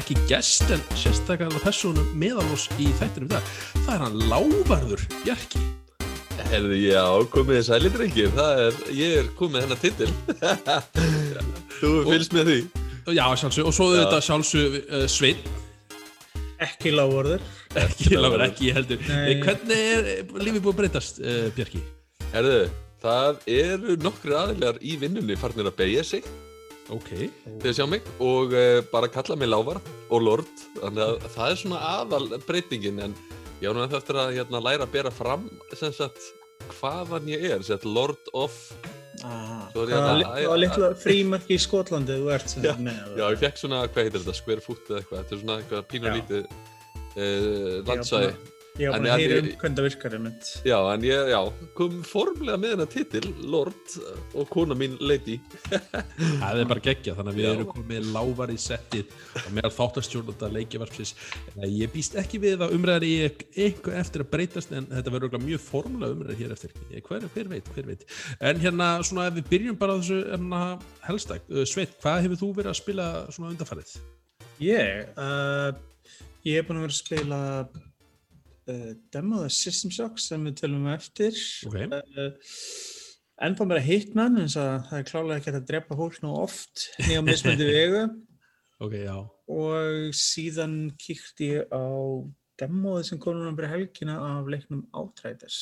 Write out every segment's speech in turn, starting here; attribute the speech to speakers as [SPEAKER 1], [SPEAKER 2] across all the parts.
[SPEAKER 1] ekki gest en sérstakkan personum meðal oss í þættinum dag það er hann Lávarður Bjarki
[SPEAKER 2] Herði, já, komið þið sæli drengir, það er, ég er komið hennar titil. Þú fylgst með því.
[SPEAKER 1] Já, sjálfsög, og svo
[SPEAKER 2] Já.
[SPEAKER 1] þetta sjálfsög uh, Svein,
[SPEAKER 3] Ekki lágorður.
[SPEAKER 1] ekki Lávarður, ekki heldur
[SPEAKER 3] Nei.
[SPEAKER 1] Nei. Hvernig er eh, lífið búið að breytast, uh, Bjarki?
[SPEAKER 2] Herðu, það eru nokkri aðilar í vinnunni farnir að beigja sig
[SPEAKER 1] Ok,
[SPEAKER 2] að sjá mig og uh, bara kalla mig Lávar og Lord. Þannig að það er svona aðal breytingin en ég á nú ennþá eftir að hérna, læra að bera fram sem sagt hvaðan ég er, sem sagt Lord of, er ég
[SPEAKER 3] Það
[SPEAKER 2] að-
[SPEAKER 3] var li- var litla frímarki í Skotlandi þú ert sem
[SPEAKER 2] Já,
[SPEAKER 3] sagt með.
[SPEAKER 2] já, ég fekk svona, hvað heitir þetta, square foot eða eitthvað, þetta er svona eitthvað pínu
[SPEAKER 3] Já.
[SPEAKER 2] lítið uh, landsvæði.
[SPEAKER 3] Ég var bara
[SPEAKER 2] ég-
[SPEAKER 3] að heyra um
[SPEAKER 2] ég-
[SPEAKER 3] hvernig það virkar þetta.
[SPEAKER 2] Já, en ég, já, kom formlega með hennar titil, Lord og kona mín Lady.
[SPEAKER 1] það er bara geggja þannig að við
[SPEAKER 2] Já.
[SPEAKER 1] erum komið með Lávar í settið og meðal þáttastjórnanda leikjavarpsins ég býst ekki við að umræðar í eitthvað eftir að breytast en þetta verður mjög formulega umræðar hér eftir Ég- hver, hver veit, hver veit en hérna svona ef við byrjum bara á þessu hérna, helstæk, Sveit, hvað hefur þú verið að spila svona undanfærið?
[SPEAKER 3] Ég, uh, ég hef búin að vera að spila demoða System Shock sem við tölum um eftir.
[SPEAKER 1] Ok.
[SPEAKER 3] Uh, ennþá meira Hitman eins að það er klálega ekki að drepa fólk nú oft nýja mismöndi vegu.
[SPEAKER 1] Ok, já,
[SPEAKER 3] og síðan kíkti ég á demóið sem kom núna fyrir helgina af leiknum Outriders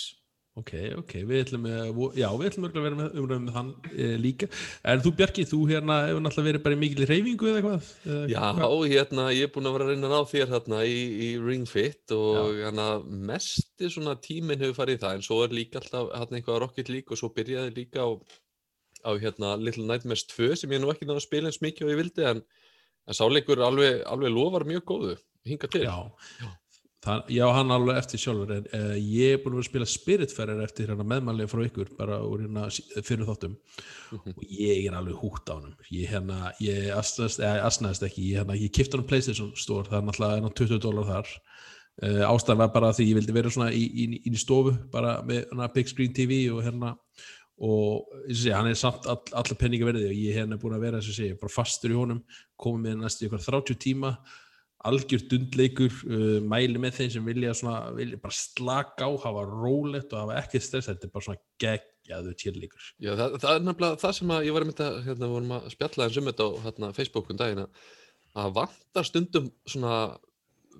[SPEAKER 1] ok, ok við ætlum, eh, já, við ætlum að vera með umræðum með hann e, líka en þú Bjarki, þú hérna hefur náttúrulega verið bara í mikil reyfingu eða eitthvað?
[SPEAKER 2] Já,
[SPEAKER 1] hvað?
[SPEAKER 2] hérna, ég er búinn að vera að reyna að ná þér hérna í, í Ring Fit og hérna mesti svona tíminn hefur farið í það en svo er líka alltaf hérna eitthvað Rocket League og svo byrjaði líka á, á hérna Little Nightmares 2 sem ég nú ekki að spila eins mikið og ég vildi en, en sáleikur alveg, alveg lofar mjög góðu hinga til.
[SPEAKER 1] Já, Það, já, hann alveg eftir sjálfur en uh, ég er búin að að spila Spiritfarer eftir hérna meðmæli frá ykkur bara úr hérna fyrir þáttum.
[SPEAKER 2] Mhm.
[SPEAKER 1] og ég er alveg hútt á hann ég hérna, ég asnaðist, eða asnaðist ekki. Ég, hérna, ég kipta hann á Playstation Store það er náttúrulega enn á 20 dólar þar. Uh, ástæðan var bara því ég vildi vera svona í, í, í, stofu bara með hérna, big screen TV og hérna og sé, hann er samt all, allar penninga verði og ég er hérna búin að vera eins og sé, bara fastur í honum komið með næstu ykkur 30 tíma algjör dundleikur uh, mæli með þeim sem vilja, svona, vilja bara slaka á, hafa rólegt og hafa ekki stress, þetta er bara svona geggjaðu tjörleikur
[SPEAKER 2] Já, það, það er nefnilega það sem ég var að mynda, hérna, við vorum að spjalla eins um þetta á hérna, Facebook um daginn að vantar stundum svona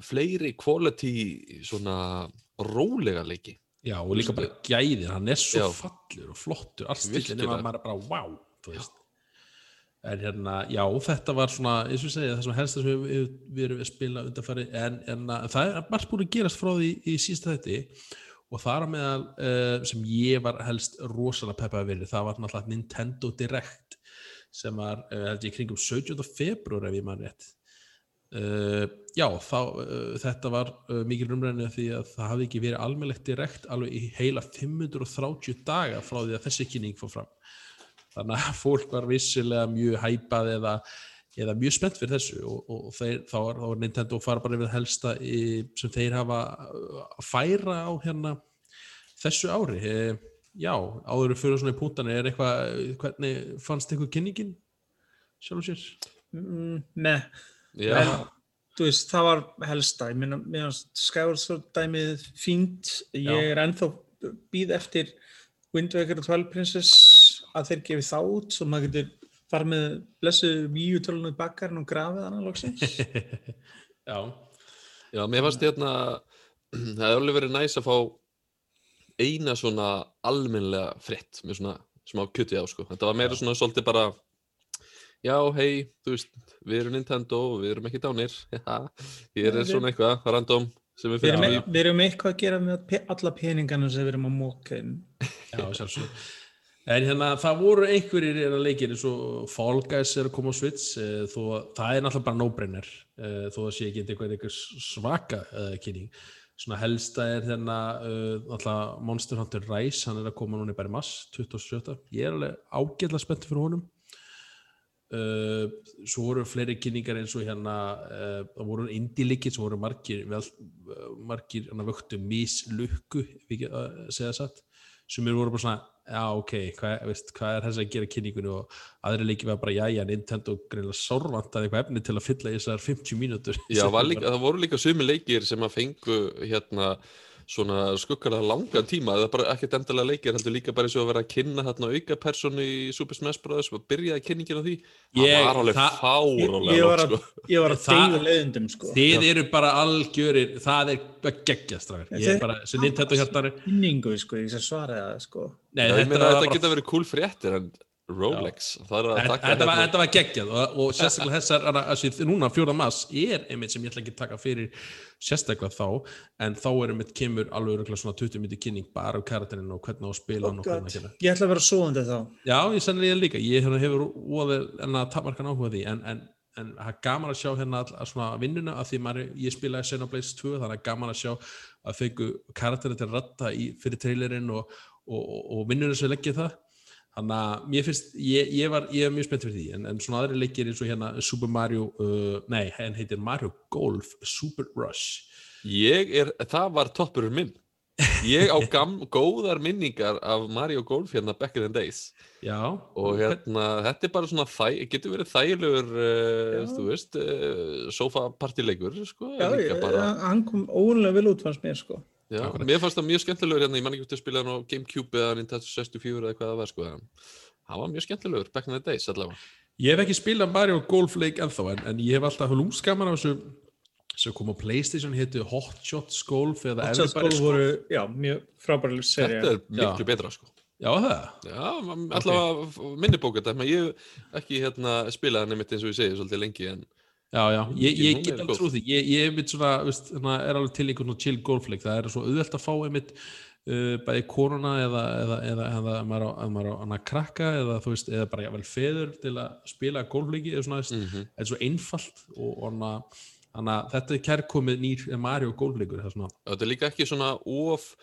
[SPEAKER 2] fleiri quality svona rólega leiki.
[SPEAKER 1] já og líka bara gæðin, hann er svo
[SPEAKER 2] Já.
[SPEAKER 1] fallur og flottur, allt stílinn
[SPEAKER 2] Virkilega.
[SPEAKER 1] ef maður er bara wow, þú veist en hérna, já, þetta var svona eins og segja, það sem helst sem við, við, við erum að spila undanfæri, en, en að, það er margt búin að gerast frá því í sísta þetta og er að meðal uh, sem ég var helst rosalega peppaði verið, það var náttúrulega Nintendo Direct sem var, uh, held ég, kringum 17. februar ef ég mann rétt Uh, já, þá, þetta var mikil umræðinu því að það hafði ekki verið almennlegt direkt alveg í heila 530 daga frá því að þessi kynning fór fram þannig að fólk var vissilega mjög hæpað eða, eða mjög spennt fyrir þessu og, og þeir, þá, var Nintendo fara bara yfir helsta í, sem þeir hafa uh, að færa á hérna þessu ári. Eh, já, áður fyrir svona í púntana er eitthvað, hvernig fannst eitthvað kynningin sjálf og sér?
[SPEAKER 3] mm, Nei, en þú veist, það var helsta. Ég meina, mér finnst Skyward Sword dæmið fínt, ég
[SPEAKER 1] Já.
[SPEAKER 3] er ennþá býð eftir Wind Waker og Twilight Princess að þeir gefi þá út svo maður getur fara með blessu víu tölunum bakkarinn og grafið hann loksins
[SPEAKER 1] já,
[SPEAKER 2] já, mér fannst hérna, það hefði alveg verið næs að fá eina svona almennlega fritt með svona smá kjutti á, sko. Þetta var meira svona svolítið bara, já, hei, þú veist, við erum Nintendo og við erum ekki dánir. Ég er svona eitthvað random sem við fyrir
[SPEAKER 3] við erum eitthvað að gera með alla peningana sem við erum að móka inn.
[SPEAKER 1] Já, sjálfsög. En hérna, það voru einhverjir er að leikir eins og Fall Guys er að koma á Switch eh, þó að það er náttúrulega bara no-brainer eh, þó að sé ekki einhver, einhver svaka uh, kynning. Svona helsta er hérna uh, náttúrulega Monster Hunter Rise, hann er að koma núna í mass 27. Ég er alveg ágætlega spennt fyrir honum. Svo voru fleiri kynningar eins og hérna það voru indie-leikir, svo voru margir vel, margir hérna vöktu mislukku, segja satt sem eru voru bara svona já ok, hvað, veist, hvað er þess að gera kynningunni og aðri leiki var bara, jæja, Nintendo greinlega sárvantaði eitthvað efni til að fylla í þessar 50 mínútur.
[SPEAKER 2] Já, var líka, það voru líka sumi leikir sem að fengu hérna svona skuggarlega langan tíma það er bara ekkert endilega leikir, heldur líka bara eins og að vera að kynna þarna auka personu í Super Smash Bros. og byrjaði kynningin á því
[SPEAKER 1] Ég-
[SPEAKER 2] það var alveg
[SPEAKER 1] það-
[SPEAKER 2] fárólega
[SPEAKER 3] Ég var að,
[SPEAKER 2] sko.
[SPEAKER 3] ég var að deyða leiðindum sko.
[SPEAKER 1] Þið eru bara algjörir, það er bara geggjast strákar. Ég er bara, sem Nintendo hjartar
[SPEAKER 3] kynningu sko, ég sem svaraði það sko.
[SPEAKER 1] Nei,
[SPEAKER 2] ég
[SPEAKER 1] þetta,
[SPEAKER 2] þetta
[SPEAKER 1] bara,
[SPEAKER 2] geta verið cool fréttir en Rolex, það er að
[SPEAKER 1] þetta,
[SPEAKER 2] taka
[SPEAKER 1] þetta, var,
[SPEAKER 2] hérna-
[SPEAKER 1] þetta var geggjað og, og sérstaklega þessar, að- að því núna fjóra mass er einmitt sem ég ætla ekki að taka fyrir sérstaklega þá, en þá er einmitt kemur alveg svona 20 minnir kynning bara um karakterinn og hvernig á að spila hann og hvernig að gera.
[SPEAKER 3] Ég ætla að vera svoðandi þá.
[SPEAKER 1] Já, ég sennilega líka, ég hérna hefur óðið en að tapmarkan áhuga á því, en, en, en það er gaman að sjá hérna all, að svona vinnuna af því maður, ég spilaði Xenoblade 2 þannig að gaman að sjá að fengu karakterinn til að ratta í, fyrir trailerinn og, og, og, og vinnuna sem leggja það þannig að mér finnst, ég, ég var ég er mjög spennt fyrir því, en, en svona aðri leikir eins og hérna Super Mario, uh, nei, henn heitir Mario Golf Super Rush.
[SPEAKER 2] Ég er, það var toppurinn minn. Ég á gam, góðar minningar af Mario Golf hérna back in the days.
[SPEAKER 1] Já,
[SPEAKER 2] og hérna, þetta er bara svona þæ, getur verið þægilegur uh, þú veist, uh, sofapartileikur sko,
[SPEAKER 3] Já,
[SPEAKER 2] líka
[SPEAKER 3] ég,
[SPEAKER 2] bara,
[SPEAKER 3] hann kom ólega vel út fannst mér sko.
[SPEAKER 2] Já,
[SPEAKER 1] Akkurat.
[SPEAKER 2] mér fannst það mjög skemmtilegur hérna, ég man ekki út að spila hann á Gamecube eða Nintendo 64 eða hvað það var sko, en það var mjög skemmtilegur back in the days allavega.
[SPEAKER 1] Ég hef ekki spilað Mario Golf leik ennþá en, en ég hef alltaf lúmskaman af þessu sem kom á Playstation hétu Hot Shots Golf eða
[SPEAKER 3] Hotshots
[SPEAKER 1] Everybody's
[SPEAKER 3] Golf voru, já, mjög frábærlega seri
[SPEAKER 2] Þetta er miklu
[SPEAKER 1] Já.
[SPEAKER 2] betra sko.
[SPEAKER 1] Já það,
[SPEAKER 2] Já, allavega minni bókað þetta, ég hef ekki hérna spilað hann einmitt eins og ég segi svolítið lengi en
[SPEAKER 1] já já, ég, ég get alveg
[SPEAKER 2] góð.
[SPEAKER 1] trú því. Ég, ég hef mitt svona, veist, hana, er alveg til einhvern chill golfleik, það er svo auðvelt að fá einmitt uh, bæði koruna eða eða, eða, eða ef maður á, hana krakka eða þú veist, eða bara jafnvel feður til að spila golfleiki eða svona, mm
[SPEAKER 2] Mhm.
[SPEAKER 1] er svo einfalt og, og hana, hana, þetta er kærkomið nýr Mario golfleikur,
[SPEAKER 2] þetta er líka ekki svona of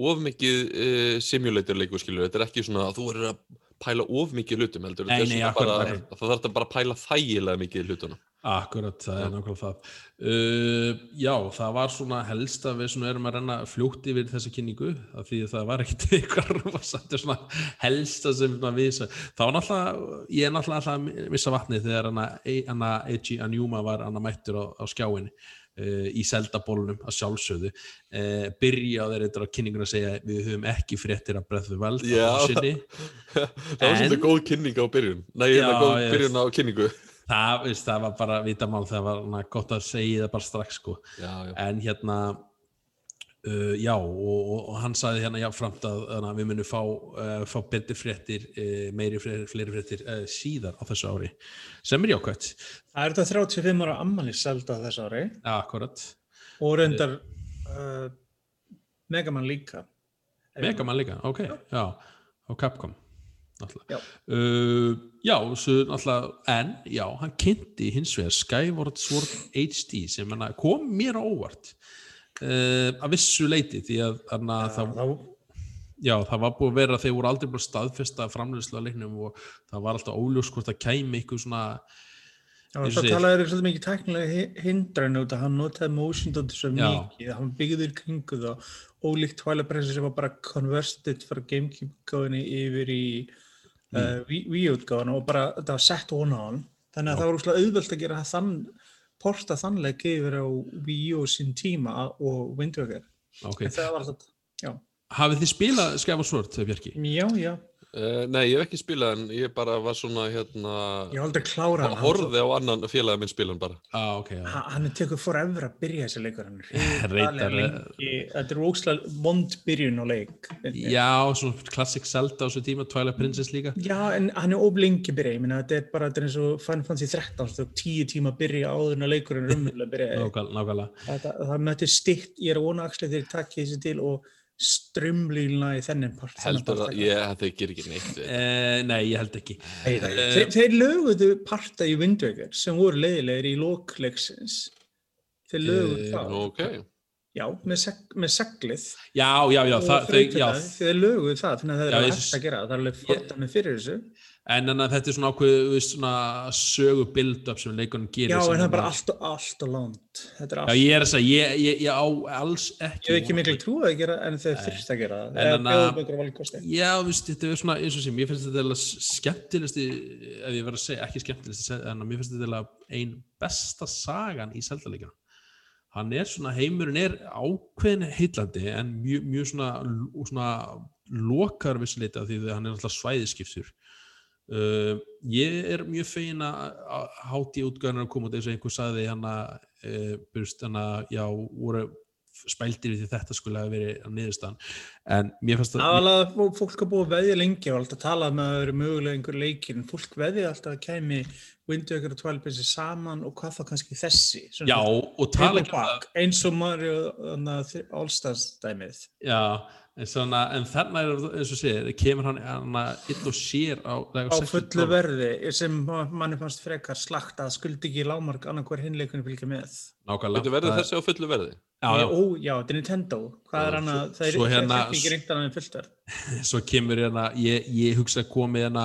[SPEAKER 2] of mikið uh, simulator leikur skilur, þetta er ekki svona að þú verður að pæla of mikið hlutum heldur,
[SPEAKER 1] Nei,
[SPEAKER 2] þetta
[SPEAKER 1] nei,
[SPEAKER 2] svona bara, það þarf þetta bara að pæla þægilega mikið í hlutunum
[SPEAKER 1] Akkurat, það er nákvæmlega það. Uh, já, það var svona helst að við svona erum að renna fljótt yfir þessa kynningu af því að það var ekkert eitthvað þetta svona helsta sem við það var náttúrulega, ég er náttúrulega að missa vatnið þegar hana, hana Eiji Anjuma var hana mættur á, á skjáinni uh, í seldabólunum að sjálfsögðu. Uh, byrja á þeir eitthvað á kynningun að segja við höfum ekki fréttir að breððu sinni.
[SPEAKER 2] Það var svolítið góð kynning á byrjun. Nei,
[SPEAKER 1] Já,
[SPEAKER 2] góð byrjun á kynningu
[SPEAKER 1] það, veist, það var bara vitamál það var gott að segja það bara strax sko.
[SPEAKER 2] Já, já.
[SPEAKER 1] en hérna uh, já og, og, og hann sagði hérna jáfnframt að, að við munum fá, uh, fá betri fréttir uh, meiri fréttir, fleiri fréttir uh, síðar á þessu ári sem er jákvæmt
[SPEAKER 3] Það er þetta 35 ára ammali selda þess ári.
[SPEAKER 1] Ja, akkurat,
[SPEAKER 3] og reyndar uh, Megaman líka.
[SPEAKER 1] Megaman líka ok, já, og Capcom náttúrulega
[SPEAKER 3] Já.
[SPEAKER 1] uh, já, svo náttúrulega en, já, hann kynnti hins vegar Skyward Sword HD sem hana, kom mér á óvart uh, að vissu leiti því að hana, það
[SPEAKER 3] þá,
[SPEAKER 1] Já, það var búið að vera þeir voru aldrei að staðfesta framleiðslu að leiknum og það var alltaf óljós hvort það kæmi eitthvað svona
[SPEAKER 3] Já, það talaði svolítið mikið tæknilega hi- hindran út að hann notaði motion dóttir svo mikið, hann byggði kringu það ólíkt Twilight Princess sem var bara converted frá Gamecube gáðinni yfir í
[SPEAKER 1] Mm.
[SPEAKER 3] uh, Wii- Wii-útgáðinu og bara þetta var sett on on þannig að það var úrslega auðvelt að gera þann porta þannleik yfir á Wii U sín tíma og Wind Waker
[SPEAKER 1] okay.
[SPEAKER 3] en það var alltaf, já,
[SPEAKER 1] Hafið þið spilað Skæfa Svort, Björki?
[SPEAKER 3] já, já
[SPEAKER 2] Uh, nei, ég hef ekki spilað en ég bara var svona hérna
[SPEAKER 3] ég hef aldrei klárað hann
[SPEAKER 2] horfði á annan félagið minn spilan bara.
[SPEAKER 1] Ah, ok, já.
[SPEAKER 3] Ha- hann er tekur forever að byrja þessi leikur
[SPEAKER 1] eh,
[SPEAKER 3] þetta er óslega vond byrjun á leik.
[SPEAKER 1] Já, svona Classic Zelda á þessu tíma, Twilight Princess líka.
[SPEAKER 3] Já en hann er óblengi byrja ég minna þetta er bara þetta er eins og Final Fantasy 13 þú tíu tíma að byrja áður en að leikurinn er umhverjulega byrja
[SPEAKER 1] Nákvæmlega,
[SPEAKER 3] það þetta stitt ég er að vona axli þegar ég takki þessi til og strömlíluna í þennan part.
[SPEAKER 2] Heldur
[SPEAKER 3] part
[SPEAKER 2] að ég, þau gerir ekki neitt.
[SPEAKER 1] Eh, nei, ég held ekki.
[SPEAKER 3] Nei, nei. Þeir, þeir löguðu parta í Wind Waker sem voru leiðilegir í lokleiksins. Þeir löguðu
[SPEAKER 1] Eh,
[SPEAKER 3] það.
[SPEAKER 2] ok,
[SPEAKER 3] já, með, seg, með seglið.
[SPEAKER 1] Já, já, já, það, þau, já,
[SPEAKER 3] þeir löguðu það þannig að það er hægt að gera það. Það er alveg fordæmi fyrir þessu
[SPEAKER 1] en en að þetta er svona ákveð svona sögu build-up sem leikunum gerir
[SPEAKER 3] Já, en það er bara allt og allt og langt.
[SPEAKER 1] Já, ég er að segja, ég, ég, ég á alls ekki
[SPEAKER 3] Ég hef ekki miklu trú að gera en þau þurft að gera það.
[SPEAKER 1] En en að-. Já, veist, þetta er svona, eins og sem, ég finnst þetta skemmtilegsti, ef ég verð að segja, ekki skemmtilegsti, en að mér finnst þetta eiginlega ein besta sagan í seldalegina. Hann er svona, heimurinn er ákveðin heillandi, en mjög, mjög svona, svona lokar vissuleiti af því að hann er alltaf svæðiskiptur. Uh, ég er mjög fegin að að hátíð útgöðunar að koma út eins og einhver sagði hann að uh, byrst hann að já, voru spældir við því þetta skulle hafa verið að niðurstan en mér fannst að
[SPEAKER 3] Aðalega fó- fólk er búið að veðja lengi og alltaf talað með að það eru mögulega einhver leikir en fólk veðja alltaf að kæmi Windu ykkur og Twilight saman og hvað þá kannski þessi
[SPEAKER 1] Já, og tala ekki um
[SPEAKER 3] eins og Mario Allstars dæmið.
[SPEAKER 1] Já, en, svona, en þarna er eins og segir, kemur hann ill og sér á,
[SPEAKER 3] á fullu verði sem manni fannst frekar slagt að skuldi ekki lámark annarkvar hinleikunni fylgja með.
[SPEAKER 1] Nákvæmlega.
[SPEAKER 2] Þetta verður þessi á fullu verði.
[SPEAKER 1] Já, já,
[SPEAKER 3] Ó, já, þetta er Nintendo. Hvað
[SPEAKER 2] Já,
[SPEAKER 3] er hann að, það er
[SPEAKER 1] svo hérna-
[SPEAKER 3] er ekki reynt hann en fullt verð
[SPEAKER 1] svo kemur hérna ég, ég hugsa að komið hérna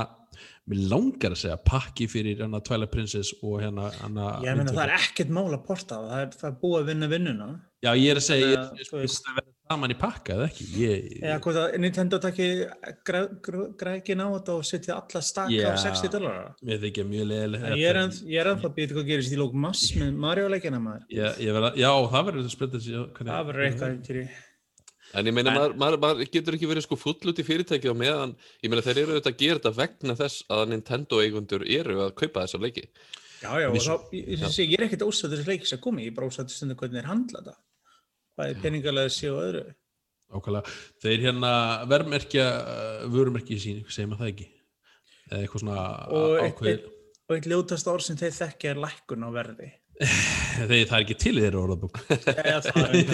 [SPEAKER 1] mér langar að segja pakki fyrir hérna Twilight Princess og hérna, hérna
[SPEAKER 3] ég meina það er ekkert mál að porta það það er, það er búið að vinna vinnuna.
[SPEAKER 1] Já, ég er að segja, ég,
[SPEAKER 3] að,
[SPEAKER 1] ég, ég, ég saman í pakka eða ekki ég,
[SPEAKER 3] eða hvort að Nintendo takki grækin á þetta og setja alla staka
[SPEAKER 1] Já.
[SPEAKER 3] á 60 dólarar
[SPEAKER 1] mér þykja mjög leðileg
[SPEAKER 3] ég er ég er að býta hvað gerist í lók mass með Mario leikina maður
[SPEAKER 1] ég, ég verða, Já, það verður hvernig-
[SPEAKER 3] það verður eitthvað til í
[SPEAKER 2] En ég meina,
[SPEAKER 1] En-
[SPEAKER 2] maður, maður, maður getur ekki verið sko full út í fyrirtækið á meðan, ég meina þeir eru auðvitað að gera þetta vegna þess að Nintendo eigundur eru að kaupa þessa leiki.
[SPEAKER 3] já, já, og
[SPEAKER 1] Vissu.
[SPEAKER 3] þá, ég, ég, ég, ég er ekkert ósættur þessi leikis að komi, ég er bara ósættur stundu hvernig þeir handla þetta hvað er peningalega sé og öðru.
[SPEAKER 1] Ákvæmlega. Þeir hérna verðmerkja uh, vörumerki sín, segir maður það ekki? Eða eitthvað svona ákveð
[SPEAKER 3] og eitt ljótast orð sem þeir þekkja er lækkun á verði.
[SPEAKER 1] Þeir, það er ekki til í þeirra
[SPEAKER 3] er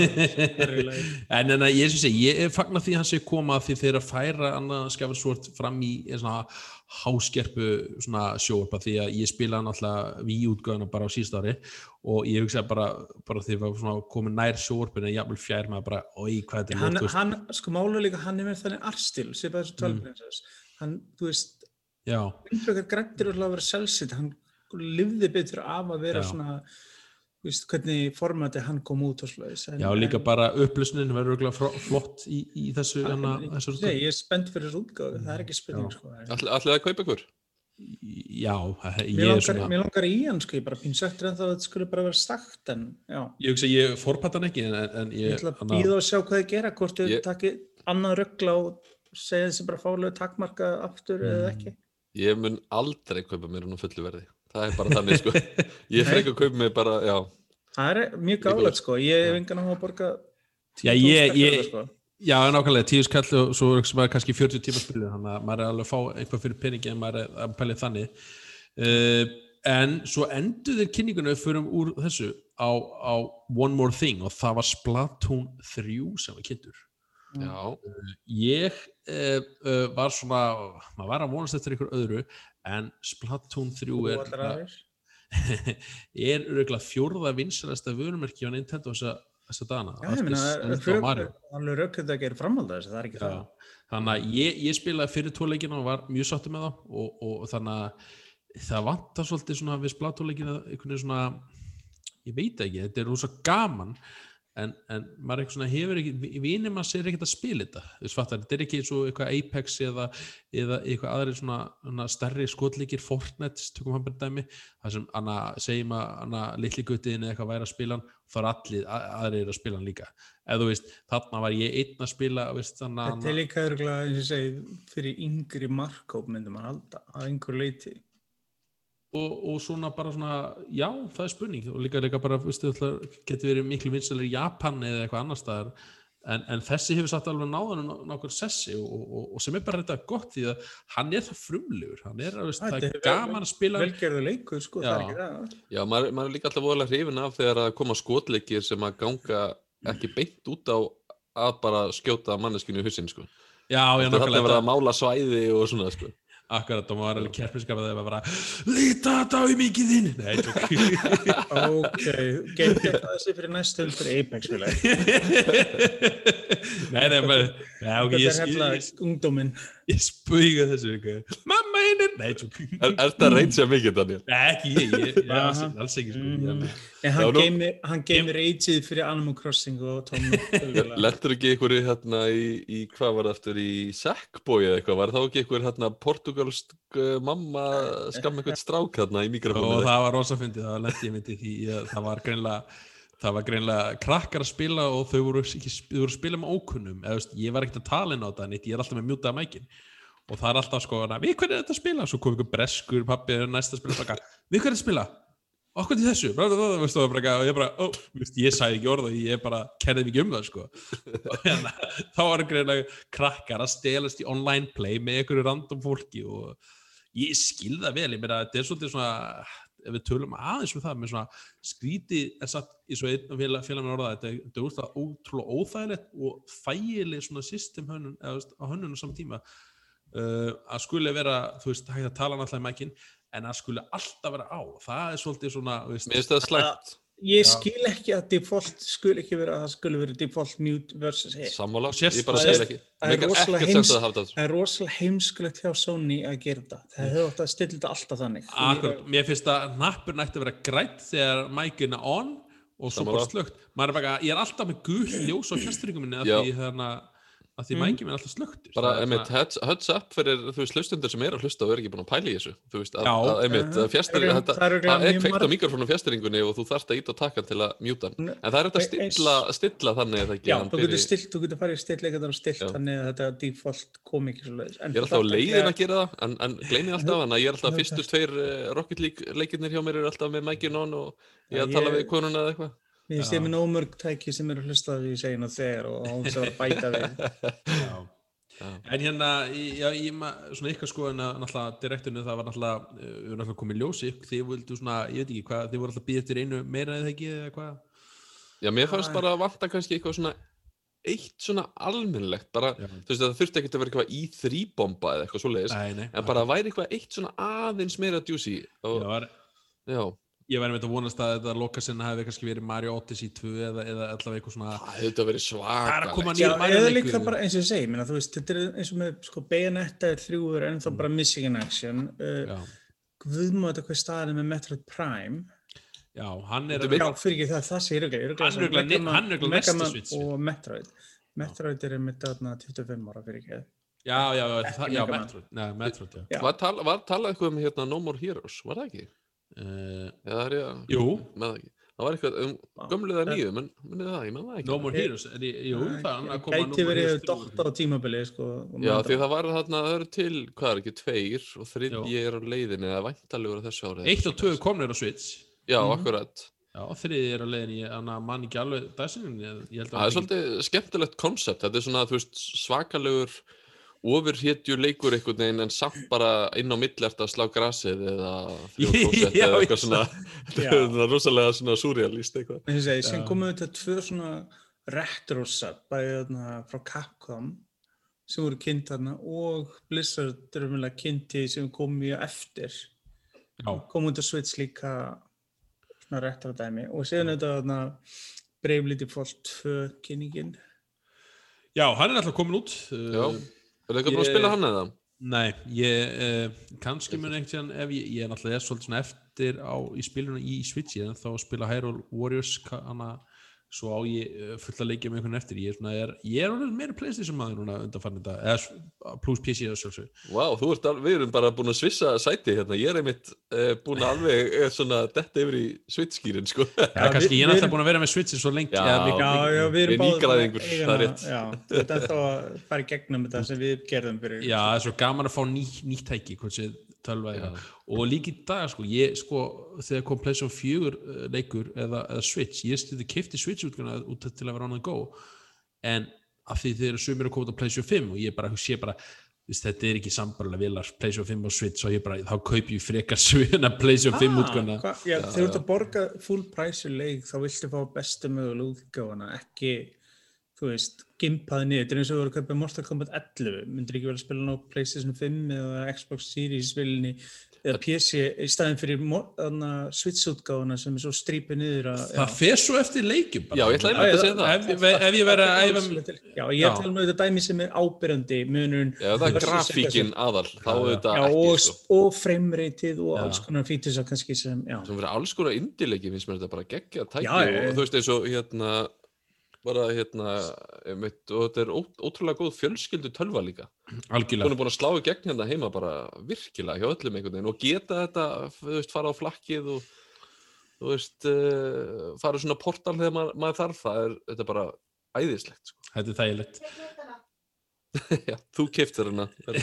[SPEAKER 3] er í lagi.
[SPEAKER 1] en en að ég sem segi, ég er fagnar því að hann sé koma því þeir að færa annað skafelsvort fram í svona háskerpu svona sjóarpa því að ég spila náttúrulega við útgöðuna bara á síðust ári og ég hugsa bara, bara því að ég var svona komin nær sjóarpinu en jafnvel fjær maður bara, oi hvað þetta er
[SPEAKER 3] hann, hann, sko málu líka hann er með þannig artstil, sem þessu 12
[SPEAKER 1] Mm.
[SPEAKER 3] hann, þú veist, Windbreaker grættir að vera selsitt, hann lifði betur af að vera
[SPEAKER 1] Já.
[SPEAKER 3] svona veist, hvernig formati hann kom út og slúðis
[SPEAKER 1] já líka bara upplusnin verður flott í, í þessu, hana, þessu
[SPEAKER 3] Nei, ég er spennt fyrir þessu útgáðu, það er ekki spurning sko.
[SPEAKER 2] Allir að kaupa ykkur?
[SPEAKER 1] já, ég er svona
[SPEAKER 3] mér langar í hann sko, ég bara pín söktur en það að þetta skulle bara vera sagt en já,
[SPEAKER 1] ég hugsa, ég forpata hann ekki en, en
[SPEAKER 3] ég
[SPEAKER 1] ég,
[SPEAKER 3] ætla að býða og sjá hvað þið gera hvort þau
[SPEAKER 2] Ég-
[SPEAKER 3] takki annað ruggla og segja þessi bara fálegu takmarka aftur eða
[SPEAKER 1] Mm.
[SPEAKER 3] ekki
[SPEAKER 2] Ég mun aldrei kaupa mér á fullu verði. Það er bara þannig sko. Ég frekar að kaupa mér bara, já.
[SPEAKER 3] það er mjög gálega sko, ég hef engan á að borga
[SPEAKER 1] Já,
[SPEAKER 3] 10.000
[SPEAKER 1] ég-
[SPEAKER 3] fyrir
[SPEAKER 1] ég-
[SPEAKER 3] sko.
[SPEAKER 1] Já, nákvæmlega, tíu skall og svo er kannski 40 tíma spilið, þannig að maður er alveg að fá eitthvað fyrir peningi en maður er að pælið þannig. Uh, en svo endur þeir kynningunum við förum úr þessu á, á One More Thing og það var Splatoon 3 sem var kynntur.
[SPEAKER 2] Já,
[SPEAKER 1] Ég uh, uh, var svona, maður var að vonast eftir einhver öðru, en Splatoon 3
[SPEAKER 3] Þú
[SPEAKER 1] er,
[SPEAKER 3] allir aðrir.
[SPEAKER 1] er örgulega fjórða vinsalasta vörumerki á Nintendo þessa, þessa dana.
[SPEAKER 3] Rökkjönd að gera framhald af þessu, það er ekki
[SPEAKER 1] Já,
[SPEAKER 3] það.
[SPEAKER 1] þannig að ég, ég spilaði fyrir tóleikina og var mjög sáttur með það og, og, og þannig að það vantar svolítið svona við splátóleikina einhvern veginn svona ég veit ekki, þetta er rosa gaman en, en maður eitthvað svona hefur ekki vinir maður sér ekkert að spila þetta þú veist fattar, þetta er ekki svo eitthvað Apex eða, eða eitthvað aðri svona, svona stærri skotleikir Fortnite tökum hann bara dæmi, það sem anna, segjum að anna, litli guttiðin eða eitthvað væri að spila hann, þá er allir að- aðrir að spila hann líka eða þú veist, þarna var ég einn að spila veist, þannig
[SPEAKER 3] Þetta er líka örgulega, fyrir yngri markkóp myndum að halda, að einhver leiti.
[SPEAKER 1] Og, og svona bara svona, já, það er spurning og líka líka bara, veistu, það getur verið miklu vinsalir í Japan eða eitthvað annar staðar en, en þessi hefur satt alveg náðan nokkur sessi og, og, og sem er bara þetta gott því að hann er það frumlegur hann er, veist, það
[SPEAKER 3] Þetta
[SPEAKER 1] er gaman að spila
[SPEAKER 3] Velgerðu leikur, sko, það er ekki það.
[SPEAKER 2] já maður, maður er líka alltaf voðalega hrifin af þegar að koma skotleikir sem að ganga ekki beint út á að bara skjóta manneskinu í hussin sko.
[SPEAKER 1] já, já,
[SPEAKER 2] Þetta er
[SPEAKER 1] nákvæmlega
[SPEAKER 2] verið að
[SPEAKER 1] þetta-
[SPEAKER 2] mála svæði og svona sko.
[SPEAKER 1] Akkurat, og maður var alveg kerfinskap að það var bara líta þetta á í mikið þinn nei, tjók
[SPEAKER 3] Ok, þetta þessi fyrir næstu höld fyrir Apex, vil ég.
[SPEAKER 1] nei, nei, ok,
[SPEAKER 3] Þetta er hefla
[SPEAKER 1] ég,
[SPEAKER 3] ungdóminn.
[SPEAKER 1] ég spauga þessu ekki. mamma mamma einir Nei,
[SPEAKER 2] Er, þetta reynd sem mikið, Daniel?
[SPEAKER 1] Nei, ekki ég, ég, ég alls, alls ekki sko. Ég,
[SPEAKER 3] En hann
[SPEAKER 2] nú-
[SPEAKER 3] geymir, hann geymir ageið fyrir Animal Crossing og Tom Nook.
[SPEAKER 2] Lendur ekki ykkur hérna, í, í hvað var það aftur, í Sackboy eða eitthvað? Var þá ekki ykkur hérna, portugalsk uh, mamma skam eitthvað strák hérna í
[SPEAKER 1] Og
[SPEAKER 2] mikrofónu?
[SPEAKER 1] það var rosa fyndið, það lendi ég myndi því ég, það var greinlega það var greinlega krakkar að spila og þau voru, ekki, þau voru að spila með ókunnum eða, veist, ég var ekkert að tala inn á þetta neitt, ég er alltaf með mjútaða mækin og það er alltaf sko, við hvernig er þetta að spila? Svo kom ykkur breskur, pappi er næst að spila bara, við hvernig er þetta að spila? Okkur til þessu, bla, bla, bla, bara, og ég bara, ó, veist, ég sagði ekki orð og ég bara kerði mikið um það sko. Og hérna, þá var greinlega krakkar að stelast í online play með einhverju random fólki og ég skil það vel, ég meina, þetta er svolítið svona ef við tölum aðeins um það með svona skríti er satt í svo einn félag, með orða þetta, er- úrstað ótrúlega óþægilegt og þægileg svona system hönnun, eða á hönnun á saman tíma uh, að skuli vera, þú veist, hægt að tala náttúrulega í mækin, en að skuli alltaf vera á, það er svolítið svona, veist,
[SPEAKER 2] Mér finnst það slæmt.
[SPEAKER 3] Ég skil ekki að default skul ekki vera að það skuli vera default mute versus hit.
[SPEAKER 2] Sammála,
[SPEAKER 1] Sérst-
[SPEAKER 2] ég bara skil ekki.
[SPEAKER 3] það er rosalega heims-
[SPEAKER 2] að hafa þetta.
[SPEAKER 3] Það er rosalega heimskulegt hjá Sony að gera þetta. Það hefur átt að stilla þetta alltaf þannig.
[SPEAKER 1] Akkurat, mér finnst að nappur nætti að vera grætt þegar mækin er on og svo bara slögt ég er alltaf með gul ljós á fjastringum minni að því þannig að því
[SPEAKER 3] Mm.
[SPEAKER 1] mækin er alltaf slögtur
[SPEAKER 2] Bara,
[SPEAKER 1] er
[SPEAKER 2] einmitt,
[SPEAKER 1] svona-
[SPEAKER 2] heads, heads up fyrir, þú veist, hlustundur sem eru að hlusta og eru ekki búin að pæla í þessu. Þú veist, að, að, einmitt,
[SPEAKER 3] Uh,
[SPEAKER 2] að fjastir,
[SPEAKER 3] það er- er
[SPEAKER 2] er kveikt á mikrofónum fjastringunni og þú þarft að ít á takkan til að mjúta En það er þetta að
[SPEAKER 3] Eins-
[SPEAKER 2] stilla, stilla þannig að það ekki
[SPEAKER 3] Já, þú getur stilt, þú getur farið stilt eitthvað og stilt þannig að þetta default kom ekki svo leiðis.
[SPEAKER 2] Ég er alltaf á leiðin að gera það, en, en gleymi alltaf að ég er alltaf fyrstu tveir uh, Rocket League leikirnir hjá mér eru alltaf með mækjun on og ég
[SPEAKER 3] ég-
[SPEAKER 2] eitthvað.
[SPEAKER 3] Ég með nómörg tæki sem eru að hlusta því ég segi nú þegar og hún sem var að bæta við.
[SPEAKER 1] Já.
[SPEAKER 2] Já.
[SPEAKER 1] En hérna, í- já, ég ma- svona ykkar sko en að náttúrulega direktunni það var náttúrulega, uh, við erum náttúrulega komið ljósi, þið vildu svona, ég veit ekki hvað, þið voru alltaf býð eftir einu meira eða ekki eða hvað?
[SPEAKER 2] Já, mér fannst
[SPEAKER 3] Æ.
[SPEAKER 2] bara að vanta kannski eitthvað svona eitt svona almennilegt, bara,
[SPEAKER 1] Já.
[SPEAKER 2] þú veist, það þurfti ekkert að vera eitthvað í þrýbomba eða eitthvað svoleiðis, en bara að væri eitthvað eitt svona aðeins meira
[SPEAKER 1] var,
[SPEAKER 2] já,
[SPEAKER 1] ég væri með þetta að vonast að þetta loka sinna hefði kannski verið Mario Odyssey 2 eða, eða allavega eitthvað svona,
[SPEAKER 2] það hefði þetta verið
[SPEAKER 1] er Mario
[SPEAKER 3] eða líka bara eins og ég segi, minna, þú veist, þetta er eins og með sko, Bayonetta er þrjú er ennþá bara missing in action. Uh, Guðmóð þetta hvað staðið með Metroid Prime.
[SPEAKER 1] já, hann er,
[SPEAKER 3] Já, fyrir ekki það, það sé
[SPEAKER 1] örugglega ne- hann er örugglega næsta Switch.
[SPEAKER 3] Og Metroid. Metroid er með þarna 25 ára fyrir ekki.
[SPEAKER 1] já, já, já. Metroid, nei, Metroid, já.
[SPEAKER 3] Já.
[SPEAKER 2] Var, tal, var talað eitthvað um hérna No More Heroes, var það ekki?
[SPEAKER 1] Uh,
[SPEAKER 2] Eða er ég að,
[SPEAKER 1] jú,
[SPEAKER 2] með það ekki. Það var eitthvað um gömluða nýju, menn það, ég menn það ekki.
[SPEAKER 1] No More Heroes, er, ég- jú, það er að koma
[SPEAKER 3] Gæti verið
[SPEAKER 1] Heroes 3.
[SPEAKER 3] dotta á tímabili, sko.
[SPEAKER 2] Já, því það var þarna, það eru til, hvað er ekki, tveir og þriðji er á leiðinni eða væntalugur á þessu árið.
[SPEAKER 1] Eitt og tvö komnir á Switch
[SPEAKER 2] Já,
[SPEAKER 3] Mhm.
[SPEAKER 2] akkurat.
[SPEAKER 1] Já, og þriði er á leiðin ég anna, mann ekki alveg að
[SPEAKER 2] Það er svolítið skemmtilegt konsept, þetta er svona, þú veist, svakalegur ofurhétju leikur einhvern veginn en samt bara inn á milli eftir að slá grasið eða þrjóðkósett eða
[SPEAKER 1] ég
[SPEAKER 2] eitthvað svona, svona rosalega svona surrealist eitthvað.
[SPEAKER 3] eins og ég segi, sem komu þetta tvö svona retro sub bæði þarna frá Capcom sem voru kynnt þarna og Blizzard er umvel kynnti sem kom mjög eftir.
[SPEAKER 1] Já,
[SPEAKER 3] kom á Switch líka svona retro dæmi. Og síðan þetta þarna Bravely Default 2 kynningin.
[SPEAKER 1] Já, hann er alltaf komin út
[SPEAKER 2] Já, er það eitthvað búin að spila hann eða?
[SPEAKER 1] Nei, ég uh, kannski mun einhvern tíðan ef ég, ég er náttúrulega svolítið eftir á í spilinu í Switch ég er þá spila Hyrule Warriors hana, svo á ég uh, fulla leikja með einhvern eftir ég er svona, er, ég er alveg meira Playstation maður núna undanfarni þetta, eða s- plus PC eða sjálfsög
[SPEAKER 2] Vá, þú ert alveg, við erum bara búin að svissa sæti hérna, ég er einmitt uh, búin að alveg uh, svona detta yfir í svitskýrin, sko.
[SPEAKER 1] Já,
[SPEAKER 3] Já,
[SPEAKER 1] kannski ég er
[SPEAKER 3] erum-
[SPEAKER 1] búin að vera með Switchin svo lengi
[SPEAKER 2] Já,
[SPEAKER 1] eða mikið-
[SPEAKER 3] Já, já, við erum eiga
[SPEAKER 2] það er rétt.
[SPEAKER 3] Já, þetta er þá að fara í gegnum þetta sem við gerðum fyrir
[SPEAKER 1] Já, það er svo gaman að fá ný, nýtt tæki hvort sé tölva
[SPEAKER 2] Já.
[SPEAKER 1] eitthvað og líka í dag sko, ég sko þegar kom PlayStation 4 uh, leikur eða, eða Switch, ég stuði kifti Switch útgana út til að vera on the go. En af því þeir eru sumir að koma út á PlayStation 5 og ég bara sé bara Vist, þetta er ekki sambarlega vilar PlayStation 5 og Switch og ég bara, þá kaup ég frekar svina PlayStation 5 útgana
[SPEAKER 3] hva, já, þegar þú ert að borga full price í leik þá viltu fá bestu mögulega útgáfana ekki, þú veist gimpaði niður, þetta er eins og þú eru að kaupa Mortal Kombat 11 myndir ekki vel að spila ná PlayStation 5 eða Xbox Series vilni eða PC í staðin fyrir Switch-útgáfuna sem er svo strípið niður að
[SPEAKER 1] það fer svo eftir leikjum bara.
[SPEAKER 2] Já, ég ætla einmitt að segja það.
[SPEAKER 1] ef, ef, ef ég verið að æfa
[SPEAKER 3] Já, ég og með þetta dæmi sem er ábyrjandi munurinn
[SPEAKER 2] Já, það er grafíkin aðal, þá er þetta ekki,
[SPEAKER 3] og,
[SPEAKER 2] sko.
[SPEAKER 3] og frameratið og alls konar fítus að kannski sem.
[SPEAKER 2] Sem fyrir alls konar indileiki finnst mér þetta bara geggja
[SPEAKER 3] já, já.
[SPEAKER 2] og þú veist eins og hérna, bara hérna, einmitt, og þetta er ó, ótrúlega góð fjölskyldu tölva líka. Hún
[SPEAKER 1] algjörlega
[SPEAKER 2] er búin að slá í gegn hérna heima bara virkilega hjá öllum einhvern veginn og geta þetta, þú veist, fara á flakkið og þú veist, uh, fara á svona portal þegar maður, maður þarf, það er, þetta er bara æðislegt, sko.
[SPEAKER 1] þetta er þægilegt
[SPEAKER 2] Já, þú keftir hana.
[SPEAKER 3] Þú-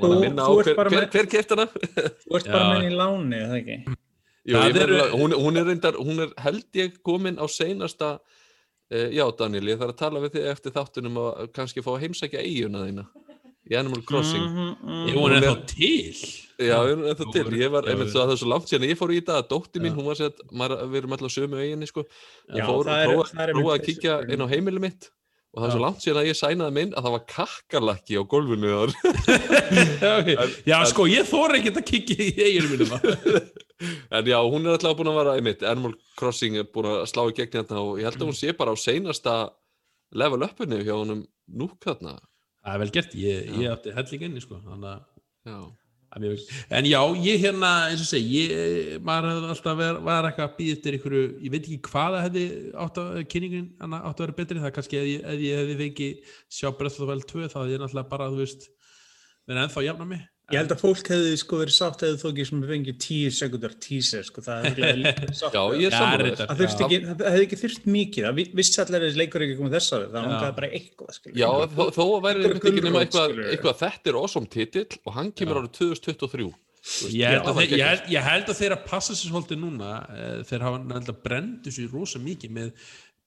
[SPEAKER 2] Þú, hver,
[SPEAKER 3] bara
[SPEAKER 2] hver,
[SPEAKER 3] með-
[SPEAKER 2] hver keftir hana?
[SPEAKER 3] Þú ert bara með henni í láni, er það ekki?
[SPEAKER 2] Jú,
[SPEAKER 1] eru-
[SPEAKER 2] eru... hún, hún er reyndar, hún er held ég komin á seinasta Já, Daniel, ég þarf að tala við þig eftir þáttunum að kannski fá að heimsækja eiguna þína í Animal Crossing.
[SPEAKER 3] Mhm, mhm.
[SPEAKER 1] Jú, hún er þá til?
[SPEAKER 2] Já, ég er ennþá til, ég var, einmitt það er svo langt síðan. Ég fór í þetta að dótti mín,
[SPEAKER 1] Já.
[SPEAKER 2] hún var að maður, við erum alltaf sömu eiginni, sko.
[SPEAKER 3] Já,
[SPEAKER 2] ég fór
[SPEAKER 3] það
[SPEAKER 2] og
[SPEAKER 3] er-
[SPEAKER 2] prófa,
[SPEAKER 3] það er
[SPEAKER 2] prófa að kíkja inn á heimili mitt og það er svo langt síðan að ég sænaði minn að það var kakkalakki á gólfinu þar
[SPEAKER 1] Já, sko, ég þóra ekkert að kikki í eiginu mínum
[SPEAKER 2] En já, hún er alltaf búin að vera einmitt, Animal Crossing er búin að slá í gegn hérna og ég held að hún sé bara á seinasta level uppinu hjá honum núk þarna.
[SPEAKER 1] Það er vel gert, ég, ég átti helling inni sko, þannig að En já, ég hérna, eins og segi, ég, maður hefði alltaf ver, var eitthvað að býða eftir ykkur, ég veit ekki hvaða hefði átt að, kynningin átt að vera betri, það kannski ef ég, ef ég hefði fengið sjá Breath of the Wild 2, þá hefði ég náttúrulega bara, þú veist, verið ennþá jafna mig.
[SPEAKER 3] Ég held að fólk hefði sko verið sátt eða þó ekki sem fengið 10 sekundar teaser sko, það hefði líka sátt
[SPEAKER 2] já
[SPEAKER 3] við.
[SPEAKER 2] ég er saman.
[SPEAKER 3] Það það hefði ekki þurft mikið, það vi- vissi allir að leikur ekki komið þess að það
[SPEAKER 1] Já.
[SPEAKER 3] langaði bara eitthvað, skilur.
[SPEAKER 2] Já, þó, þó að væri einmitt ekki nema eitthvað, eitthvað þetta er awesome titill og hann kemur árið 2023. Þú veist,
[SPEAKER 1] Ég held, að
[SPEAKER 2] það
[SPEAKER 1] þeir, ég,
[SPEAKER 2] geggjað.
[SPEAKER 1] held, ég held að þeir að passa sér svolítið núna eh, þeir hafa nefnilega brendu sér rosa mikið með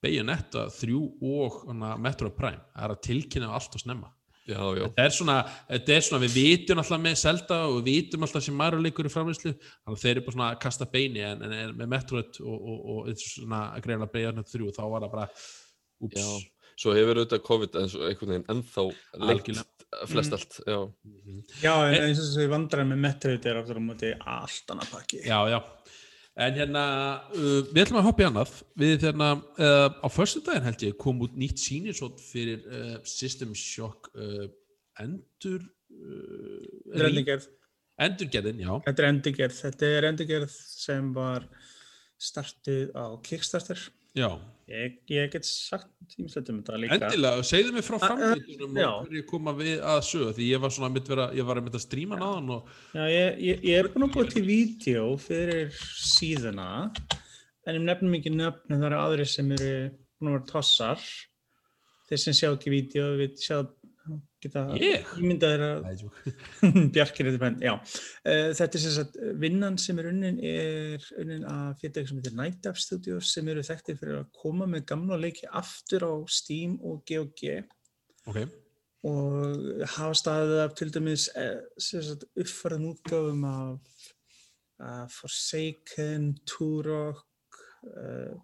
[SPEAKER 1] Bayonetta 3 og Metro Prime það er að tilkynna allt og snemma
[SPEAKER 2] Já, já,
[SPEAKER 1] þetta er svona, þetta er svona við vitum alltaf með Zelda og við vitum alltaf sem Mario leikur í framleyslu þannig að þeir eru bara svona að kasta beini en, en, en með Metroid og, og, og, og svona að greina Bayonetta 3 þá var það bara ups,
[SPEAKER 2] já. Svo hefur auðvitað COVID en svo einhvern veginn ennþá lengt flest allt. Já,
[SPEAKER 3] Já, en eins og þessi vandræði með Metroid er aftur á móti allt annað pakki.
[SPEAKER 1] já, já en hérna, uh, við ætlum að hoppa í annað við hérna, uh, á förstu daginn held ég kom út nýtt sýnisótt fyrir uh, System Shock uh, endur uh,
[SPEAKER 3] er endurgerð.
[SPEAKER 1] endurgerðin, já
[SPEAKER 3] Þetta er endurgerð. Þetta er endurgerð sem var startuð á Kickstarter.
[SPEAKER 1] já,
[SPEAKER 3] Ég, ég get sagt tímislega um þetta líka.
[SPEAKER 1] endilega, segðu mig frá
[SPEAKER 3] Ah, eh,
[SPEAKER 1] framleitunum og hverju koma við að sögu því ég var svona mitt vera, ég var að mynda að stríma náðan og
[SPEAKER 3] Já, ég, ég, ég er búin að búið til vídeo fyrir síðuna en um nefnum ekki nöfn en það eru aðrir sem eru búin að vera tossar. Þeir sem sjá ekki vídeo við sjá geta
[SPEAKER 1] Ég?
[SPEAKER 3] ímyndað þeir að. Bjarkir þetta bæn, já. Uh, þetta er sem sagt, vinnan sem er unnin er unnin af fyrirtæki sem heitir Night Dive Studios sem eru þekktir fyrir að koma með gamla leiki aftur á Steam og GOG
[SPEAKER 1] ok,
[SPEAKER 3] og hafa staðið af til dæmis eh, uppfærðum útgáfum af uh, Forsaken, Turok uh,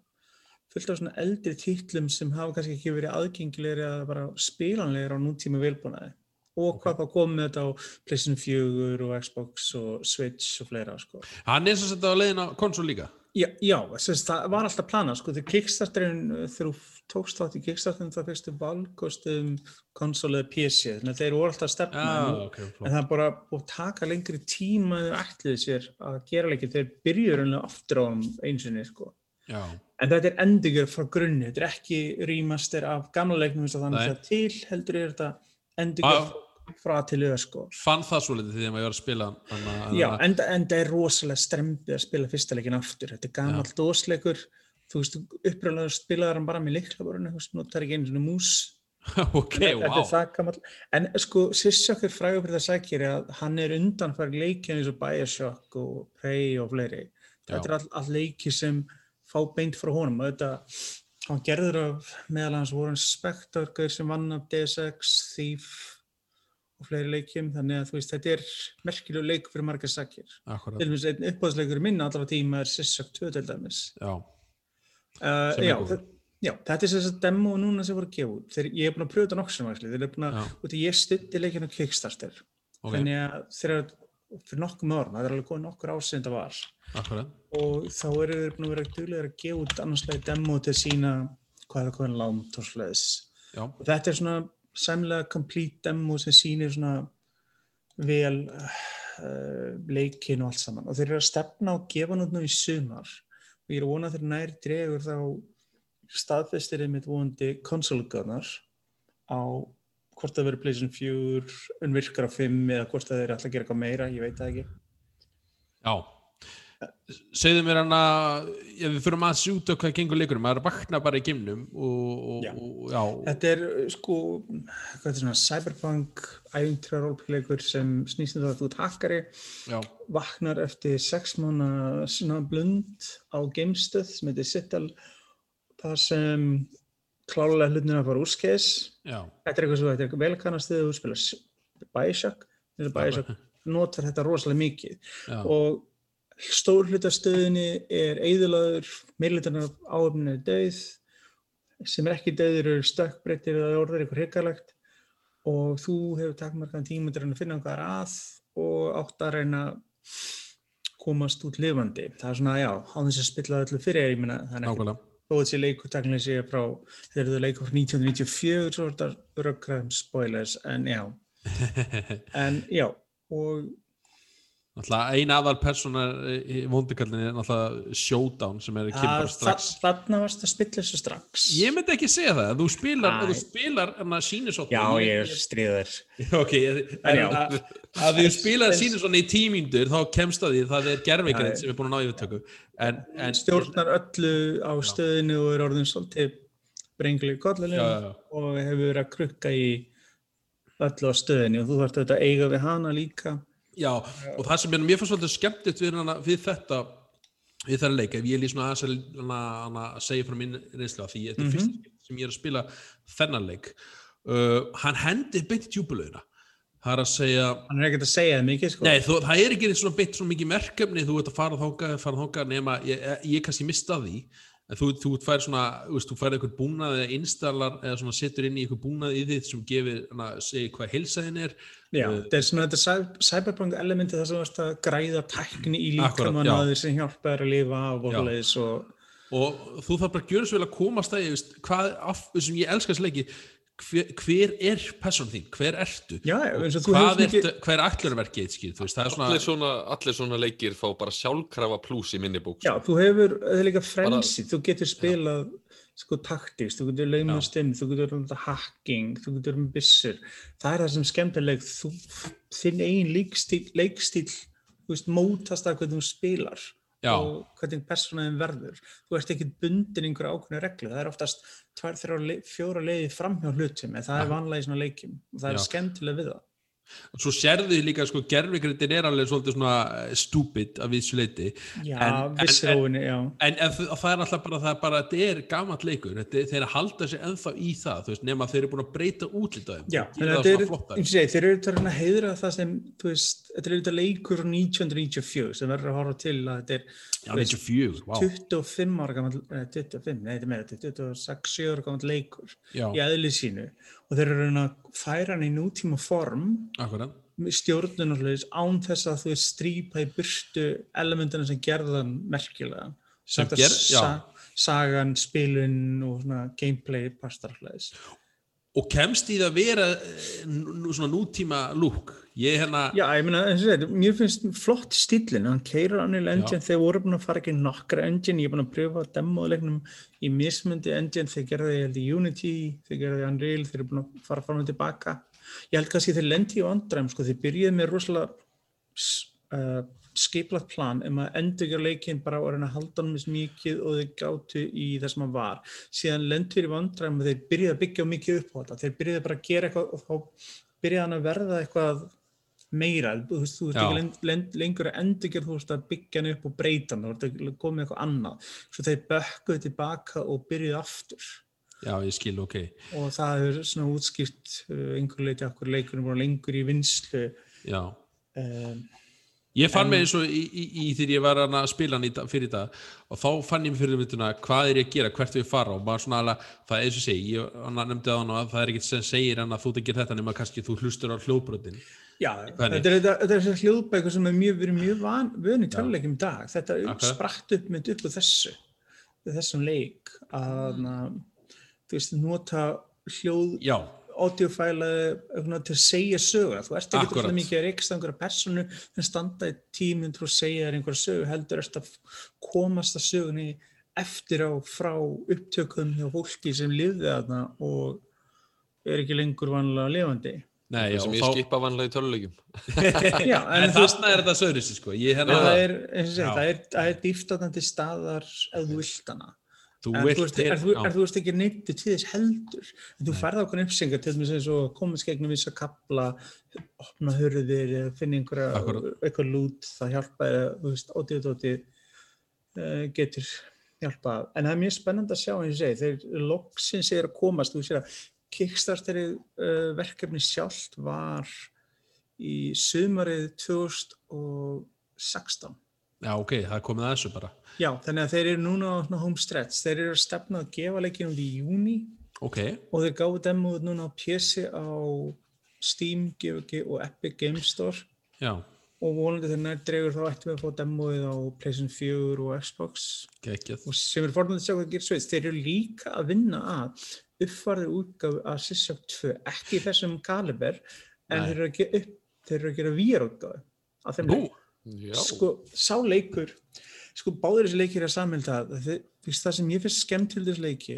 [SPEAKER 3] fullt af svona eldri títlum sem hafa kannski ekki verið aðgengilegri að bara spilanlegir á nútíma velbúnaði og hvað þá kom með þetta á PlayStation 4 og Xbox og Switch og fleira sko.
[SPEAKER 1] hann er svo sett á leiðin á konsol líka?
[SPEAKER 3] Já, já sem sagt, það var alltaf planað sko, þegar Kickstarterin, uh, þegar þú tókst þátt í Kickstarterin þá fyrstu valkostum konsol eða PC, þannig að þeir voru alltaf að stefna en nú-
[SPEAKER 1] ok,
[SPEAKER 3] En það er bara að taka lengri tíma en þau ætliði sér að gera leikir þeir byrjuður einlega aftur á hann einsinni sko.
[SPEAKER 1] Já,
[SPEAKER 3] En þetta er endurgjör frá grunni, þetta er ekki remaster af gamla leiknum eins og þannig að til heldur er þetta endurgjör
[SPEAKER 1] Ah.
[SPEAKER 3] frá til öða sko.
[SPEAKER 1] fann það svo litið því að maður var að spila hana,
[SPEAKER 3] Já, en það er rosalega strempið að spila fyrsta leikin aftur, þetta er gamall dósleikur, þú veist, uppröðlega spilaðar hann bara með leiklaborinu, þú veist, notar ekki einu svona mús.
[SPEAKER 1] Ok,
[SPEAKER 3] þetta
[SPEAKER 1] wow
[SPEAKER 3] er það en sko Sissok er frægur fyrir það sækir að hann er undanfæri leikja eins og Bioshock og Prey og fleiri. Þetta er all, all leiki sem fá beint frá honum og þetta hann gerður af meðal hans voru Spector gaur sem vann af DSX, Thief og fleiri leikjum þannig að þú veist þetta er merkilegu leik fyrir margar sækir til
[SPEAKER 1] akkurat,
[SPEAKER 3] dæmis einn uppáðsleikur minn allra tíma er Sissok 2 til dæmis
[SPEAKER 1] já,
[SPEAKER 3] Uh, já, já, þetta er þess að demo núna sem voru gefa út. Þeir, ég er búin að pröfa þetta nokkur sem actually. Þeir eru búin að,
[SPEAKER 1] Já.
[SPEAKER 3] út í ég stutti leikinu Kickstarter.
[SPEAKER 1] ok
[SPEAKER 3] Þannig að eru, fyrir nokkum árum, það er alveg góð nokkur sem þetta var.
[SPEAKER 1] Akkurat.
[SPEAKER 3] Og þá eru þeir búin að vera duglegir að gefa út annarslega demo til að sína hvað er hvað langt og sliðis
[SPEAKER 1] já,
[SPEAKER 3] og þetta er svona sæmlega complete demo sem sýnir svona vel uh, leikin og allt saman. Og þeir eru að stefna og gefa nú í sumar. Og ég er að vona að þeir nær dregur þá staðfestir þeim mitt vonandi konsolgöðnar á hvort það verður PlayStation 4 unnvirkar á 5 eða hvort það er alltaf að gera eitthvað meira, ég veit það ekki.
[SPEAKER 1] Já. Segðu mér hann að við fyrir maður að sjúta hvað gengur leikunum maður vakna bara í gimnum og, og,
[SPEAKER 3] Já.
[SPEAKER 1] og, já,
[SPEAKER 3] Þetta er sko, hvað er svona, cyberpunk æfintra rólpleikur sem snýst um það að þú ert hakkari,
[SPEAKER 1] já,
[SPEAKER 3] vaknar eftir sex mánu svona blund á geimstöð sem heitir Citadel, þar sem klálega hlutin að fara úrskeiðis.
[SPEAKER 1] já,
[SPEAKER 3] Þetta er eitthvað svo, þetta er vel kannast þegar þú spila er Bioshock. Notar þetta rosalega mikið.
[SPEAKER 1] Já,
[SPEAKER 3] og stór hluta stöðinni er eðilaður, meirlutarnar áöfnin er döið sem er ekki döður eru stökkbreyttir eða orður eitthvað hrikalegt. Og þú hefur takmarkaðan tíma til að að finna hvað er að og átt að reyna að komast út lifandi. Það er svona, já, á þess að spilla öllu fyrir, ég meina, það er ekki
[SPEAKER 1] nákvæmlega
[SPEAKER 3] þó þessi leikur taknilega sé frá, þeir eru leikur frá 1994, svo er þetta röggræðum spoilers, en já, en já, og
[SPEAKER 1] Náttúrulega ein aðal persóna í vondikallinu er náttúrulega Showdown sem er kemur bara
[SPEAKER 3] að
[SPEAKER 1] strax
[SPEAKER 3] þa- þarna varst að spilla þessu strax.
[SPEAKER 1] Ég myndi ekki segja það, þú spilar,
[SPEAKER 3] Æ.
[SPEAKER 1] þú spilar en að sýnir svo
[SPEAKER 3] Já, ég er stríður.
[SPEAKER 1] Ok, en að, að þú spilar sýnir svona í tímíndur þá kemst að því það er
[SPEAKER 3] já.
[SPEAKER 1] sem er búin að ná yfirtöku en, en
[SPEAKER 3] Stjórnar öllu á stöðinu og er orðin svolítið brengli
[SPEAKER 1] já.
[SPEAKER 3] og hefur verið að krukka í öllu á stöðinu og þú þarft auðvitað að eiga við hana líka.
[SPEAKER 1] Já, og það sem er mér fannst svolítið skemmtitt við, hana, við þetta við þær leik, ef ég lýs svona aðeins að, hana, segja frá minn reynslu af því þetta er
[SPEAKER 3] Mhm.
[SPEAKER 1] fyrst skipti sem ég er að spila þennan leik uh, hann hendi beint í djúbulöðina það er að segja
[SPEAKER 3] Hann er ekkert að segja það mikið, sko.
[SPEAKER 1] Nei, þú, það er ekki svona beint svona mikið merkefni þú ert að fara þóka, fara þóka nema ég, ég kannski mista því en þú, þú fær svona, veist, þú fær eitthvað búnað eða installar eða svona setur inn í eitthvað búnað í þið sem gefur, hana, segir hvað heilsaðin er.
[SPEAKER 3] Já,
[SPEAKER 1] Uh,
[SPEAKER 3] þetta er svona þetta cy- cyberpunk elementi þar sem þú varst að græða tækni í líkamann að þeir sem hjálpa þér að lifa og svoleiðis og
[SPEAKER 1] og þú þarf bara að gjöra svo vel að komast að ég veist, hvað, af, sem ég elska þessu leiki hver, hver er person þín, hver ertu?
[SPEAKER 3] Já,
[SPEAKER 1] Og
[SPEAKER 3] eins og þú
[SPEAKER 1] hvað
[SPEAKER 3] mikið-
[SPEAKER 1] er er svona,
[SPEAKER 2] Allir svona, allir svona leikir fá bara sjálfkrafa pluss í minni bók.
[SPEAKER 3] Já, þú hefur, það er líka frensi, þú getur spilað sko taktist, þú getur laumast inn, þú getur um hacking, þú getur um byssur. Það er það sem skemmtileg, þú, þinn eigin leikstíl, leikstíl, þú veist, mótast að hvernig þú spilar
[SPEAKER 1] Já.
[SPEAKER 3] og hvernig persónaðin verður. Þú ert ekki bundin einhverja ákveðna reglu, það er oftast tvær, þrjá, fjóra leiði framhjá hlutum, en það er vanlega í svona leikjum og það
[SPEAKER 1] Já.
[SPEAKER 3] er skemmtileg við það.
[SPEAKER 1] svo sérðu þið líka sko, gerfigritin er alveg svolítið svona eh, stúpid af vissu leiti
[SPEAKER 3] Já, vissróinni, já.
[SPEAKER 1] En, en það er alltaf bara, það er bara, þetta er gamall leikur, þetta, þeir halda sér ennþá í það, þú veist, nema þeir eru búin að breyta útlita þeim.
[SPEAKER 3] Já,
[SPEAKER 1] Þeir
[SPEAKER 3] þannig að er, eins og ég segi, þeir eru að reyna að heiðra það sem, þú veist, þetta er auðvitað leikur frá 1994 sem verður að horfa til að þetta er
[SPEAKER 1] Já,
[SPEAKER 3] veist,
[SPEAKER 1] 94, vá.
[SPEAKER 3] 25 ára gammal, eh, 25, nei þetta er meira, þetta er 26, 7 ára gammal leikur
[SPEAKER 1] Já,
[SPEAKER 3] í eðli sínu og þeir eru að færa hann í nútíma form
[SPEAKER 1] akkurat.
[SPEAKER 3] með stjórnun og sluðis án þess að þú veist strípa í burtu elementina sem gerðan merkilega
[SPEAKER 1] Sem
[SPEAKER 3] Þetta
[SPEAKER 1] ger- já.
[SPEAKER 3] sagan, spilun og svona gameplay pastar sluðis
[SPEAKER 1] Og kemst í það að vera eh, nú- svona nútíma lúk. Ég hérna,
[SPEAKER 3] Já, ég meina, þetta, mér finnst flott stílinn, hann keirir Unreal Engine, þeir voru búin að fara ekki nokkra engine, ég er búin að pröfa demoleiknum í mismundi engine, þeir gerði ég held í Unity, þeir gerði Unreal, þeir eru búin að fara fram og tilbaka. Ég held kannski þeir lendi í vandræðum, sko, þeir byrjuði með rosalega uh, skiplagt plan um að endurgjör leikinn bara reyna að halda hann mis mikið og þeir gátu í það sem hann var. Síðan lendur í vandræðum og þeir byrjuði að byggja mikið upp á þetta, þeir byrjuði bara að gera eitthvað og þá byrjaði hann að verða eitthvað meira, þú veist, þú
[SPEAKER 1] Já.
[SPEAKER 3] ekki leng, leng, lengur að endurgjör, þú veist að byggja hann upp og breyta hann, þú veist að koma með eitthvað annað svo þeir bökkuðu tilbaka og byrjuðu aftur
[SPEAKER 1] já, ég skil, ok.
[SPEAKER 3] og það er svona útskýrt uh, einhverju leiti okkur leikurinn voru lengur í vinslu
[SPEAKER 1] Já.
[SPEAKER 3] um,
[SPEAKER 1] Ég fann
[SPEAKER 3] En-
[SPEAKER 1] mig eins og í, í, í þegar ég var að spila hann í, fyrir þetta og þá fann ég mig fyrir mynduna hvað er ég að gera, hvert við fara og maður svona alveg, það er eins og segi, ég nefndi það að það er ekkert sem segir hann að þú tekir þetta nema kannski þú hlustur á hljóðbrotin
[SPEAKER 3] Já, þetta er, þetta, er hljóðbækur sem er mjög, verið mjög van, vön í
[SPEAKER 1] Já.
[SPEAKER 3] töluleikum í dag. Þetta
[SPEAKER 1] Akkurat.
[SPEAKER 3] spratt upp mynd upp úr þessu, þessum leik, að na, þú veist, nota hljóð, audiofæla til að segja sögur. Þú ert ekki alltaf mikið að reyksta einhverja personu sem standa í tímyndur og segja þér einhverja sögu, heldur ert að komast að sögunni eftir á frá upptökum hjá fólki sem lifði þarna og er ekki lengur vanlega lifandi.
[SPEAKER 1] Nei, já,
[SPEAKER 2] sem ég
[SPEAKER 1] þá-
[SPEAKER 2] skipa vanlega í tölulegjum.
[SPEAKER 3] Já,
[SPEAKER 1] En
[SPEAKER 3] veist-
[SPEAKER 1] þarna er þetta söðurisi, sko. Ég
[SPEAKER 3] En
[SPEAKER 1] hérna,
[SPEAKER 3] það er, það er, það er dýftatandi staðar ef þú vilt hana.
[SPEAKER 1] þú
[SPEAKER 3] En þú
[SPEAKER 1] vilt
[SPEAKER 3] veist, er, þú, er þú veist ekki neyti til þess heldur. En þú færð ákveðin uppsengar til þess eins og komast gegnum vissa kapla, opna hurðir, eða finna einhverja, lút, það hjálpa, ótið, ótið, getur hjálpað. En það er mjög spennandi að sjá, eins og segi, þeir loksins er að komast, þú sér að Kickstarteri uh, verkefni sjálft var í sumarið 2016.
[SPEAKER 1] Já, ok, það er komið að þessu bara.
[SPEAKER 3] Já, þannig að þeir eru núna á home stretch. Þeir eru að stefna að gefa leikinn út í júni
[SPEAKER 1] Ok,
[SPEAKER 3] og þeir gáðu demóð núna á PC á Steam, GOG og Epic Game Store
[SPEAKER 1] já,
[SPEAKER 3] og vonandi þegar nær dregur þá ættum við að fá demóið á PlayStation 4 og Xbox
[SPEAKER 1] geggjað.
[SPEAKER 3] og sem er fornandi að sjá hvað gerir sveit. Þeir eru líka að vinna að uppfarðir útgáfu að Sissok 2, ekki þessum kaliber, en þeir eru að gera, upp, þeir eru að gera VR-útgáfu af þeim leik. Sko, sá leikur sko, báðir þessi leikir er samhælda það, það sem ég finnst skemmt til þessi leiki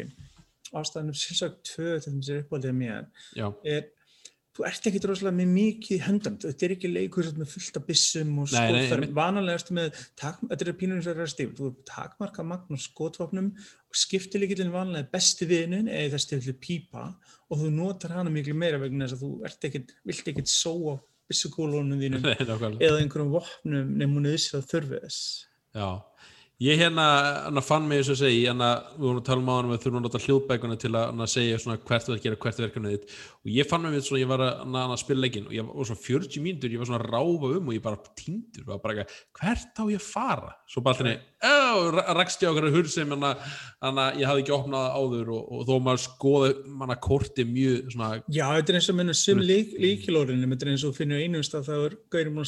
[SPEAKER 3] ástæðanum sérsagt 2 til þess að uppáldið mér
[SPEAKER 1] já,
[SPEAKER 3] er, þú ert ekki droslega með mikið höndam, þetta er ekki leikur sem með fullt af byssum og
[SPEAKER 1] einmitt.
[SPEAKER 3] vanalega ertu með, tak, þetta er pínur eins og það er stíf, þú takmarka magn og skotvapnum og skiptileikillin vanalega er besti viðnin eða þess til pípa og þú notar hana miklu meira vegna þess að þú ert ekkit, vilt ekkit sóa byssukólunum þínum eða einhverjum vopnum nefnum hún að þurfi þess.
[SPEAKER 1] Já, ég hérna, hérna fann mig eins og segi, hérna, við vorum að tala um á hann við þurfum að nota hljóðbækuna til að hérna, segja svona hvert að gera hvert verkefnið þitt. Og ég fann mig við svona, ég var að, hérna, að spila leikinn og ég var svona 40 mínútur, ég var svona að ráfa um og ég bara týndur, var bara ekki, hvert á ég að fara? Svo bara alltaf, já, rakst ég á hverju hurð sem hérna, ég hafði ekki opnað áður og, og þó maður skoði manna korti mjög svona,
[SPEAKER 3] Já, þetta er eins og minna sum líkilórinu, þetta er eins og finnur einum stað þá er gaurin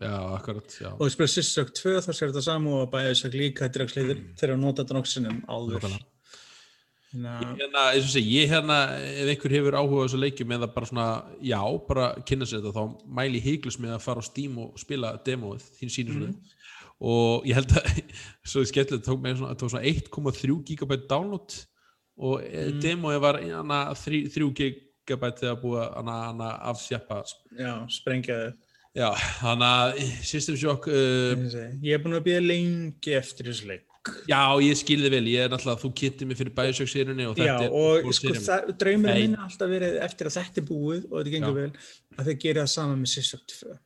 [SPEAKER 3] að
[SPEAKER 1] já, akkurat, já.
[SPEAKER 3] Og ég spila Sissök 2 þá sér þetta saman og að líka þetta er ekki þegar að nota þetta nokksinum áður.
[SPEAKER 1] Nákvæmlega.
[SPEAKER 3] Þannig að,
[SPEAKER 1] hérna, segi, ég hérna, ef einhver hefur áhuga á þessu leikjum eða bara svona, já, bara kynna sér þetta, þá mæli ég heiklust með að fara á Steam og spila demóið, þín sínur mm. og ég held að, svo skemmtilegt, tók mig svona, svona 1,3 gigabyte download og mm. demóið var hana, 3, 3 gigabyte þegar búið að afsjappa,
[SPEAKER 3] já, sprengjaði.
[SPEAKER 1] Já, hana, System Shock, uh,
[SPEAKER 3] Ég er búin að býða lengi eftir þessu leik.
[SPEAKER 1] já, ég skilði vel, ég er náttúrulega, þú kittið mig fyrir Bioshock-sérunni og
[SPEAKER 3] Já,
[SPEAKER 1] þetta er
[SPEAKER 3] og
[SPEAKER 1] góð
[SPEAKER 3] sko,
[SPEAKER 1] Nei.
[SPEAKER 3] minn er alltaf verið eftir að þetta er búið og þetta gengur
[SPEAKER 1] Já.
[SPEAKER 3] vel, að þeir gera það sama með Sissok 2.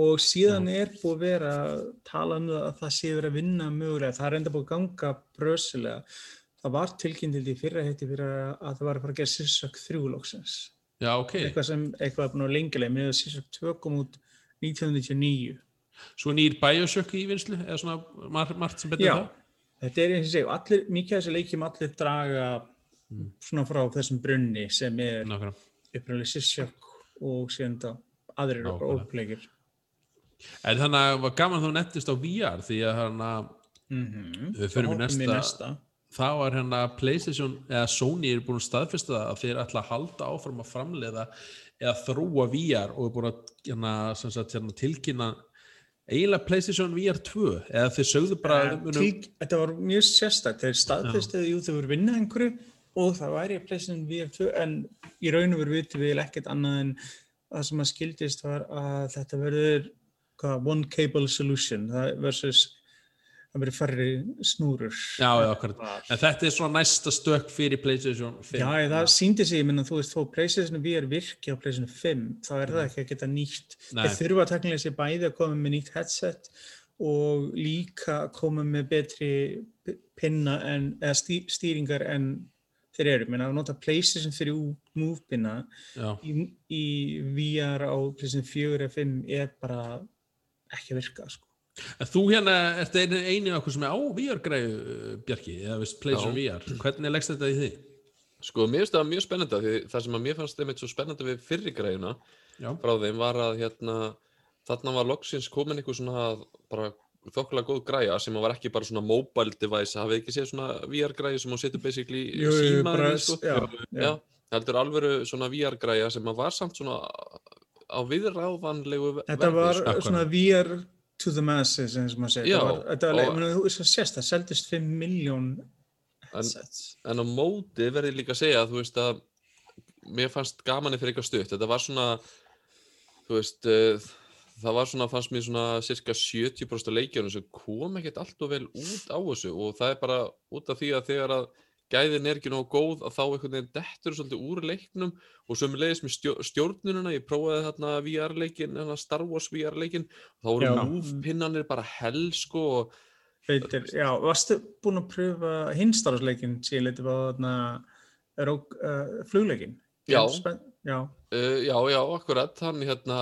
[SPEAKER 3] Og síðan er búið að vera að tala um það að það sé verið að vinna mögulega, það er enda búið að ganga brösulega. Það var tilkynntild í fyrra heiti fyrir að það var að fara að gera Sissok 3 loksins.
[SPEAKER 1] Já, ok,
[SPEAKER 3] Eitthvað sem eitthvað er búin að lengilega, með að Sissok 2 kom út 1999.
[SPEAKER 1] svo nýr Bioshock í vinslu, eða svona mar margt sem betur
[SPEAKER 3] Já,
[SPEAKER 1] það?
[SPEAKER 3] þetta er eins og segja, allir, mikið af þessu leikjum allir draga svona frá þessum brunni sem er upprænlega Sissjök og síðan þá aðrir
[SPEAKER 1] Nákvæmlega.
[SPEAKER 3] ópleikir.
[SPEAKER 1] En þannig að var gaman þú nettist á VR því að hérna,
[SPEAKER 3] Mm -hmm.
[SPEAKER 1] Við förum í næsta- þá var hérna Playstation eða Sony er búin að staðfesta það að þeir ætla að halda áfram að framleiða eða þróa VR og er búin að hérna, sagt, hérna, tilkynna eiginlega Playstation VR 2 eða þeir sögðu bara að við
[SPEAKER 3] til, þetta var mjög sérstætt, þeir staðfestiðu, jú þau voru vinna einhverju og það væri PlayStation VR 2 en í raun og veru vitum við ekkert annað en það sem að skildist var að þetta verður one cable solution það versus það verður færri snúrur.
[SPEAKER 1] Já, já, akkurat. En þetta er svona næsta stök fyrir Playstation 5
[SPEAKER 3] Já, það síndi sig, ég minna, þú veist, þó PlayStation VR virki á PlayStation 5, þá er það ekki að geta nýtt.
[SPEAKER 1] Mm.
[SPEAKER 3] Þeir þurfa teknilega sér bæði að koma með nýtt headset og líka að koma með betri pinna en, eða stý, stýringar en þeir eru. Meina, að nota PlayStation 3 Move pinna í, í VR á PlayStation 4 eða 5 er bara ekki að virka, sko.
[SPEAKER 1] En þú hérna, ert einu, einu af okkur sem er á VR-græðu, Bjarki, eða veist, PlayStation VR. Hvernig leggst þetta í því?
[SPEAKER 2] Sko, mér finnst það mjög spennandi af því það sem að mér fannst einmitt svo spennandi við fyrri græðuna
[SPEAKER 1] Já,
[SPEAKER 2] frá þeim var að hérna þarna var loksins komin einhver svona bara þokkulega góð græja sem var ekki bara svona mobile device, hafið ekki séð svona VR græja sem hún setur basically í í, sko?
[SPEAKER 3] já,
[SPEAKER 2] Já,
[SPEAKER 3] já.
[SPEAKER 2] heldur alvöru svona VR græja sem að var samt svona á viðráðanlegu ve-
[SPEAKER 3] Þetta var
[SPEAKER 1] Akkurat.
[SPEAKER 3] svona VR to the masses, eins og maður segir. Þetta var, meni, þú veist, sést, það seldist 5 miljón
[SPEAKER 2] En-
[SPEAKER 3] headsets.
[SPEAKER 2] En á móti verði líka að segja að þú veist að mér fannst gamanið fyrir eitthvað stutt. Þetta var svona, þú veist, uh, það var svona, fannst mér svona cirka 70% af leikjunum sem kom ekkert allt og vel út á þessu og það er bara út af því að þegar að gæðin er ekki nógu góð að þá einhvern veginn dettur svolítið úr leiknum og með leiðis með stjó, stjórnununa, ég prófaði þarna VR-leikin, Star Wars VR-leikin, þá voru
[SPEAKER 3] Já.
[SPEAKER 2] múfpinnanir bara hell sko og
[SPEAKER 3] Veitir, já, varstu búinn að pröfa hinstarfsleikin sem ég leiti á þarna uh, flugleikin?
[SPEAKER 2] Já.
[SPEAKER 3] Spenn, já,
[SPEAKER 2] Uh, já, já, akkurat, hann hérna,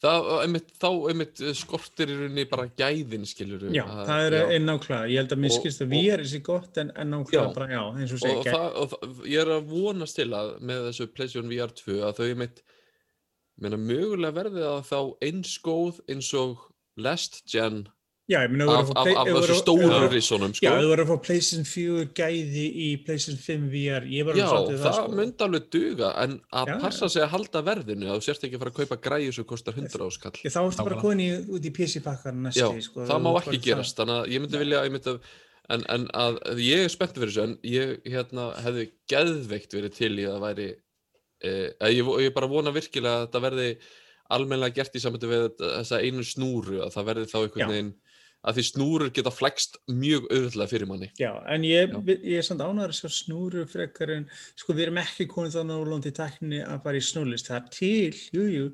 [SPEAKER 2] það, einmitt, þá einmitt uh, skortir í rauninni bara gæðin, skilur
[SPEAKER 3] já, það er einn nákvæmlega. Ég held að mér
[SPEAKER 2] Og-
[SPEAKER 3] skilst að
[SPEAKER 2] og-
[SPEAKER 3] VR er sér gott en, nákvæmlega
[SPEAKER 2] Já.
[SPEAKER 3] bara, já, eins og
[SPEAKER 2] og,
[SPEAKER 3] segja,
[SPEAKER 2] það, og það, ég er að vonast til að með þessu PlayStation VR 2 að þau einmitt, meina, mögulega verði það þá eins góð eins og last gen
[SPEAKER 3] já, ég meina,
[SPEAKER 2] af, af, af þessu stóru rissunum,
[SPEAKER 3] Já,
[SPEAKER 2] sko.
[SPEAKER 3] ef þú voru að fá PlayStation 4 gæði í PlayStation 5 VR, ég var
[SPEAKER 2] Já,
[SPEAKER 3] alveg svolítið
[SPEAKER 2] það,
[SPEAKER 3] sko.
[SPEAKER 2] myndi alveg duga, en að
[SPEAKER 3] Já,
[SPEAKER 2] passa sig að halda verðinu, að þú sért ekki að fara að kaupa græju sem kostar 100 áskall.
[SPEAKER 3] Ég, þá ertu bara komin í, út í PC-pakkar
[SPEAKER 2] Já,
[SPEAKER 3] næsti, sko.
[SPEAKER 2] það má ekki gerast, þannig að ég myndi vilja ég myndi að, en, en að, að ég er spenntið fyrir þessu, en ég hérna, hefði geðveikt verið til í að það væri eh, að ég, ég bara vona virkilega að þetta verði almennilega gert í samvættu við þessa einu snúru, að það verði þá
[SPEAKER 3] Já.
[SPEAKER 2] einhvern veginn að því snúrur geta flext mjög auðvitað fyrir manni.
[SPEAKER 3] Já, en ég,
[SPEAKER 2] Já.
[SPEAKER 3] ég er samt ánæður að sjá snúru frekar en, sko við erum ekki konið þannig á lóndi tækni að fara í snúrlist, það er til, jú, jú,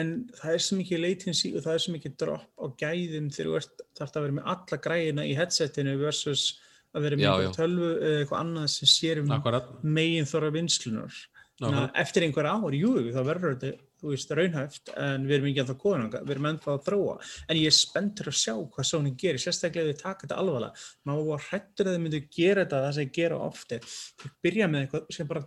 [SPEAKER 3] en það er svo mikið latency og það er svo mikið drop á gæðum þegar þú ert, þarf að vera með alla græðina í headsetinu versus að vera með tölvu eða eitthvað annað sem sér um
[SPEAKER 1] akkurat.
[SPEAKER 3] megin þorra vinslunar. Að eftir einhver ár, jú, þá verður þetta, þú veist, raunhæft, en við erum ekki ennþá komin ánga, við erum ennþá að þróa. En ég er spenntur að sjá hvað Sony gerir, sérstaklega ef þið taka þetta alvarlega. Má var hrættur að þið myndu gera þetta það sem gera ofte. Þið byrja með eitthvað sem bara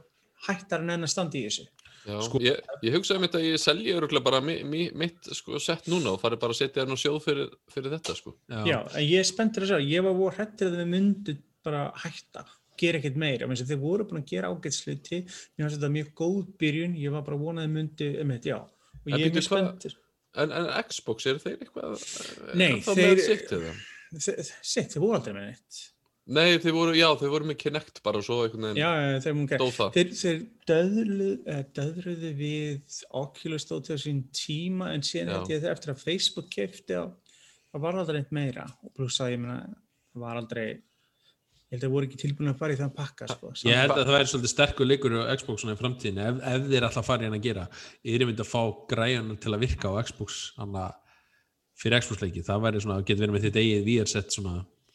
[SPEAKER 3] hættar en enn að standa í þessu.
[SPEAKER 2] Já,
[SPEAKER 1] Sko-
[SPEAKER 2] ég, ég hugsaði mitt að ég selji öruglega bara mi, mi, mitt sko, sett núna og fari bara að setja hérna og sjóð fyrir, fyrir þetta sko.
[SPEAKER 3] Já, en ég er spenntur að sjá, ég var voru hrættur að þið myndu bara hætta, gera ekkert meira. Menns að þið voru búin að gera ágætsluti, mér finnst þetta mjög góð byrjun, ég var bara vonað að þið myndu, um þetta, já. Og ég er mjög spenntur.
[SPEAKER 2] En, en Xbox, eru þeir eitthvað er
[SPEAKER 3] Nei, þeir-
[SPEAKER 2] með sitt eða?
[SPEAKER 3] Þe- Sitt, þið voru aldrei með neitt.
[SPEAKER 2] Nei, þeir voru, já, þeir voru með Kinect bara og svo einhvern veginn
[SPEAKER 3] já, þeir múin
[SPEAKER 2] dó það.
[SPEAKER 3] Þeir, þeir döðlu, eh, döðruðu við Oculus til sín tíma en síðan held ég að eftir að Facebook kefti á, það var aldrei eitt meira og pluss að ég meina, það var aldrei ég held að voru ekki tilbúin að fara í þann pakka sko.
[SPEAKER 1] Ég held að það væri svolítið sterkur leikur á Xbox svona í framtíðinu ef, ef þeir alltaf fara í hann að gera er ég myndi að fá græjunum til að virka á Xbox hana, fyrir Xbox leiki það væri svona, getur verið með þitt eigið VR-sett svona,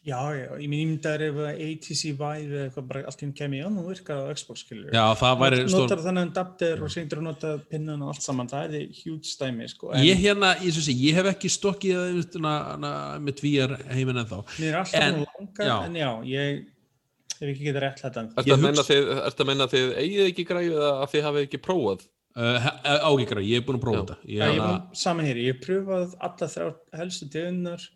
[SPEAKER 3] Já, já, ég minn ímyndar ef ATC Vive eða eitthvað bara allt í hún kemur, já, nú virkar það á Xbox skilur
[SPEAKER 1] já það væri stór
[SPEAKER 3] Notar þannig adapter og síndur að nota pinnan og allt saman, það er því huge stæmi sko. en
[SPEAKER 1] ég hérna, ég, svo sé, ég hef ekki stokkið það með VR heiminn ennþá
[SPEAKER 3] mér er alltaf
[SPEAKER 1] en-
[SPEAKER 3] en, langa,
[SPEAKER 1] já.
[SPEAKER 3] en já, ég hef ekki getað rétt þetta
[SPEAKER 2] Ertu
[SPEAKER 1] Ég
[SPEAKER 2] að, menna þið, eigið ekki græðu eða að þið hafið ekki prófað?
[SPEAKER 1] uh, ágíkra, ég hef búin að prófa þetta
[SPEAKER 3] var saman hér, ég hef pröfað alla þrjá helstu tegunnar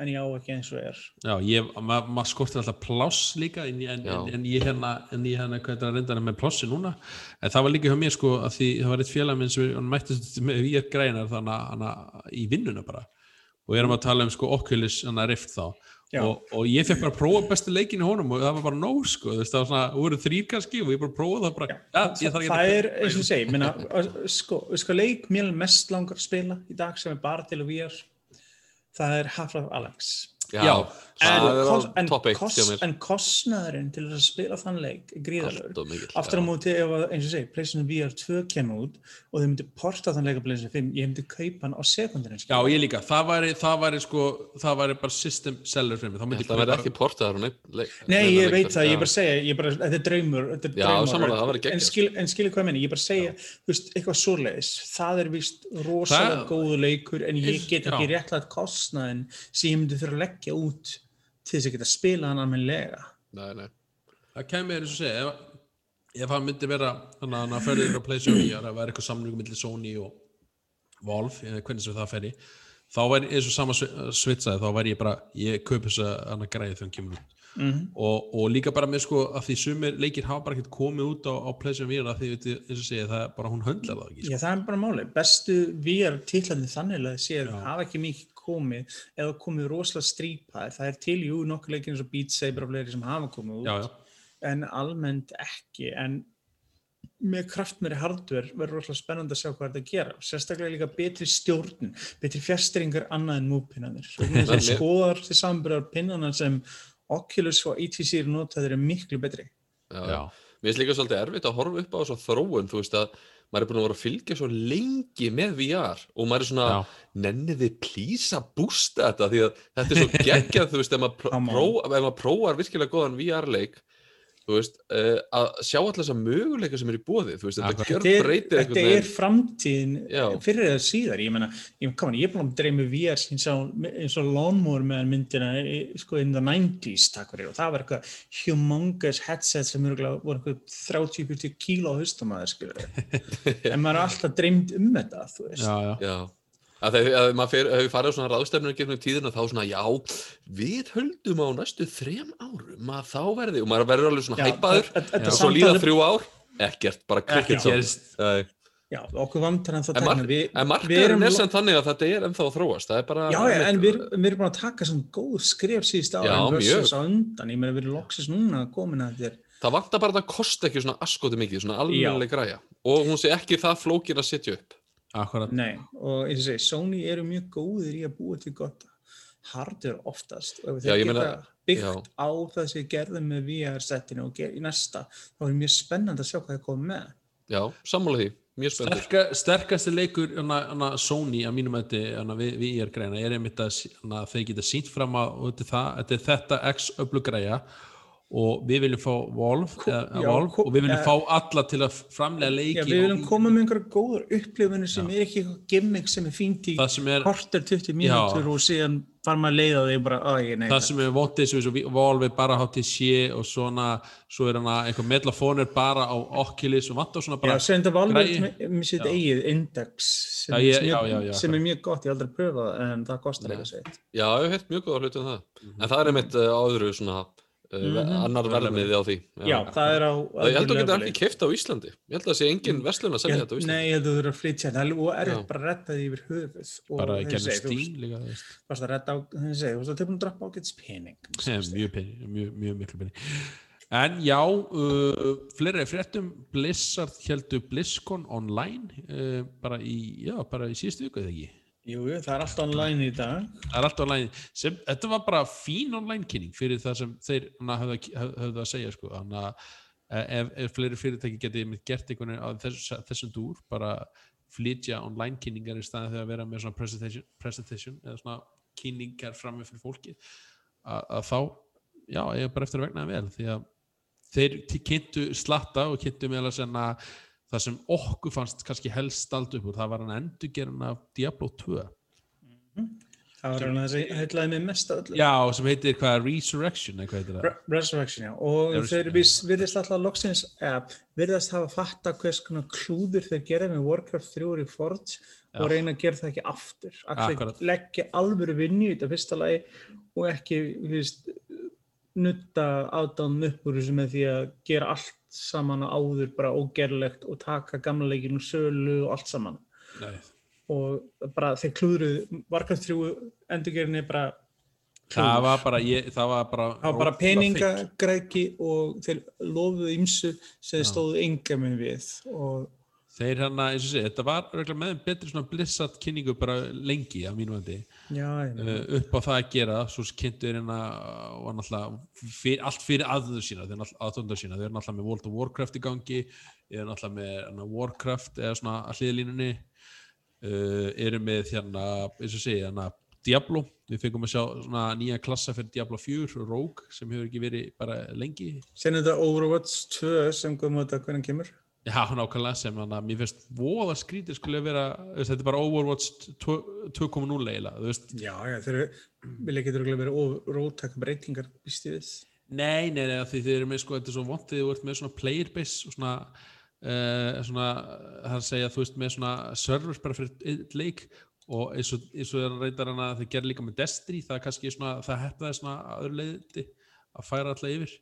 [SPEAKER 3] en ég á ekki eins og er.
[SPEAKER 1] já, ég, maður ma skortir alltaf pláss líka en, en,
[SPEAKER 2] Já.
[SPEAKER 1] en, en ég hérna en ég hérna, hvað er það að reynda með plássi núna. En það var líka hjá mér sko að því það var eitt félag minn sem hann mættist með VR grænar þannig að hana í vinnuna bara. Og erum að tala um sko Oculus hana Rift þá.
[SPEAKER 3] Já.
[SPEAKER 1] og, og ég fekk bara að prófa bestu leikin í honum og það var bara nóg sko, þú veist, það var svona, voru þrýr kannski og ég bara prófaði það bara, ja, ég þarf ekki
[SPEAKER 3] það er, eins og ég segi, minna, sko, sko, leik mér mest langar að spila í dag sem er bara til að VR, það er Half-Life Alex.
[SPEAKER 1] Já,
[SPEAKER 2] það á
[SPEAKER 3] kos- en,
[SPEAKER 2] top 1
[SPEAKER 3] kos,
[SPEAKER 2] hjá mér.
[SPEAKER 3] en kostnaðurinn til að spila þann leik er gríðalögur. Aftur á móti ef að, eins og segi, PlayStation VR 2 kemur út og þau myndi porta þann leik að PlayStation 5, ég myndi kaupa hann á sekundinu.
[SPEAKER 1] Já, ég líka, það væri, það væri sko, það væri bara system seller fyrir mig, þá
[SPEAKER 2] Ég
[SPEAKER 1] myndi
[SPEAKER 2] held að það verði ekki á leik.
[SPEAKER 3] Nei, ég
[SPEAKER 2] leik-
[SPEAKER 3] veit það, ég bara segja, ég bara, þetta er draumur, þetta er
[SPEAKER 2] Já,
[SPEAKER 3] draumur.
[SPEAKER 2] það væri
[SPEAKER 3] En,
[SPEAKER 2] geggjað.
[SPEAKER 3] skil, en skilur hvað ég menni, ég bara segja, þú veist, eitthvað svoleiðis, það er vist rosalega
[SPEAKER 1] Það-
[SPEAKER 3] góðu leikur, en ég get ekki
[SPEAKER 1] já.
[SPEAKER 3] réttlætt kostnaðin sem ég myndi þurfa að leggja út til þess að geta spila hann almennilega.
[SPEAKER 2] Nei, nei.
[SPEAKER 1] það kemur eins og segja, ef, ef hann myndi vera þannig að hann ferði yfir á PlayStation VR að vera eitthvað samlingum millir Sony og Valve, eða hvernig sem það ferði þá væri eins og sama svi- svitsaði þá væri ég bara, ég kaupi þess að hann að græði þegar hann kemur út
[SPEAKER 3] Mhm.
[SPEAKER 1] og, og líka bara með sko að því sumir leikir hafa bara ekkert komið út á, á PlayStation VR að því veitir, eins og segja, það er bara hún höndlar það ekki sko.
[SPEAKER 3] Já, það er bara máli. Bestu VR titlandi þannig að séð Komið eða komið rosalega strípaðir. Það er til, jú, nokkur leikir eins og Beat Saber og fleiri sem hafa komið út
[SPEAKER 1] já, já,
[SPEAKER 3] en almennt ekki. En með kraftmeri hardware verður rosalega spennandi að sjá hvað þetta gera. Sérstaklega líka betri stjórn, betri fjastringar annað en múpinnanir. Skoðar til samburðar pinnana sem Oculus og ETC eru notaðir er miklu betri.
[SPEAKER 2] Já,
[SPEAKER 1] já.
[SPEAKER 2] Mér finnst líka svolítið erfitt að horfa upp á þessu þróun, þú veist að maður er búin að vera að fylgja svo lengi með VR og maður er svona,
[SPEAKER 1] Já.
[SPEAKER 2] nennið þið please að bústa þetta því að þetta er svo geggjað, þú veist, ef maður, pró ef maður prófar virkilega góðan VR-leik, þú veist, uh, að sjá alltaf þessa möguleika sem er í bóði, þú veist, þetta gjör
[SPEAKER 3] Þetta er,
[SPEAKER 2] breytir
[SPEAKER 3] þetta
[SPEAKER 2] einhvern
[SPEAKER 3] er framtíðin
[SPEAKER 2] Já.
[SPEAKER 3] fyrir eða síðar, ég meina ég, on, ég er búin að dreyma VR eins og, eins og Lawnmower með myndina í- sko in the 90s takk fyrir. Og það var eitthvað humongous headset sem örugglega voru eitthvað 30-40 kíló haustamæður skilur en maður er alltaf dreymt um þetta þú veist.
[SPEAKER 1] Já, já.
[SPEAKER 2] Já, að þegar hefur farið á svona ráðstefnir gegnum tíðina þá svona, já, við höldum á næstu þrem árum að þá verði, og maður verður alveg svona hæpaður, og svo líða þrjú ár, ekkert, bara. Nei.
[SPEAKER 3] já, okkur vantar en tekna við,
[SPEAKER 2] en
[SPEAKER 3] við erum
[SPEAKER 2] er sem þannig að þetta er ennþá að þróast, það er bara...
[SPEAKER 3] Já, en við, við erum búin að taka svona góð skrif síðust á undan, ég meina við erum loksins núna komin að þér
[SPEAKER 2] Það vantar bara að það kosti ekki svona askoti mikið, svona alveg græja. Og hún sé ekki það flókin að setja upp.
[SPEAKER 1] Akkurat
[SPEAKER 3] Nei, og eins og segi, Sony eru mjög góðir í að búa til gott hardware oftast og ef þeir geta byggt
[SPEAKER 2] já.
[SPEAKER 3] á það sem ég gerði með VR-settinu og í næsta, þá er mjög spennandi að sjá hvað það komið með.
[SPEAKER 2] Já, sammála því, mjög spenntur.
[SPEAKER 1] Sterka, sterkasti leikur hana, hana Sony að mínum þetta hana, við, við er greina er einmitt að hana, þeir geta sínt fram að og þetta, það, þetta er þetta X öflugræja og við viljum fá Valve, eða,
[SPEAKER 3] já, ko-
[SPEAKER 1] og við viljum
[SPEAKER 3] eh,
[SPEAKER 1] fá alla til að framlega leiki
[SPEAKER 3] Já, við viljum koma með einhverja góður upplifunir sem er ekki eitthvað gimmick sem er fínt í
[SPEAKER 1] það sem er,
[SPEAKER 3] korter 20 mínútur og síðan fara maður að leiða þig bara, að
[SPEAKER 1] það sem er votið sem er svo Valve er bara HTC og svona svo er hana einhver mellafónir bara á Oculus og vantar svona
[SPEAKER 3] Já,
[SPEAKER 1] bara
[SPEAKER 3] sem þetta valveg
[SPEAKER 1] græi.
[SPEAKER 3] með, sitt
[SPEAKER 1] Já.
[SPEAKER 3] eigið index sem,
[SPEAKER 1] Já, ég-
[SPEAKER 3] sem,
[SPEAKER 1] já,
[SPEAKER 3] er,
[SPEAKER 1] já, já,
[SPEAKER 3] sem er mjög gott, ég hef aldrei pröfað það, en það kostar eitthvað sitt.
[SPEAKER 2] Já, ég hef heyrt mjög góða hluti um það. En það er einmitt uh, á uh,
[SPEAKER 3] Mhm.
[SPEAKER 2] annar verðmiði á því.
[SPEAKER 3] Já, það er á
[SPEAKER 2] Ég held að getur
[SPEAKER 3] leveli.
[SPEAKER 2] ekki keift á Íslandi. Ég held að það sé engin verslun að selja þetta á Íslandi.
[SPEAKER 3] Nei, ég held að þú þurfa að flytja það er og
[SPEAKER 2] Já.
[SPEAKER 3] erfitt bara að redda því yfir höfuð og
[SPEAKER 1] bara
[SPEAKER 3] segir, þú
[SPEAKER 1] Steam líka þú
[SPEAKER 3] varst að redda á, þess að segja, þú varst að tilbúin að droppa ágætis pening
[SPEAKER 1] Sem, mjög, pening, mjög, mjög miklu pening en já, uh, fleiri fréttum Blizzard heldur BlizzCon online uh, bara í já, bara í síðustu viku eða ekki
[SPEAKER 3] Jú, það er allt online í dag.
[SPEAKER 1] Það er allt online. Sem, þetta var bara fín online kynning fyrir það sem þeir höfðu, að- að segja sko. þannig að eh, ef, ef fleiri fyrirtæki geti einmitt gert einhvern veginn á þess, þessum dúr bara flytja online kynningar í staðin þegar að vera með svona presentation, presentation eða svona kynningar frammi fyrir fólki að, að þá, já, ég er bara eftir að vegna það vel. Því að þeir kynntu slatta og kynntu meðal að það sem okkur fannst kannski helst stald upp úr, það var hann endurgerðin af Diablo 2
[SPEAKER 3] Það var alveg þessi heitlaði mig mest öllu
[SPEAKER 1] Já, sem heitir hvað, Resurrection eða hvað heitir það?
[SPEAKER 3] Re- Resurrection, já, og
[SPEAKER 1] Resurrection,
[SPEAKER 3] þeir viss- virðist alltaf loksins, eða virðast hafa fatta hvers konar klúður þeir gera með Warcraft 3 í Forge og
[SPEAKER 1] Já.
[SPEAKER 3] reyna að gera það ekki aftur
[SPEAKER 1] Akkurat.
[SPEAKER 3] Leggja alvöru vinni í þetta fyrsta lagi og ekki, þú veist nutta ádáðum upp úr þessu með því að gera allt saman á áður bara ógerlegt og taka gamla leikinn úr sölu og allt saman.
[SPEAKER 1] Nei,
[SPEAKER 3] og bara þeir klúðruð 3 endurgerinni bara
[SPEAKER 1] það var bara, ég, það var bara
[SPEAKER 3] Það var bara peningagræki og þeir lofuðu ymsu sem stóðu enga með við og
[SPEAKER 1] Þeir hérna, eins og sé, þetta var örugglega með þeim betri svona Blizzard kynningu bara lengi að mínu
[SPEAKER 3] meina,
[SPEAKER 1] uh, upp á það að gera svo kynntu er hérna og náttúrulega fyr, allt fyrir aðður sína þeir eru þeir eru náttúrulega með World of Warcraft í gangi þeir eru náttúrulega með hérna, Warcraft eða svona að hliðalínunni uh, eru með hérna, eins og segja, hérna Diablo, við fengum að sjá svona nýja klassa fyrir Diablo 4, Rogue sem hefur ekki verið bara lengi.
[SPEAKER 3] Sen er þetta Overwatch 2 sem komum þetta hvernig kemur
[SPEAKER 1] Já, nákvæmlega sem hann að mér finnst voða skrítið skulle vera, þetta er bara Overwatch 2 2.0 eiginlega, þú veist.
[SPEAKER 3] Já, já, þeir vilja getur örugglega verið rótaka breytingar býst ég við?
[SPEAKER 1] Nei, nei, nei, því þið eru með sko, þetta er svo þegar þú ert með svona player base og svona, uh, svona það er að segja, þú veist, með svona servers bara fyrir leik og eins og, er reyndar hann að þið gerir líka með Destiny, það er kannski svona, það hefnaði svona að öðru leiði að færa alltaf yfir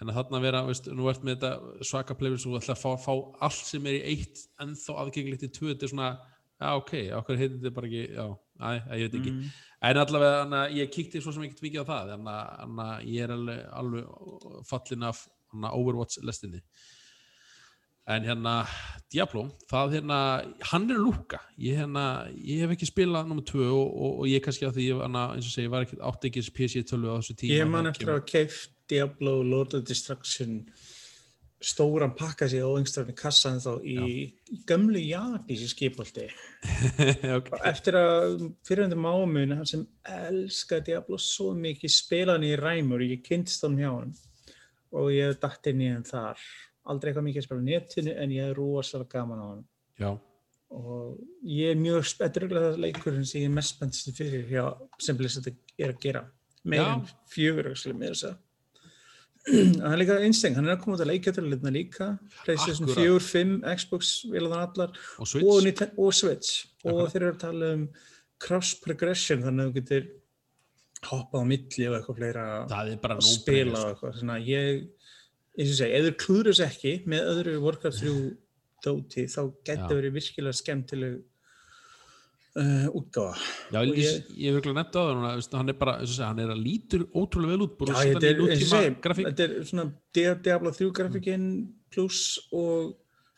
[SPEAKER 1] en að þarna vera, veist, nú ert með þetta svaka players og þú ætla að fá, fá allt sem er í eitt en þá aðgengilegt í tvö, þetta er svona, já, ok, okkur heitir þetta bara ekki, já, næ, ég veit ekki
[SPEAKER 3] Mm.
[SPEAKER 1] En allavega, hana, ég kíkti svo sem ekkert mikið á það, að hana, ég er alveg, alveg fallin af hana, Overwatch lestinni. En hérna, Diablo, það hérna, hann er lúka. Ég, hérna, ég hef ekki spilað nummer tvö og, og, og ég kannski á því, hana, eins og segi, var ekki átti ekki þessi PC tölvu á þessu tíma.
[SPEAKER 3] Ég man eftir að keift Diablo Lord of Destruction stóran pakka sig á yngstafni kassan þá í, í gömlu Japanísi skipolti
[SPEAKER 1] kemur. ok,
[SPEAKER 3] eftir að fyrirvendur mámun hann sem elskaði Diablo svo mikið spilaði hann í ræmur ég kynntist hann hjá hann og ég dætt inn í hann þar. Aldrei eitthvað mikið að spila á netinu en ég er rosalega gaman á hann
[SPEAKER 1] já,
[SPEAKER 3] og ég er mjög spetturlega það leikurinn sem ég er mest spennst fyrir hjá sem Blizzard er að gera. En fjögur með þess að hann er líka einsteng, hann er að koma út að leikjætturleitna líka. PlayStation
[SPEAKER 1] Akkúrat.
[SPEAKER 3] 4, 5, Xbox vilaðan allar.
[SPEAKER 1] Og
[SPEAKER 3] og,
[SPEAKER 1] Switch.
[SPEAKER 3] Niten- og Switch. Og þeir eru að tala um cross progression þannig að þú getur hoppað á milli og eitthvað fleira
[SPEAKER 1] það
[SPEAKER 3] að spila og eitthvað. Svona ég, eins og segi, ef þú klúður þess ekki með öðru Warcraft 3 dóti þá getur verið virkilega skemmtileg uh, útgáfa.
[SPEAKER 1] Já,
[SPEAKER 3] Og
[SPEAKER 1] ég,
[SPEAKER 3] ég-
[SPEAKER 1] ég hef virkulega nefnt á það, hann er bara, segja, hann er að lítur ótrúlega vel út,
[SPEAKER 3] Já, þetta
[SPEAKER 1] hann í
[SPEAKER 3] er, segi, þetta er svona Dia- Diablo 3 grafíkinn pluss og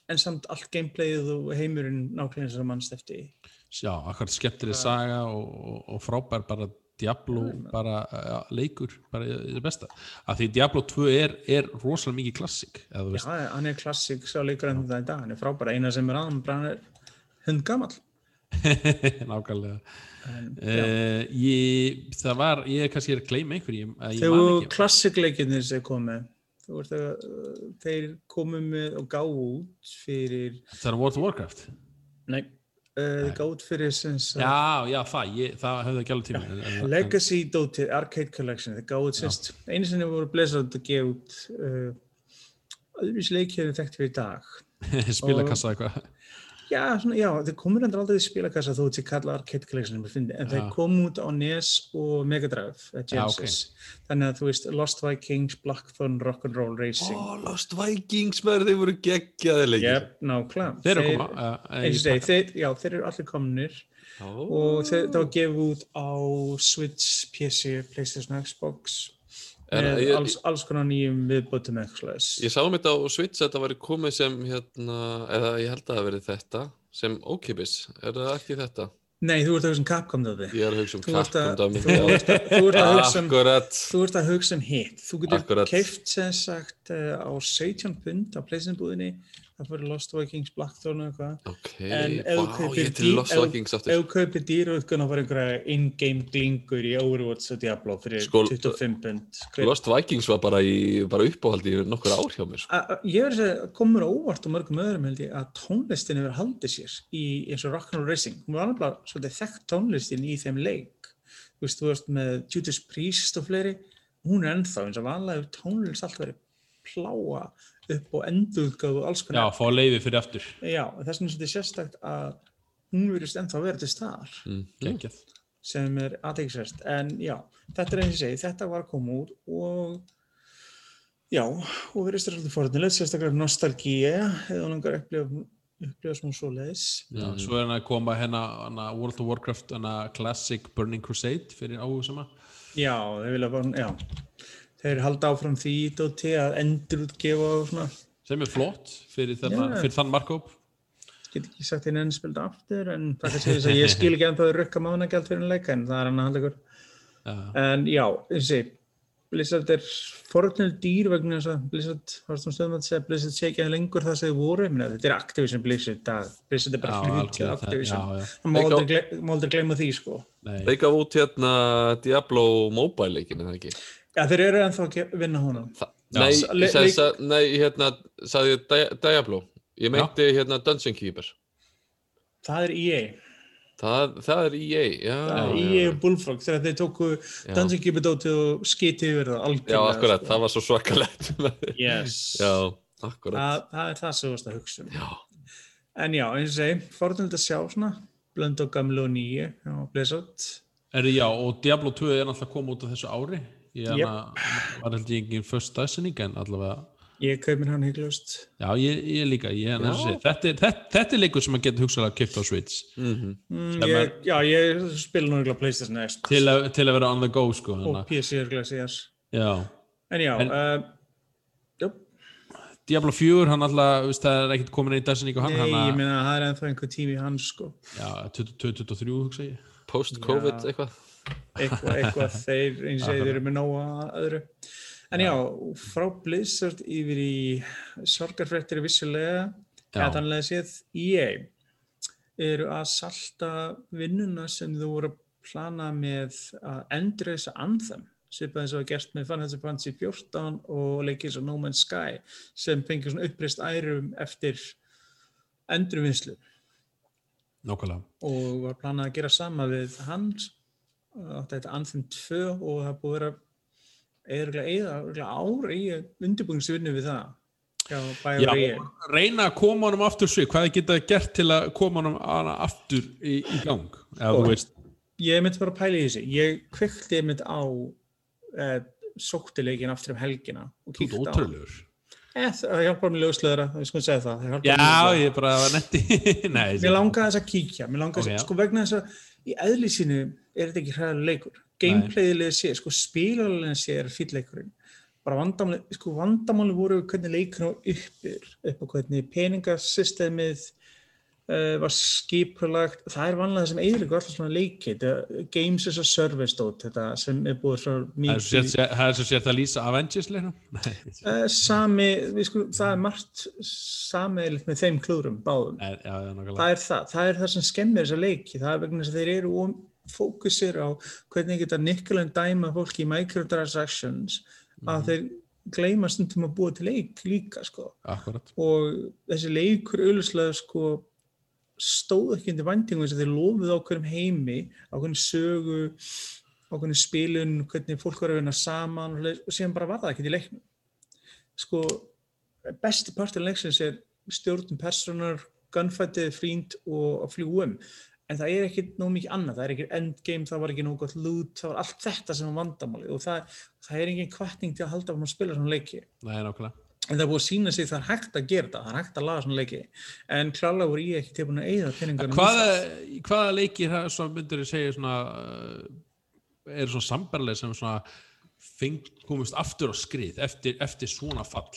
[SPEAKER 3] en samt allt gameplayið og heimurinn nákvæmlega sem mannst eftir
[SPEAKER 1] Já, akkurat skemmtileg saga og, og, og frábær bara Diablo bara ja, leikur, bara í það besta. Af því Diablo 2 er, er rosalega mikið klassik
[SPEAKER 3] Já, hann er klassík sá leikur enn það í dag, hann er frábær. Eina sem er að hann hann er hund gamall
[SPEAKER 1] nákvæmlega. Uh, ég, það var, ég er kannski að gleyma einhverju ég, ég
[SPEAKER 3] Þegar klassikleikinnir sem ert að uh, þeir komu með og gáðu út fyrir
[SPEAKER 1] það er World of Warcraft.
[SPEAKER 3] Nei, uh, þeir gáðu út fyrir sagt
[SPEAKER 1] já, já, það, ég, það hefði ekki alveg tíma
[SPEAKER 3] Legacy dótið, Arcade Collection þeir gáðu út sérst, einu sinni voru Blizzard að gefa út öðruvísi leikjörn þekkt fyrir dag.
[SPEAKER 1] Spilakassa eitthvað
[SPEAKER 3] Já, svona, já, þeir komur endur aldrei í spilakassa þó sé kalla Arcade Collection en þeir
[SPEAKER 1] Já.
[SPEAKER 3] komu út á NES og Mega Drive, eða
[SPEAKER 1] Já, ok.
[SPEAKER 3] Genesis þannig að þú veist, Lost Vikings, Blackthorn, Rock'n'Roll Racing
[SPEAKER 2] Ó, Lost Vikings, maður, þeir voru geggjaði leikir.
[SPEAKER 3] Jep, nákvæmlega.
[SPEAKER 1] þeir eru uh,
[SPEAKER 3] þeir, þeir allir komnir og þeir, það var gefið út á Switch, PC, Playstation, Xbox með
[SPEAKER 2] ég-
[SPEAKER 3] alls, alls konar nýjum viðbótum eitthvað.
[SPEAKER 2] Ég sá þetta á Switch að þetta væri komið sem hérna, eða ég held að það verið þetta sem ókipis, er það ekki þetta?
[SPEAKER 3] Nei, þú ert að hugsa um Capcom þátti.
[SPEAKER 2] Ég er að hugsa um
[SPEAKER 3] Þú ert að-
[SPEAKER 2] Capcom dæmi.
[SPEAKER 3] þú ert að- þú ert að hugsa um- Þú ert að hugsa um hitt. Þú getur keift sem sagt uh, á 17 pund á Playstation búðinni það fyrir Lost Vikings, Blackthorn og eitthvað.
[SPEAKER 2] ok,
[SPEAKER 3] En ef þú kaupir
[SPEAKER 2] ég til
[SPEAKER 3] dý-
[SPEAKER 2] Lost
[SPEAKER 3] ef-
[SPEAKER 2] Vikings
[SPEAKER 3] Ef
[SPEAKER 2] aftur.
[SPEAKER 3] þú dýrautgun og fara einhverja in-game glingur í Overwatch og Diablo fyrir
[SPEAKER 2] Sko,
[SPEAKER 3] 25 pund.
[SPEAKER 2] Lost Vikings var bara, í, bara uppáhaldi í nokkur ár hjá mér. sko.
[SPEAKER 3] A- a- Ég verður að segja, komur óvart og mörgum öðrum held ég að tónlistin hefur haldið sér í eins og Rock'n'Roll Racing. Hún var alveg svolítið þekkt tónlistin í þeim leik. Þú veist, þú veist með Judas Priest og fleiri, hún er ennþá eins og vanlega tónlist allt verið pláa upp og endurgáðu og alls
[SPEAKER 1] já,
[SPEAKER 3] konar.
[SPEAKER 1] fá leiði fyrir aftur
[SPEAKER 3] Já, þess vegna er svolítið sérstakt að hún verðist ennþá að vera til staðar
[SPEAKER 2] Mm.
[SPEAKER 1] geggjað
[SPEAKER 3] sem er aðeinsverst. En já, þetta er eins og segi, þetta var að koma út og já, og verðist er svolítið forðunilegt, sérstaklega nostalgía, eða hún langar upplifa, upplifa smá svoleiðis.
[SPEAKER 1] Já, svo er hann að koma hérna, hérna World of Warcraft hérna Classic Burning Crusade fyrir áhugsama
[SPEAKER 3] Já, þeir vilja bara, já, þeir halda áfram því dóti að endur útgefa og svona,
[SPEAKER 1] sem er flott fyrir, þarna,
[SPEAKER 3] Já.
[SPEAKER 1] fyrir þann markóp
[SPEAKER 3] get ekki sagt þeir enn spilt aftur, en það kannski þess að ég skil ekki ennþá að rukka mánagjald fyrir en leika, en það er hann að halda ykkur.
[SPEAKER 1] Já.
[SPEAKER 3] En já, eins og Blizzard er forutnöld dýr vegna þess að Blizzard, var svona stöðum að segja, Blizzard sé ekki að lengur það sem þið voru, ég meina, þetta er Activision Blizzard, það, Blizzard er bara hluti af Activision. Það má aldrei, gleyma því, sko.
[SPEAKER 1] Nei,
[SPEAKER 2] Þeir gaf út hérna Diablo Mobile leikin, eða ekki?
[SPEAKER 3] Já, þeir eru ennþá að ge- vinna honum.
[SPEAKER 2] Þa,
[SPEAKER 1] Já.
[SPEAKER 2] nei, ég sagði, sa, nei, hérna, sagði Diablo. Ég meinti hérna Dungeon Keeper.
[SPEAKER 3] Það er EA.
[SPEAKER 2] Það, það er EA, já.
[SPEAKER 3] Það er
[SPEAKER 2] já,
[SPEAKER 3] EA
[SPEAKER 2] já.
[SPEAKER 3] og Bullfrog þegar þeir tóku
[SPEAKER 2] Já.
[SPEAKER 3] Dungeon Keeper dótið og skiti yfir það
[SPEAKER 2] Já,
[SPEAKER 3] algjörlega.
[SPEAKER 2] akkurat,
[SPEAKER 3] sko.
[SPEAKER 2] það var svo svakalegt.
[SPEAKER 3] Yes.
[SPEAKER 2] já, akkurat.
[SPEAKER 3] Það, það er það sem þú varst að hugsa um.
[SPEAKER 2] Já,
[SPEAKER 3] En já, eins og segi, forðunlega að sjá svona, blönd á gamlu og nýju á Blizzard.
[SPEAKER 1] Er já, og Diablo 2 er náttúrulega að koma út á þessu ári ég hana, var held ég engin first dæsinning en allavega
[SPEAKER 3] Ég kaup mér hann hygglust.
[SPEAKER 1] já, ég, ég líka, ég,
[SPEAKER 2] Já.
[SPEAKER 1] sé, þetta, er, þetta, þetta er leikur sem að geta hugsaðlega kipt á Switch
[SPEAKER 2] mhm.
[SPEAKER 3] Mm,
[SPEAKER 1] Sem
[SPEAKER 3] ég, já, ég spila nú ekki á Playstation Xbox
[SPEAKER 1] til, að, til að vera on the go sko,
[SPEAKER 3] og
[SPEAKER 1] hana.
[SPEAKER 3] PC síðar.
[SPEAKER 1] já
[SPEAKER 3] En já,
[SPEAKER 1] En-
[SPEAKER 3] uh,
[SPEAKER 1] Diablo 4, hann alltaf, veist, það er ekkert komin einn dæsinning á hann,
[SPEAKER 3] nei, ég
[SPEAKER 1] hann
[SPEAKER 3] meina það er ennþá einhver tími í hans sko.
[SPEAKER 1] já, 2023 hugsa ég
[SPEAKER 2] post-covid eitthvað.
[SPEAKER 3] Eitthvað, eitthvað þeir, eins og þeir eru með nóga öðru. En já, frá Blizzard yfir í sorgarfréttir vissulega, þannig séð EA eru að salta vinnuna sem þú voru að plana með að endur þess að Anthem svipað eins og að gert með Final Fantasy 14 og leikir eins og No Man's Sky sem fengur svona uppreist ærum eftir endurvinnslu.
[SPEAKER 1] Nákvæmlega.
[SPEAKER 3] Og var planað að gera sama við hans átti þetta Anthem 2 og það er búið að vera eða eða ár í undirbúingsvinnu við það
[SPEAKER 1] Já, reyna að koma honum aftur svið, hvað þið geta gert til að koma honum aftur í, í gang?
[SPEAKER 3] Ég myndi bara að pæla í þessi ég kveikti einmitt á eh, sóttileikin aftur um helgina og kíkti á Eh, það hjálpar mér að segja það,
[SPEAKER 1] Já, ég bara var netti Nei,
[SPEAKER 3] Mér langaði þess að kíkja, langaði
[SPEAKER 1] Ok,
[SPEAKER 3] þess
[SPEAKER 1] já.
[SPEAKER 3] að, sko vegna þess að í eðli sínu er þetta ekki hræðilega leikur. Gameplayðilega sé, sko spilalega sé er fýll leikurinn. Bara vandamáli, sko vandamáli voru hvernig leikurinn var uppir, upp á hvernig peningasystemið uh, var skipulagt. Það er vanlega það sem eiginlega alltaf svona leikið, þetta Games as a Service dót, þetta sem er búið frá
[SPEAKER 1] Það er svo
[SPEAKER 3] mikið.
[SPEAKER 1] það er svo sér það lýsa Avengers leiknum Nei,
[SPEAKER 3] Uh, sami, við sko, það er margt samiðilegt með þeim klúrum, báðum.
[SPEAKER 1] Nei, já, já,
[SPEAKER 3] það er það, það er það sem skemmir þessa leiki, það er vegna þess að þeir eru og fókusir á hvernig geta nikkulegn dæma fólki í microtransactions að þeir gleyma stundum að búa til leik líka sko.
[SPEAKER 1] Akkurat
[SPEAKER 3] og þessi leikur auðvitað sko stóð ekki undir vendingum þess að þeir lofuð á hverjum heimi á hverjum sögu á hverjum spilun, hvernig fólk var að vinna saman og síðan bara var það ekki í leiknum. Sko besti partur leiksins er stjórnum personar, gunfightið frínt og að fljúa um en það er ekki nóg mikið annað, það er ekki endgame, það var ekki nóg gott loot, það var allt þetta sem var vandamáli og það, það er engin kvartning til að halda að spila svona leiki.
[SPEAKER 1] Nei, nákvæmlega.
[SPEAKER 3] En það er búið að sína sig það er hægt að gera það, það er hægt að laga svona leiki. En klálega voru ég ekki tilbúin að eigða peningarnum í
[SPEAKER 1] Hvaða, hvaða svo myndir þið segja svona uh, eru svona sambarlega sem svona feng, komist aftur á skrið eftir, eftir svona fall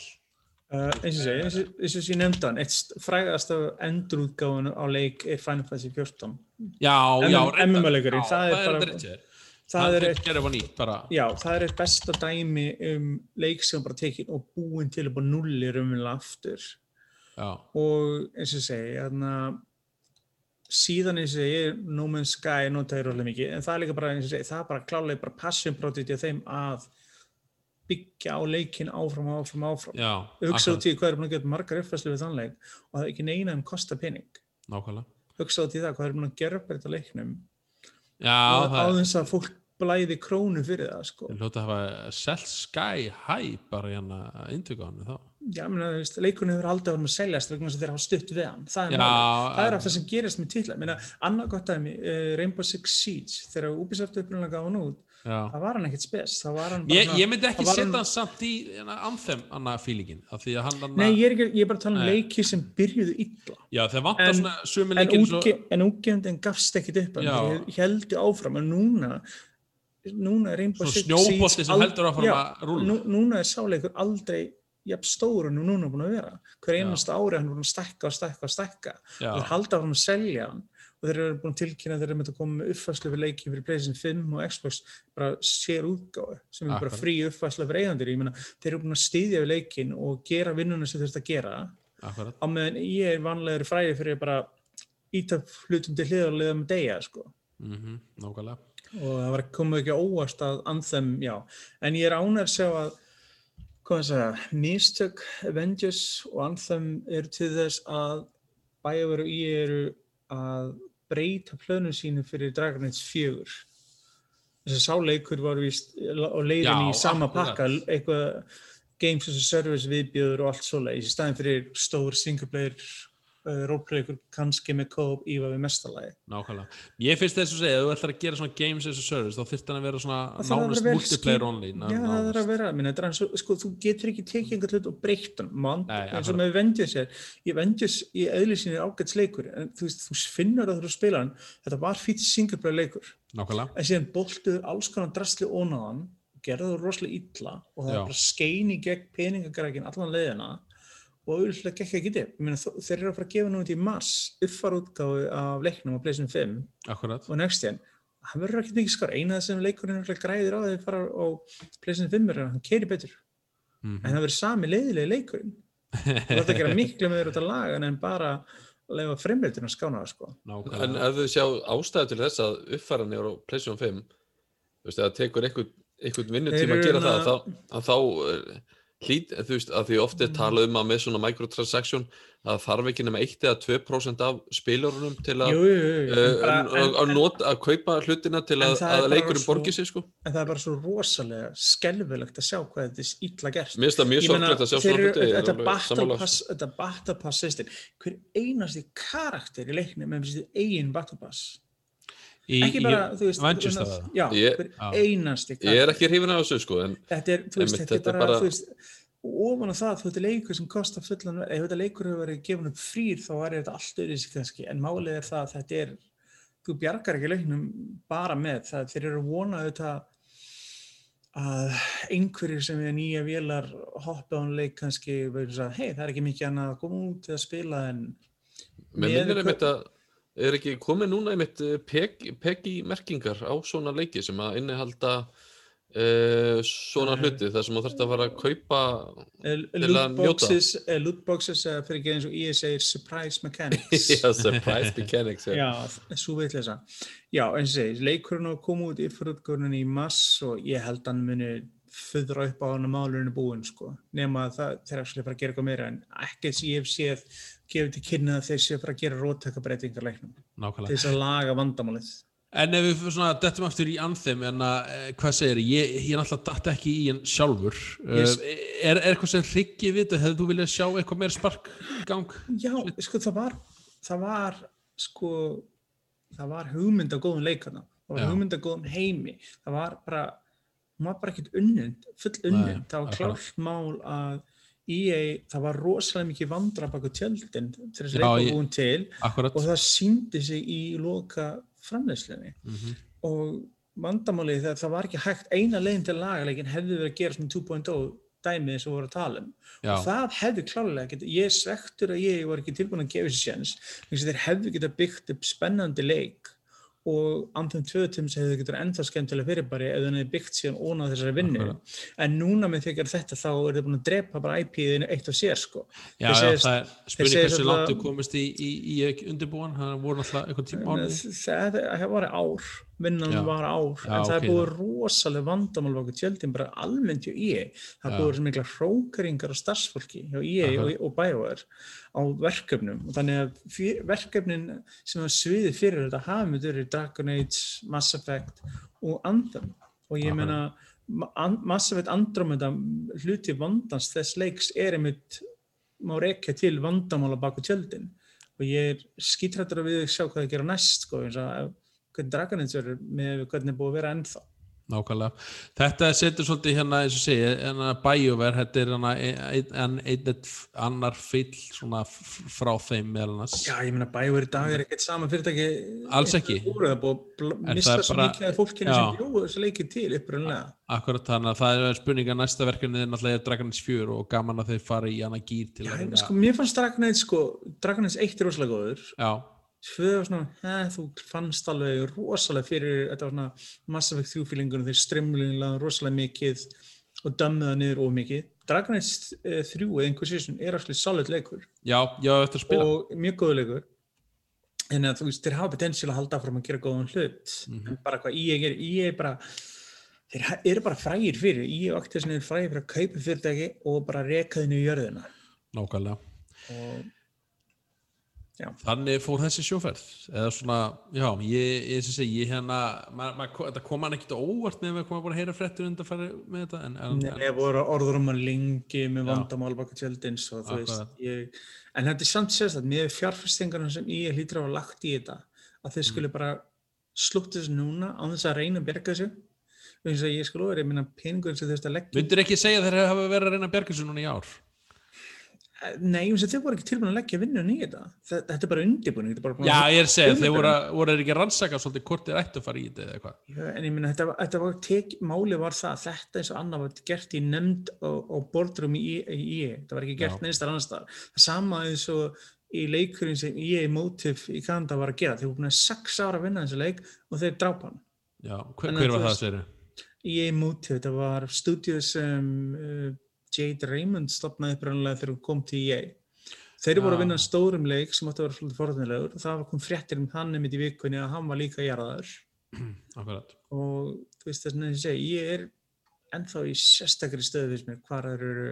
[SPEAKER 3] Uh, eins og segi, eins og- eins og ég nefndi hann eitt st- frægasta endurútgáfun á leik er Final Fantasy 14
[SPEAKER 1] Já,
[SPEAKER 3] MM
[SPEAKER 1] já.
[SPEAKER 3] MMA-leikurinn, það er
[SPEAKER 1] það er bara
[SPEAKER 3] Já, það er eitt besta dæmi um leik sem bara tekin og búin til upp á nulli raunverulega aftur.
[SPEAKER 1] Já,
[SPEAKER 3] og eins og segi þarna, síðan eins og segi No Man's Sky notaði rólega mikið en það er líka bara eins og ég segi, það er bara klálega bara passion project í þeim að byggja á leikin áfram, áfram, áfram.
[SPEAKER 1] Já
[SPEAKER 3] hugsa út í hvað er búin að geta margar uppfæslu við þann leik og það er ekki neina um kosta pening.
[SPEAKER 1] Nákvæmlega.
[SPEAKER 3] Hugsa út í það hvað er búin að gera upp þetta leiknum.
[SPEAKER 1] Já,
[SPEAKER 3] og á
[SPEAKER 1] það
[SPEAKER 3] þess að fólk blæði krónu fyrir það sko.
[SPEAKER 1] Ég hljóta að hafa selt Sky High bara hérna intöku á hann þá
[SPEAKER 3] Já, mena, veist, leikunni hefur aldrei verið að seljast vegna þess að þeir hafa stutt við hann. Það er, það er
[SPEAKER 1] en-
[SPEAKER 3] af það sem gerist með titla. Meina, annað gott dæmi, uh, Rainbow Six Siege. Þegar Ubisoft upprunlega gaf hann út það var hann ekkert spes hann
[SPEAKER 1] Ég, ég myndi ekki setja hann samt í hérna, anthem annað fílingin hann
[SPEAKER 3] Nei, ég er, ekki, ég er bara að tala um leiki sem byrjuðu illa.
[SPEAKER 1] Já,
[SPEAKER 3] En- en,
[SPEAKER 1] leikir svo,
[SPEAKER 3] útge, en útgefndin gafst ekkit upp þeir heldur áfram en núna núna er Six
[SPEAKER 1] snjóbolti sem heldur áfram
[SPEAKER 3] Já,
[SPEAKER 1] að rúlla.
[SPEAKER 3] nú, núna er sáleikur aldrei jafn stór en núna er búin að vera. Hver
[SPEAKER 1] Já.
[SPEAKER 3] einasta ári hann búin að stækka og stækka og stækka.
[SPEAKER 1] Já.
[SPEAKER 3] og halda áfram að selja hann og þeir eru búin að tilkynna að þeir eru með að koma með uppfæslu fyrir leiki fyrir PlayStation 5 og Xbox bara sér útgáfi sem er bara frí uppfæslu fyrir eigendur. Ég meina þeir eru búin að styðja við leikin og gera vinnuna sem þeir þurft að gera.
[SPEAKER 1] Akkurat.
[SPEAKER 3] Á meðan ég er vanlega fræði fyrir bara íta hlutum til hliðar og liða með degja sko.
[SPEAKER 1] mm Nákvæmlega.
[SPEAKER 3] Og það var komið ekki á óvart að Anthem, já, en ég er ánægð að sjá að hvað það segja, Mistök, Avengers og Anthem eru til þess að og EA eru að breyta plönum sínu fyrir Dragon Age 4 þess að sáleikur var víst á leiðin í sama pakka eitthvað games as a service viðbjöður og allt svoleiðis í staðin fyrir stór single player uh, roleplayer kannski með co-op íva við mestalagi
[SPEAKER 1] Nákvæmlega. Ég finnst þess að segja, ef þú ætlar að gera svona games as a service, þá þurft hann að vera svona
[SPEAKER 3] þarf að
[SPEAKER 1] nánast multiplayer only.
[SPEAKER 3] Já, það
[SPEAKER 1] nánast.
[SPEAKER 3] að vera, minna, er sko, þú getur ekki tekið einhvern hlut og breytt hann, mann, eins og með Vengeance er, ég Vengeance í eðli sinni er ágætt leikur, en þú þú finnur að þú að spila hann, þetta var fýtt singleplayer leikur,
[SPEAKER 1] Nákvæmlega.
[SPEAKER 3] en síðan boltuður alls konar drastli ónaðan, gerðu þú rosalega illa og það
[SPEAKER 1] Já.
[SPEAKER 3] bara skein í gegn peningagrækin allan leiðina og auðvitað gekk ekki þetta, ég meina, þó- þeir eru að fara að gefa nú út í mars, uppfara útgáfu af leiknum á Playstation 5
[SPEAKER 1] Akkurat.
[SPEAKER 3] og next gen. Hann verður ekki mikið skar, eina sem leikurinn örugglega græðir á þegar fara á Playstation 5 er að hann keiri betur,
[SPEAKER 1] Mm
[SPEAKER 3] en það verður sami leiðilegi leikurinn. Þú verður að gera miklu með þetta lagan en bara leifa fremveldinu að skána það sko.
[SPEAKER 2] En
[SPEAKER 1] Nákvæmlega.
[SPEAKER 2] ef þau sjá ástæðu til þess að uppfæra niður á PlayStation 5 þú veist, það tekur einhvern, vinnutíma að
[SPEAKER 3] Þeir
[SPEAKER 2] gera það
[SPEAKER 3] na-
[SPEAKER 2] þá, að þá eh, hlýt, þú veist, að því oft er talað um að með svona microtransaction að þarf ekki nema 1 eða 2% af spilurunum til að uh, að, kaupa hlutina til að,
[SPEAKER 3] er
[SPEAKER 2] að
[SPEAKER 3] svo-
[SPEAKER 2] borgi sig sko.
[SPEAKER 3] en það er bara svo rosalega skelfilegt að sjá hvað þetta er illa gert
[SPEAKER 2] Mér finnst það mjög sorglegt að sjá svona hluti er
[SPEAKER 3] þetta
[SPEAKER 2] alveg
[SPEAKER 3] battle
[SPEAKER 2] sammála,
[SPEAKER 3] pass,
[SPEAKER 2] sko.
[SPEAKER 3] þetta battle pass system hver einasti karakter í leiknum með sitt eigin battle pass
[SPEAKER 1] Í,
[SPEAKER 3] ekki bara,
[SPEAKER 1] í,
[SPEAKER 3] þú veist já,
[SPEAKER 2] Ég-
[SPEAKER 3] einasti
[SPEAKER 2] Ég er ekki hrifin af þessu sko en
[SPEAKER 3] þetta er, þú veist, þetta,
[SPEAKER 2] þetta
[SPEAKER 3] er
[SPEAKER 2] er
[SPEAKER 3] bara,
[SPEAKER 2] bara-
[SPEAKER 3] þú veist og ofan á það, þú veit, leikur sem kostar fullan ef þetta leikur hefur verið gefin upp frýr þá væri þetta allt öðru sig kannski. En málið er það að þetta er þú bjargar ekki leiknum bara með það. Þeir eru að vona auðvitað að einhverjir sem er nýja vélar hoppa á hann leik kannski verður að hei, það er ekki mikið annað að koma út eða spila en Með
[SPEAKER 2] minnir
[SPEAKER 3] hver-
[SPEAKER 2] einmitt að er ekki komið núna einmitt eh, peg- PEGI merkingar á svona leiki sem að innihalda uh, svona
[SPEAKER 3] Nei.
[SPEAKER 2] hluti þar sem þú þarft að fara að kaupa
[SPEAKER 3] eh,
[SPEAKER 2] Til að njóta.
[SPEAKER 3] lootboxes eh, eða fyrir ekki eins og ég segir surprise mechanics
[SPEAKER 2] Já, surprise mechanics já.
[SPEAKER 3] Svo veitleysa. Já, eins og segi, leikurinn á að koma út í fyrirutgörnun í mass og ég held að hann muni föðra upp á hann að málurinn er búinn, sko. Nema að það þeir actually fara að gera eitthvað meira en ekkert sem ég hef séð gefið til kynna þeir séu að fara að gera róttökabreitingar leiknum til þess að laga vandamálið.
[SPEAKER 1] En ef við svona dettum aftur í Anthem en að, eh, hvað segir ég, ég er náttúrulega datt ekki í hann sjálfur
[SPEAKER 3] Yes.
[SPEAKER 1] uh, er, er eitthvað sem hryggi við þetta, hefðu þú viljað sjá eitthvað meira spark í gang?
[SPEAKER 3] Já, sko, það var, það var, sko, það var hugmynd af góðum leikarna. Það var
[SPEAKER 1] Já.
[SPEAKER 3] hugmynd af góðum heimi. Það var bara, var bara ekkert unnund, full unnund. Það var klárt mál að EA, það var rosalega mikið vandra baka tjöldin til þess
[SPEAKER 1] Já,
[SPEAKER 3] að leika
[SPEAKER 1] ég-
[SPEAKER 3] búin til
[SPEAKER 1] Akkurat.
[SPEAKER 3] og það síndi sig í loka framleiðslunni
[SPEAKER 1] Mhm.
[SPEAKER 3] og vandamálið þegar það var ekki hægt eina leiðin til lagaleikin hefði verið að gera svona 2.0 dæmið sem við vorum að tala um
[SPEAKER 1] Já,
[SPEAKER 3] og það hefði klálega getið, ég svektur að ég var ekki tilbúin að gefa þessi sjans þeir hefði getið byggt upp spennandi leik og Anthem 2 tíms hefði getið ennþá skemmtilega fyrirbæri ef þeir hefði byggt síðan ónað þessari vinnu
[SPEAKER 1] Akkurat.
[SPEAKER 3] en núna með því að gera þetta þá er þeir búin að drepa bara IP-inu eitt og sér sko
[SPEAKER 1] já, já
[SPEAKER 3] segjast-
[SPEAKER 1] það er spurning hversu langt þú komist í, í, í, undirbúan, það voru alltaf eitthvað tíma ánum.
[SPEAKER 3] það það var ár vinnan
[SPEAKER 1] Já.
[SPEAKER 3] var ár
[SPEAKER 1] Já,
[SPEAKER 3] en það
[SPEAKER 1] ok,
[SPEAKER 3] er búið rosalega vandamál baka tjöldin bara almennt hjá IE það
[SPEAKER 1] Já.
[SPEAKER 3] er búið mikla hrókeringar á starfsfólki hjá IE og,
[SPEAKER 1] Akkurat.
[SPEAKER 3] og BioWare á verkefnum. Og þannig að fyr, verkefnin sem var sviðið fyrir þetta hafi með verið Dragon Age, Mass Effect og Anthem og ég meina Mass Effect Andromeda hluti vandans þess leiks er einmitt má rekja til vandamála baku tjöldin. Og ég er skítrættur að við sjá hvað það gera næst sko, eins og hvernig verður með hvernig er búið að vera ennþá
[SPEAKER 1] Nákvæmlega. Þetta setur svolítið hérna, eins og segi, hérna BioWare, þetta er hérna einn ein, ein, ein, annar fyll svona frá þeim meðal annars.
[SPEAKER 3] Já, ég meina BioWare í dag er ekkert sama fyrirtæki
[SPEAKER 1] Alls ekki.
[SPEAKER 3] Það er búið að
[SPEAKER 1] En er
[SPEAKER 3] svo
[SPEAKER 1] bara-
[SPEAKER 3] mikið af fólkinu sem bjóðu þessu leikið til upprunlega
[SPEAKER 1] Akkurat þannig að það er spurning að næsta verkefni er náttúrulega Dragon Age 4 og gaman að þeir fara í hana gýr til
[SPEAKER 3] Já,
[SPEAKER 1] að
[SPEAKER 3] sko, mér fannst Dragon Age sko, Dragon Age 1 er rosalega góður
[SPEAKER 1] Já,
[SPEAKER 3] tvö var svona, he, þú fannst alveg rosalega fyrir, þetta var svona Mass Effect 3 feelingunum, þeir strimlinlega rosalega mikið og dömmuða niður of mikið. Dragon Age eh, 3 eða Inquisition er alltaf solid leikur
[SPEAKER 1] já, já, eftir að spila.
[SPEAKER 3] og mjög góður leikur en þú veist, þeir hafa potensiál að halda áfram að gera góðan hlut
[SPEAKER 1] Mhm.
[SPEAKER 3] en bara hvað EA gerir, EA er bara þeir eru bara frægir fyrir EA og Activision eru frægir fyrir að kaupa fyrirtæki og bara reka þenni í jörðina
[SPEAKER 1] Nákvæmlega.
[SPEAKER 3] og Já.
[SPEAKER 1] þannig fór þessi sjóferð. Eða svona, já, ég, ég, ég, ég hérna, þetta kom hann ekkert á óvart með að koma bara að heyra fréttur undan fara með þetta en, en,
[SPEAKER 3] Nei, ég voru orður um að lengi með vandamál baka tjöldins og þú veist, ég, en þetta er samt sérstætt, með fjárfestingarna sem ég hlýtur að hafa lagt í þetta, að
[SPEAKER 1] Mm.
[SPEAKER 3] þeir skuli bara slútt þessu núna á þess að reyna að berga þessu, og eins og ég ofur, ég minna peningur sem þú veist að leggja
[SPEAKER 1] myndir ekki segja að þeir hafa verið að reyna að berga þessu núna í ár
[SPEAKER 3] Nei, eins og þeir voru ekki tilbúin að leggja vinnun í þetta, þetta, er bara undirbúning, þetta er bara búin
[SPEAKER 1] já,
[SPEAKER 3] að-
[SPEAKER 1] ég er að segja, þeir voru, að- voru ekki að rannsaka svolítið hvort þeir ættu að fara í þetta eða eitthvað?
[SPEAKER 3] Já, en ég minna, þetta, þetta var tek, máli var það, að þetta eins og annað var gert í nefnd og, og boardroom í IE, þetta var ekki gert þar annars þar. Það sama eins og í leikurinn sem IE Motive í Kanada var að gera, þeir voru búin að sex ára að vinna þessu leik og þeir drápa hann.
[SPEAKER 1] já, hver,
[SPEAKER 3] að
[SPEAKER 1] hver var það
[SPEAKER 3] veist-
[SPEAKER 1] segir
[SPEAKER 3] EA Motive, þetta var stúdíu sem uh, Jade Raymond stopnaði upprænlega þegar hún kom til EA. Þeir voru að vinna stórum leik sem átti að vera svolítið forðanlegur og það kom fréttir um hann einmitt í vikunni að hann var líka jarðaður.
[SPEAKER 1] akkurat.
[SPEAKER 3] Og þú veist þess að ég segi, ég er ennþá í sérstakri stöðu fyrst mér hvar það eru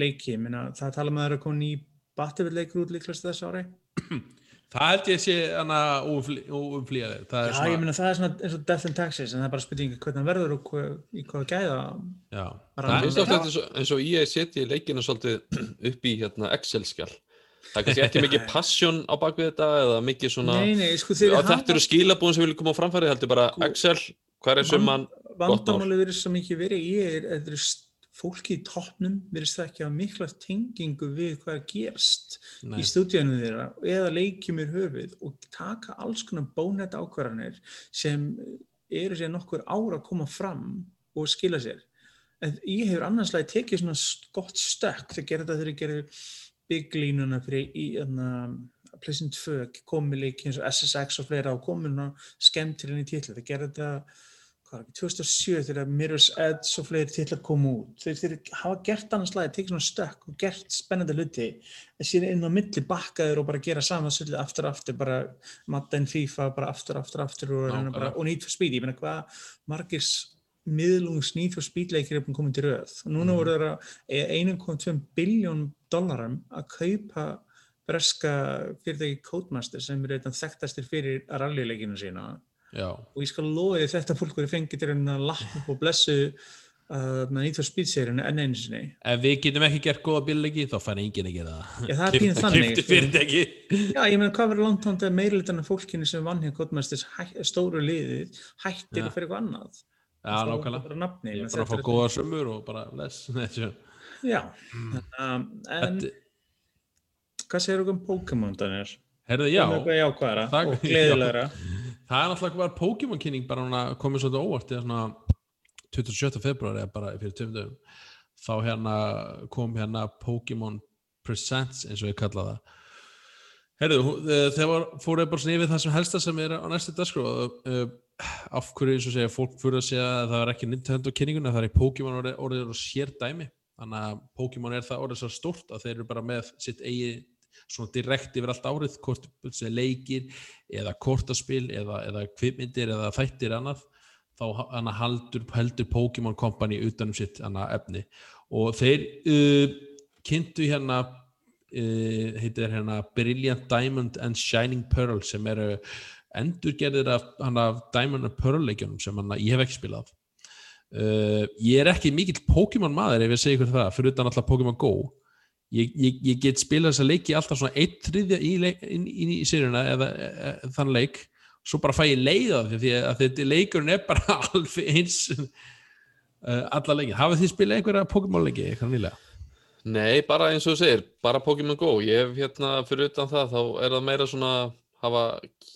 [SPEAKER 3] leiki, minna, það tala það að koma ný Battlefield leikur út líklegast þess ári
[SPEAKER 1] það held ég sé hana er
[SPEAKER 3] Já,
[SPEAKER 1] svona,
[SPEAKER 3] ég minna það er svona eins og Death and Taxes en það er bara spurningi hvernig verður og hvað, í hvað gæða
[SPEAKER 1] já,
[SPEAKER 3] Bara
[SPEAKER 1] það er,
[SPEAKER 2] ofta eins og, eins og ég setji leikina svolítið upp í hérna, Excel-skjál. Það er kannski ekki mikið passion á bakvið þetta eða mikið svona...
[SPEAKER 3] Nei, nei, sko þeir
[SPEAKER 2] Já, þetta eru skilabúin sem vilja koma á framfæri, heldur bara
[SPEAKER 3] Sko,
[SPEAKER 2] Excel, hver er summan?
[SPEAKER 3] vandamáli verið svo mikið verið ég er, þetta eru fólki í toppnum verðist það ekki að mikla tengingu við hvað er gerst
[SPEAKER 1] nei,
[SPEAKER 3] í stúdíunum þeirra eða leikjum í höfuð og taka alls konar bónætt ákvarðanir sem eru sér nokkur ára að koma fram og skila sér. En ég hefur annarslega tekið svona gott stökk þegar þetta þegar ég gerði big línuna fyrir í uh, Pleasant 2 komið leiki eins og SSX og fleira og komið skemmtir inn í titla. Það gerði þetta hvað var ekki, 2007 þegar Mirror's Edge og fleiri titlar komu út. Þeir, þeir hafa gert annars lagi, tekið svona stökk og gert spennandi hluti en síðan inn á milli bakkaður og bara gera sama svolítið aftur aftur, bara Madden, FIFA, bara aftur, aftur, aftur og, reyna bara, og Need for Speed. Ég meina hvað margir miðlungs Need for Speed leikir er komið til röð. Og núna
[SPEAKER 1] Mhm.
[SPEAKER 3] voru þeirra 1,2 biljón dollarum að kaupa breska fyrirtæki Codemaster sem eru eitthvað þekktastir fyrir rallyleikinu sína
[SPEAKER 1] já,
[SPEAKER 3] og ég skal að þetta fólk verið fengið til að upp og blessu uh, Need for Speed seríuna enn einu sinni.
[SPEAKER 1] ef við getum ekki gert góða bílleiki þá fær enginn að gera það
[SPEAKER 3] Já, það er pínu þannig.
[SPEAKER 1] fyrirtæki
[SPEAKER 3] Já, ég meina hvað verður langt hóndið að meirilitan af fólkinu sem vann hér hæ- stóru liðið hættir og fyrir eitthvað annað.
[SPEAKER 1] já, nákvæmlega ég er bara að fá góða sömur og bara les þessu.
[SPEAKER 3] Já, um, en hvað segir okkur um Pokémon, Daniel?
[SPEAKER 1] Herðu, já, Það-
[SPEAKER 3] og gleðilegra.
[SPEAKER 1] það er náttúrulega bara Pokémon kynning bara núna komið svolítið óvart svona 27. februar eða bara fyrir tveim dögum þá hérna kom hérna Pokémon Presents eins og ég kalla það Herðu, eh, þegar fóruð bara yfir það sem helsta sem er á næstu dagskrá uh, af hverju eins og segja fólk fyrir að segja að það er ekki Nintendo kynninguna það er Pokémon orðið, og sér dæmi þannig að Pokémon er það orðið svo stórt að þeir eru bara með sitt eigi svona direkt yfir allt árið hvort sem leikir eða kortaspil eða, eða kvipmyndir eða þættir annað þá haldur, heldur Pokémon Company utanum sitt efni. Og þeir uh, kynntu hérna uh, heitir hérna Brilliant Diamond and Shining Pearl sem eru endurgerðir af hana Diamond and Pearl leikjunum sem hana ég hef ekki spilað. Uh, ég er ekki mikill Pokémon maður ef ég segi ykkur það fyrir utan alltaf Pokémon Go ég, ég, ég get spilað þessa leiki alltaf svona eitt þriðja í, inn í sérjuna eða e, e, þann leik svo bara fæ ég leiða því að þetta leikurinn er bara alveg eins uh, alla leikir hafið þið spilað einhverja Pokémon leiki eitthvað nýlega?
[SPEAKER 2] Nei, bara eins og þú segir, bara Pokémon Go. Ég hef hérna, fyrir utan það, þá er það meira svona hafa,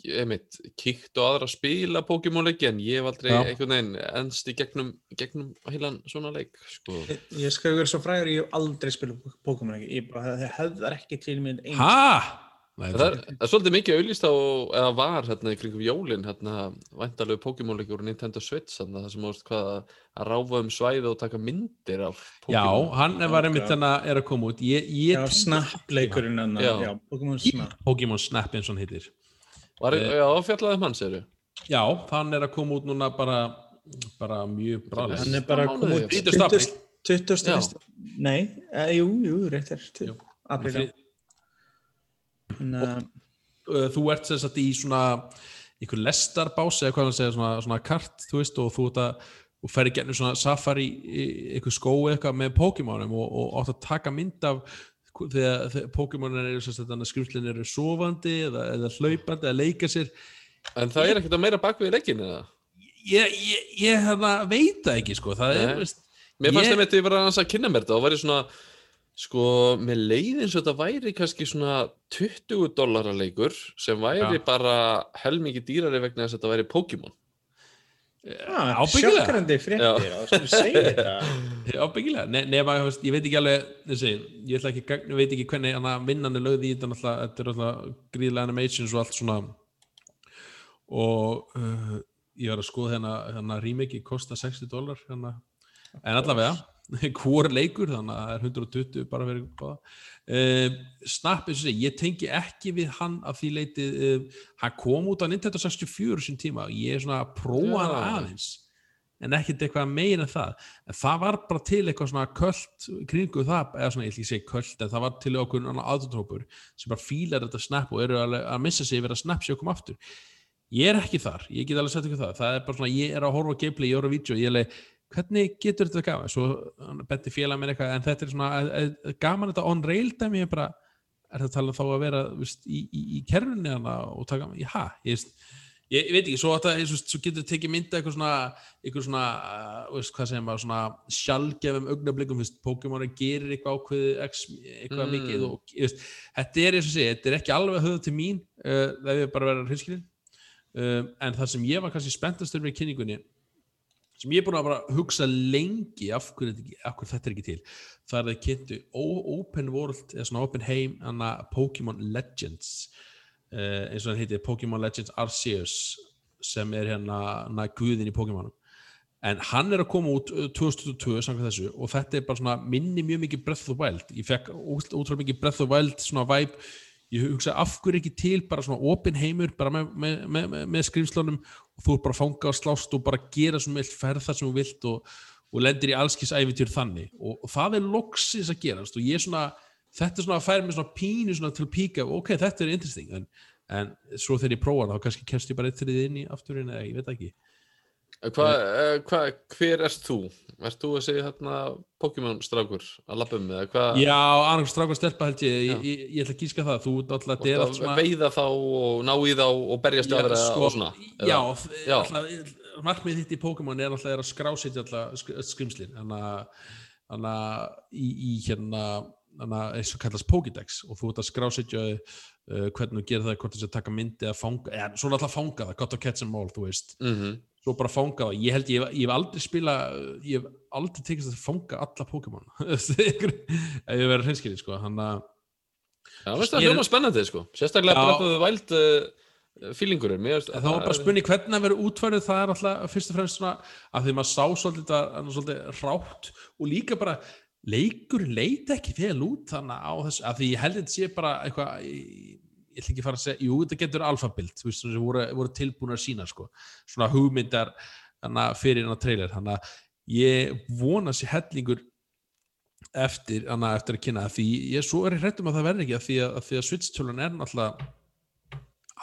[SPEAKER 2] einmitt, kíkt og aðra að spila Pokémon leiki en ég hef aldrei
[SPEAKER 1] Já.
[SPEAKER 2] einhvern veginn ennst í gegnum, gegnum heilan svona leik, sko.
[SPEAKER 3] Ég, ég skal vera svo frægur, ég hef aldrei spilað Pokémon ekki. Ég bara, það hefðar ekki til minn einu.
[SPEAKER 1] Hæ? Nei,
[SPEAKER 2] Það er, það er svolítið mikið auðlýst á, eða var hérna í kringum jólin, hérna væntalegu Pokémon-leikur úr Nintendo Switch, þannig að það sem ást hvað að- að ráfa um svæði og taka myndir af
[SPEAKER 1] Já,
[SPEAKER 2] Pokémon.
[SPEAKER 1] hann var einmitt
[SPEAKER 3] Ok.
[SPEAKER 1] þannig að er að koma út ég, ég
[SPEAKER 3] Já, Snap leikurinn hann,
[SPEAKER 2] Já.
[SPEAKER 3] já, Pokémon Snap.
[SPEAKER 1] Pokémon Snap eins og hann heitir
[SPEAKER 2] Var,
[SPEAKER 1] Eh,
[SPEAKER 2] já, fjallaði um hann, segir
[SPEAKER 1] Já, hann er að koma út núna bara bara mjög bráðis
[SPEAKER 3] Hann er bara
[SPEAKER 2] já.
[SPEAKER 1] 30. apríl.
[SPEAKER 3] 20.
[SPEAKER 2] Já.
[SPEAKER 3] Nei, e, jú, jú, rétt er.
[SPEAKER 1] Jú.
[SPEAKER 3] Apríl, já. En, uh,
[SPEAKER 1] þú ert sem sagt í svona einhver lestarbás eða hvað hann segja svona, svona kart, þú veist, og þú ert að og fer í gennum svona safari í einhver skói eitthvað með Pokémonum og, og átt að taka mynd af þegar, þegar Pokémonin eru sem sagt þannig að skrifslinn eru sofandi eða, eða hlaupandi eða leika sér
[SPEAKER 2] En það er ekkert að meira bak við leikinu eða?
[SPEAKER 1] ég, ég, ég hérna, veit það ekki sko það er, veist,
[SPEAKER 2] Mér fannst
[SPEAKER 1] Ég-
[SPEAKER 2] þeim þetta ég var að kynna mér þetta og væri svona sko, með leið eins og þetta væri kannski svona 20 dollara leikur sem væri
[SPEAKER 1] Já.
[SPEAKER 2] bara helmingi dýrari vegna þess að þetta væri Pokémon
[SPEAKER 3] ah,
[SPEAKER 1] ábyggilega.
[SPEAKER 3] Sjokkrandi fréttir, þá skulum segja þetta.
[SPEAKER 1] ábyggilega, ne, nema ég veit ekki alveg þessi, ég ætla ekki, gagn- veit ekki hvernig hana vinnan er lögð í þetta náttúrulega, þetta er alltaf gríðlega animations og allt svona og uh, ég var að skoða hérna, hérna remake kosta 60 dólar hérna, en allavega hvor leikur, þannig að það er 120 bara verið góða. Uh, Snap, eins og segi, ég tengi ekki við hann af því leiti, uh, hann kom út á Nintendo 64 sin tíma, ég er svona að prófa hann aðeins en ekkert eitthvað meira en það. En það var bara til eitthvað svona köld kringu það, eða svona ég ætla ekki segja köld en það var til okkur annar aðdóttópur sem bara fílar þetta snap og eru að missa sig yfir að snap sig og koma aftur. Ég er ekki þar, ég get alveg sett ykkur það. Það er bara svona, ég er að horfa gameplay, ég er er hvernig getur þetta gaman svo benti félag mér eitthvað en þetta er svona, eh, eh, gaman þetta on rail dæmi er bara, er þetta talað þá að vera viðst, í, í, í kerfunni hana og taka, já, ég ég, veit ekki, svo, þetta, svo, svo getur tekið mynda eitthvað svona, eitthvað svona uh, veist, hvað segir maður, svona sjálfgefum augnablikum, Pokémon gerir eitthvað ákveðið, x, eitthvað
[SPEAKER 2] Mm.
[SPEAKER 1] mikið og, veist, þetta er, eins og segja, þetta er ekki alveg höfðu til mín, uh, það er bara að vera hreinskilin um, en það sem ég var kannski spenntastur með kynningunni sem ég er búin að bara hugsa lengi af hverju, þetta er ekki til. Það er að kynntu Open World eða svona Open Heim Pokémon Legends uh, eins og hann heitir Pokémon Legends Arceus sem er hérna, guðin í Pokémonum. En hann er að koma út uh, 2022 samkvæmt þessu og þetta er bara svona minni mjög mikið Breath of the Wild. Ég fekk útrúlega mikið Breath of the Wild svona vibe ég hugsa af hverju ekki til bara svona opin heimur bara með, með, með, með, skrifslunum og þú er bara að fanga og slást og bara gera sem þú vilt, ferð það sem þú vilt og, og lendir í allskis æfintýr þannig og, og það er loksins að gerast og ég er svona, þetta er svona að færa mig svona pínu svona til píka, ok, þetta er interesting en, en svo þegar ég prófa þá kannski kemst ég bara eitt þrið inn í afturinn eða ég veit ekki
[SPEAKER 2] Hva, uh, hva, Hver erst þú? Erst þú að segja hérna Pokémon strákur að labba um eða hvað?
[SPEAKER 1] Já, annars strákar stelpa held ég, ég, ég, ég ætla að gíska það, þú
[SPEAKER 2] Þú
[SPEAKER 1] er
[SPEAKER 2] ert
[SPEAKER 1] allt svona
[SPEAKER 2] veiða þá og ná í þá og berjast við aðra
[SPEAKER 1] sko,
[SPEAKER 2] og svona eða?
[SPEAKER 1] Já,
[SPEAKER 2] Já.
[SPEAKER 1] alltaf, markmið þitt í Pokémon er alltaf er að skrásetja alltaf sk- skrimslin þannig að- í, í hérna þannig að eins og kallast Pokédex og þú ert að skrásetja uh, hvernig þú gerir það, hvort þess að taka myndi að fanga, eða svona alltaf fanga það, gott að catch them all, þú veist
[SPEAKER 2] Mhm.
[SPEAKER 1] Svo bara fanga það, ég held ég, ég hef aldrei spila ég hef aldrei tekist að fanga alla Pokémon. Ef ég verður hreinskilið sko, hann að
[SPEAKER 2] það
[SPEAKER 1] er-
[SPEAKER 2] hljóma spennandi sko. Sérstaklega það væld uh, fílingurinn
[SPEAKER 1] það var bara spurning hvernig það verður útfærið það er alltaf fyrst og fremst svona að því maður sá svolítið, að, að, svolítið rátt og líka bara leikur leit ekki vel út þannig á þessu, að því ég held að þetta sé bara eitthvað, ég, ætla ekki að fara að segja jú, þetta getur alfabild, þú veist, sem voru, voru tilbúin að sína, sko, svona hugmyndar hana, fyrir hana trailer þannig að ég vona sér hellingur eftir, hana, eftir að kynna því ég svo er ég hrættum að það verði ekki að því að, að, að Switch-tölun er náttúrulega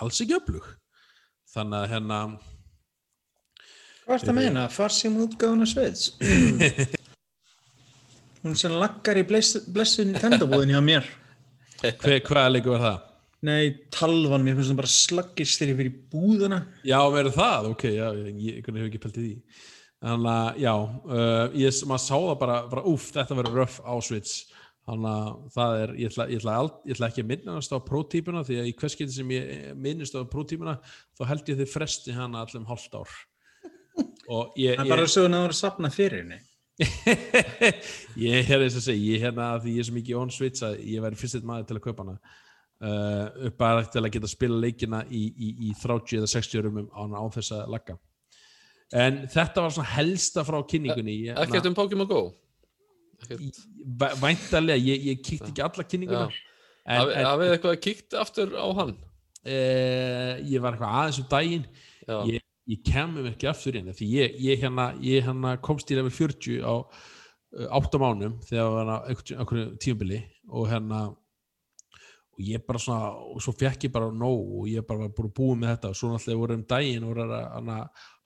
[SPEAKER 1] alls ekki öflug þannig að hérna
[SPEAKER 3] Hvað er það að meina? Farsím útgáðuna Sveits? Hún sem laggar í bless- blessun tendabúðinni á mér.
[SPEAKER 1] hver, hvaða leikur var það?
[SPEAKER 3] Nei, talvan, mér finnst það bara slaggist þegar ég fyrir búðuna.
[SPEAKER 1] Já, verður það? Ok, já, ég, ég, hef ekki pælt í því þannig að, já uh, ég, maður sá það bara, bara úf, þetta verður röff á Switch þannig að það er, ég ætla, ég ætla, ald, ég ætla ekki að minnast á prótípuna því að í hvers getur sem ég minnist á prótípuna þá held ég þið fresti hana allum hálft ár
[SPEAKER 3] Það er bara svo að það voru sapna fyrir henni.
[SPEAKER 1] ég er eins að segja, ég hérna að því ég er svo mikið on Switch að ég væri fyrst eitt maður til að kaupa hana uh, upp bara til að geta spila leikina í, í, í 30 eða 60 rumum á, á þess að lagga. En þetta var svona helsta frá kynningunni ég,
[SPEAKER 2] Ekkert um Pokémon Go?
[SPEAKER 1] Væntanlega, ég, ég kíkti ekki alla kynninguna
[SPEAKER 2] Hafið hafið eitthvað kíkt aftur á hann?
[SPEAKER 1] uh, ég var eitthvað aðeins um daginn.
[SPEAKER 2] Já,
[SPEAKER 1] ég, ég kemur ekki aftur inn því ég, ég, hérna, ég hérna komst í level 40 á uh, 8 mánum þegar það var einhverju tímabili og hérna og ég bara svona, og svo fekk ég bara nóg og ég bara var að búið með þetta og svo náttúrulega voru um daginn og voru að,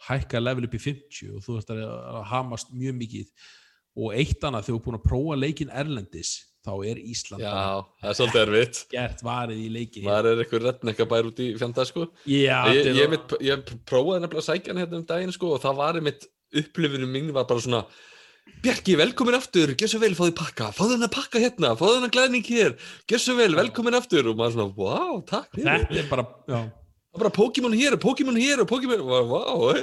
[SPEAKER 1] hækka level upp í 50 og þú veist að, að hamast mjög mikið og eitt annað þegar þú er búin að prófa leikin Erlendis þá er Ísland
[SPEAKER 2] Já,
[SPEAKER 1] bara
[SPEAKER 2] það er svolítið erfitt.
[SPEAKER 1] gert varið í leikin
[SPEAKER 2] maður er eitthvað redneck að bæra út í fjanda sko.
[SPEAKER 1] Já,
[SPEAKER 2] ég, ég, ég, ég prófaði nefnilega að sækja hann hérna um daginn sko, og það var einmitt upplifunum mín var bara svona Bjarki, velkomin aftur, gjör svo vel, fáðu pakka. Fáðu hann að pakka hérna, fáðu hann að glæðning hér. Gjör svo vel, velkomin aftur. Og maður svona, wow, takk fyrir.
[SPEAKER 1] Þetta er bara já,
[SPEAKER 2] það er bara Pokémon hér og Pokémon hér og Pokémon, wow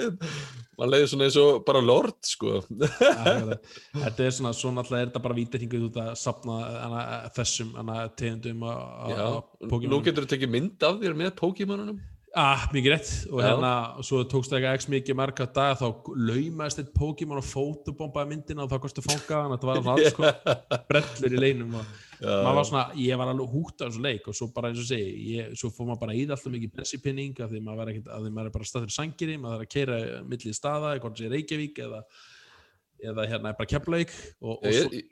[SPEAKER 2] maður leiði svona eins og bara lord sko.
[SPEAKER 1] Þetta er svona, svo náttúrulega er þetta bara vítarhinguð út að sapna hana, þessum hana, tegundum á- á-
[SPEAKER 2] Já, nú getur þú tekið mynd af þér með Pokémonunum
[SPEAKER 1] Ah, mikið rétt. Og
[SPEAKER 2] Já.
[SPEAKER 1] hérna, svo tókst það ekki x mikið marga dag þá laumaðist eitt Pokémon og fótobombaði myndina og þá kosti að þetta var alls sko brellur í leinum og maður var svona, ég var alveg hútt af þessu leik og svo bara eins og segi, ég, svo fór maður bara í það alltaf mikið bensipinning af því maður ekkert, að því maður er bara staður í sangiri, maður er að keira millið staða, hvort sé Reykjavík eða, eða hérna er bara Keflavík. Og, og svo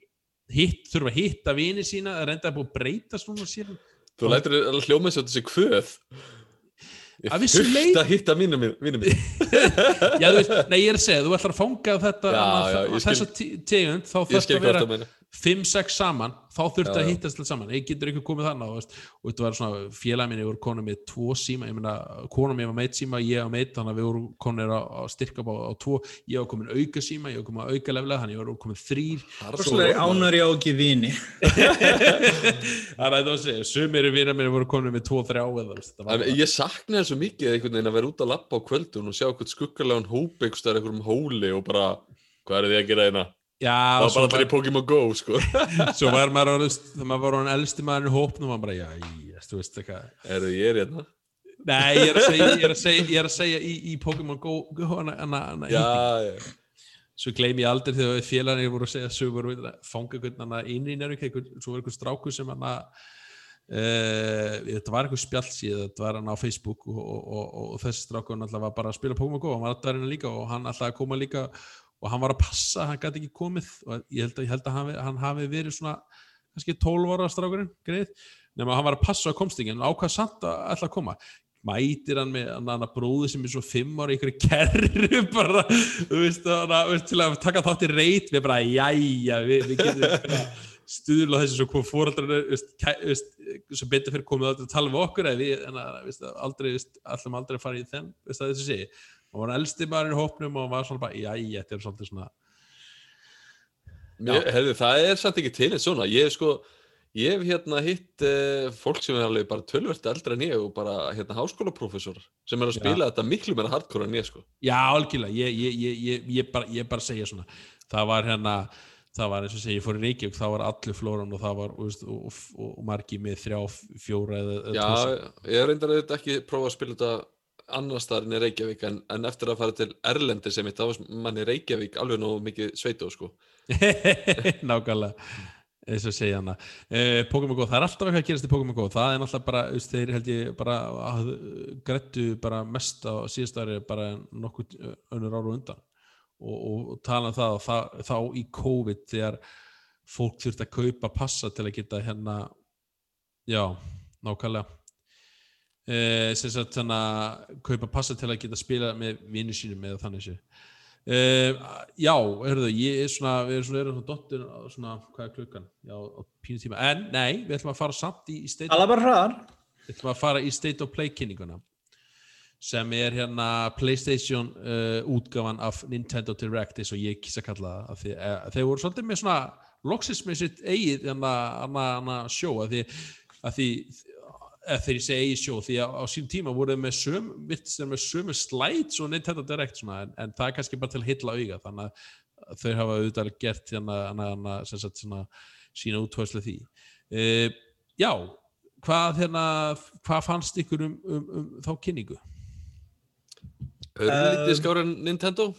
[SPEAKER 1] hitt, þurfa að hitta vini sína, það reynda að búið að breytast núna síðan.
[SPEAKER 2] Þú eins og þetta sé kvöð
[SPEAKER 1] Að vissu leyti-
[SPEAKER 2] að hitta mínum mín
[SPEAKER 1] Já, þú veist, nei, ég er að segja, þú ætlar að fanga þetta,
[SPEAKER 2] Já,
[SPEAKER 1] annað-
[SPEAKER 2] já, skil-
[SPEAKER 1] þessa te- tegund, þá þarf
[SPEAKER 2] skil
[SPEAKER 1] að vera 5-6 saman, þá þurftu
[SPEAKER 2] Já,
[SPEAKER 1] að hittast saman, ég getur ekki komið þannig og, veist, og þetta var svona, félag minni voru konum með tvo síma, ég meina, konum ég var meitt síma ég var meitt, þannig að við vorum konir að, að styrka á, tvo, ég var komin auka síma ég var komin að auka leflega, þannig ég var komin þrýr
[SPEAKER 2] Það er svo
[SPEAKER 3] Rosalega
[SPEAKER 2] rómaður.
[SPEAKER 3] ánar ég á ekki vini.
[SPEAKER 1] þannig að það var að segja, sumir vina minni voru konir með tvo, þrjá eða, veist, þetta var
[SPEAKER 2] En ég sakna það svo mikið einhvern veginn að vera út að lappa á kvöldun og sjá og að?
[SPEAKER 1] Já,
[SPEAKER 2] Það var bara allir í Pokémon Go sko
[SPEAKER 1] svo var maður orðið, þegar maður var orðin elsti maður í hópnum, maður bara, já, ég, þú veist, eitthvað
[SPEAKER 2] Er þið ég er hérna?
[SPEAKER 1] Nei, ég er að segja, ég er að segja, ég er að segja í, í Pokémon Go, hana, hana, hana,
[SPEAKER 2] Já, já,
[SPEAKER 1] svo gleymi ég aldrei þegar félagarnir voru að segja sögur og fanga einhvern hana inn í nærvík svo var einhvern stráku sem hana uh, þetta var einhver spjallsíð þetta var hann á Facebook og, og, og, og þessi stráku hann alltaf var bara að spila Pokémon Go hann var alltaf hérna líka og hann alltaf að koma líka og hann var að passa, hann gæti ekki komið og ég held að, ég held að hann, hann hafi verið svona kannski 12 ára strákurinn greið, nema hann var að passa að komst ekki en ákvað samt að að koma? Mætir hann með hann, hann bróði sem er svo fimm ára í ykkur kerru bara, þú veist, til að taka þátt í reyt, við bara, jæja við, við getum stuðla þessu svo hvað fóraldrar sem betur fyrir komið að tala við okkur við, en að, veist, aldrei allum aldrei að fara í þenn, að þessu sé og var elsti maðurinn í hópnum og var svona bara, jæja, þetta er svolítið svona.
[SPEAKER 2] Mér, hefði, það er samt ekki til en svona. Ég hef sko, ég hef hérna hitt uh, fólk sem er alveg bara tölvört eldra en ég og bara hérna háskólaprófessor sem er að spila þetta miklu meira hardcore en ég sko.
[SPEAKER 1] Já, algjörlega, ég, ég, ég, ég, ég, bara, ég bara segja svona. Það var hérna, það var eins og segja ég fór í Reykjavík, það var allir flóran og það var og, og, og, og margi með þrjá, fjóra eða,
[SPEAKER 2] Já,
[SPEAKER 1] tvo-
[SPEAKER 2] ég reyndar auðvitað ekki prófa að spila þetta annars staðar en í Reykjavík en, en eftir að fara til Erlendi sem mitt, þá var manni Reykjavík alveg nógu mikið sveitó sko.
[SPEAKER 1] Nákvæmlega eins og segja hana. Uh, Pokémon Go, það er alltaf eitthvað að gerast í Pokémon Go. Það er náttúrulega bara, þú veist, þeir held ég bara að grættu bara mest á síðast ári bara nokkuð önnur ára á undan. Og, og, og tala um það, það þá í COVID þegar fólk þurft að kaupa passa til að geta hérna já, nákvæmlega uh, sem sagt þannig að kaupa passa til að geta spila með vinnu sínum eða þannig sér Uh, já, hörðu, ég er svona við erum svona, erum svona dottir á svona, hvað er klukkan? Já, á pínu tíma, en nei við ætlum að fara samt í, í state,
[SPEAKER 3] Alla bara hraðar.
[SPEAKER 1] við ætlum að fara í state of play kynninguna sem er hérna Playstation uh, útgafan af Nintendo Direct eins og ég kýsa kalla það af því, uh, þeir voru svolítið með svona loksins með sitt eigið hérna, hérna, hérna sjó að því, að því þegar ég segi eigið sjó því að á sín tíma voru þeir með söm virtist þeir með sömu slides og Nintendo Direct svona, en, en það er kannski bara til að hitla auga þannig að þau hafa auðvitað gert hérna, hérna, hérna sem sagt svona sína útvæðslu því uh, já, hvað hérna hvað fannst ykkur um, um, um þá kynningu?
[SPEAKER 2] Örlítið
[SPEAKER 3] Um,
[SPEAKER 2] skára en Nintendo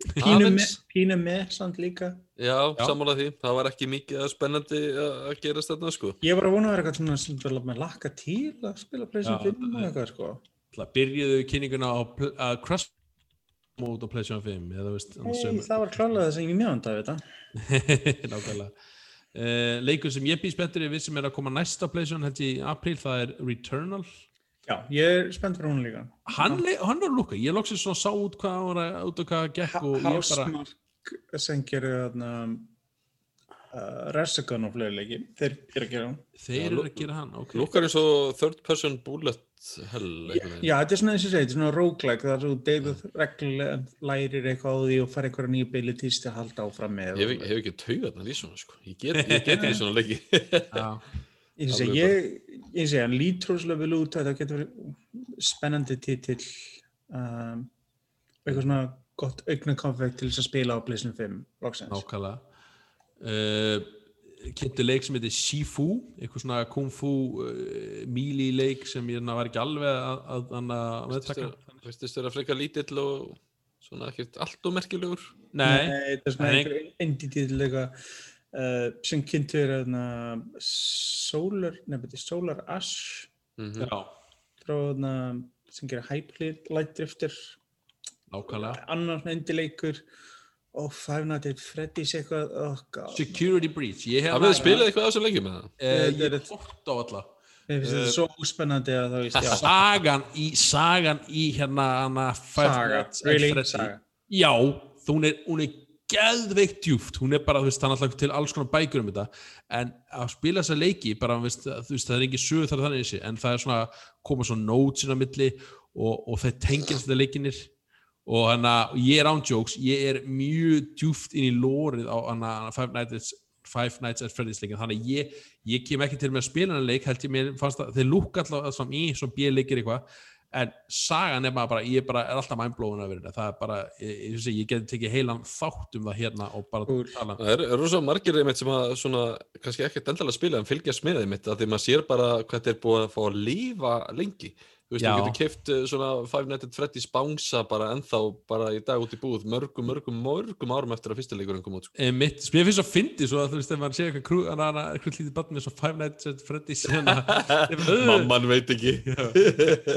[SPEAKER 3] Pínu
[SPEAKER 2] Aðeins.
[SPEAKER 3] með, pínu með, samt líka.
[SPEAKER 2] Já,
[SPEAKER 1] Já.
[SPEAKER 2] sammála því, það var ekki mikið að spennandi að gerast þarna sko
[SPEAKER 3] Ég var að vona að vera eitthvað svona með lakka til að spila PlayStation
[SPEAKER 1] Já,
[SPEAKER 3] 5 og eitthvað, sko.
[SPEAKER 1] Það byrjuðu kynninguna á að Crash Mode á PlayStation 5 eða veist
[SPEAKER 3] Hey, það var klálega það sem ég mjög vant að vita.
[SPEAKER 1] nákvæmlega uh, leikur sem ég býð spettur við sem er að koma næsta pleysun held ég í apríl, það er Returnal
[SPEAKER 3] Já, ég er spennt fyrir hún líka.
[SPEAKER 1] hann, hann var lúka, ég loksins svona sá út hvað hann var að- út og hvað það gekk og ég bara
[SPEAKER 3] Housemark sem gerir þarna uh, Resogun og fleiri leiki, þeir eru að gera hún.
[SPEAKER 1] þeir eru að gera hann okay.
[SPEAKER 2] Lúkar eins og third person bullet hell veginn.
[SPEAKER 3] Já, þetta er svona eins og segið, þetta er svona roguelike, það er svo deyfið reglulega lærir eitthvað á því og fær einhverja nýja abilities til að halda áfram með.
[SPEAKER 2] Ég hef, hef ekki taugat hann í svona sko. Ég get, ég get í svona leiki.
[SPEAKER 1] Já.
[SPEAKER 3] Ég ég, sé, hann lítur rosalega vel út, þetta getur verið spennandi titill, um, eitthvað svona gott augna konfekt til þess að spila á PlayStation 5, loksins.
[SPEAKER 1] nákvæmlega. Uh, kynntu leik sem heitir Shifu eitthvað svona kung fu uh, melee leik sem ég hérna var ekki alveg að, að, að, að meðtaka.
[SPEAKER 2] Veistist vera frekar lítill og svona ekkert allt og merkilegur.
[SPEAKER 1] nei,
[SPEAKER 3] þetta er svona
[SPEAKER 1] en-
[SPEAKER 3] einhver indie titill eitthvað uh, sem kynntur Solar, nefnir Solar Ash.
[SPEAKER 2] Mm
[SPEAKER 3] frá þarna sem gerir Hyperlight Light Drifter
[SPEAKER 1] nákvæmlega.
[SPEAKER 3] Annar indie leikur og Five Nights at Freddy's eitthvað oh god.
[SPEAKER 1] Security Breach. Ég hef
[SPEAKER 2] Hafið þið spilað eitthvað á þessu leikjum með það?
[SPEAKER 1] uh,
[SPEAKER 3] Þetta
[SPEAKER 1] ég
[SPEAKER 3] er-
[SPEAKER 1] hort á alla.
[SPEAKER 3] Mér finnst þetta svo spennandi að það já,
[SPEAKER 1] sagan í sagan í hérna
[SPEAKER 3] saga,
[SPEAKER 1] Nights at
[SPEAKER 3] really,
[SPEAKER 1] Freddy.
[SPEAKER 3] saga.
[SPEAKER 1] já, hún er, hún er geðveikt djúft, hún er bara, þú veist, er alltaf til alls konar bækur um þetta, en að spila þessa leiki, bara, veist, þú veist það er ekki sögur þar þannig þessi, en það er svona koma svona inn á milli og, og það tengist þetta leikinir og þannig að ég er án jokes, ég er mjög djúft inn í lórið á hana, hana Five Nights Five Nights at Freddy's leikin, þannig að ég, ég kem ekki til með að spila hennar leik, held ég mér fannst að þeir lúka alltaf svona í svona bíleikir eitthvað en sagan er bara, ég er bara er alltaf mindblowin að vera þetta, það er bara ég, ég, ég, ég geti tekið heilan þátt um það hérna og bara
[SPEAKER 3] Úr-
[SPEAKER 1] tala.
[SPEAKER 2] Það er, er rosa margir einmitt sem að svona, kannski ekkert endalega spila en fylgjast með einmitt að því maður sér bara hvað þetta er búið að fá að lifa lengi. Þú veist,
[SPEAKER 1] Já.
[SPEAKER 2] þú getur keift svona Five Nights at Freddy's bánsa bara ennþá bara í dag út í búð mörgum, mörgum, mörgum árum eftir að fyrsta leikurinn kom út. Sko.
[SPEAKER 1] Eh, mitt, mér finnst svo fyndi svo að þú veist, ef maður sé eitthvað krú, hana, hana, eitthvað lítið barn með svo Five Nights at Freddy's
[SPEAKER 2] Mamman veit ekki.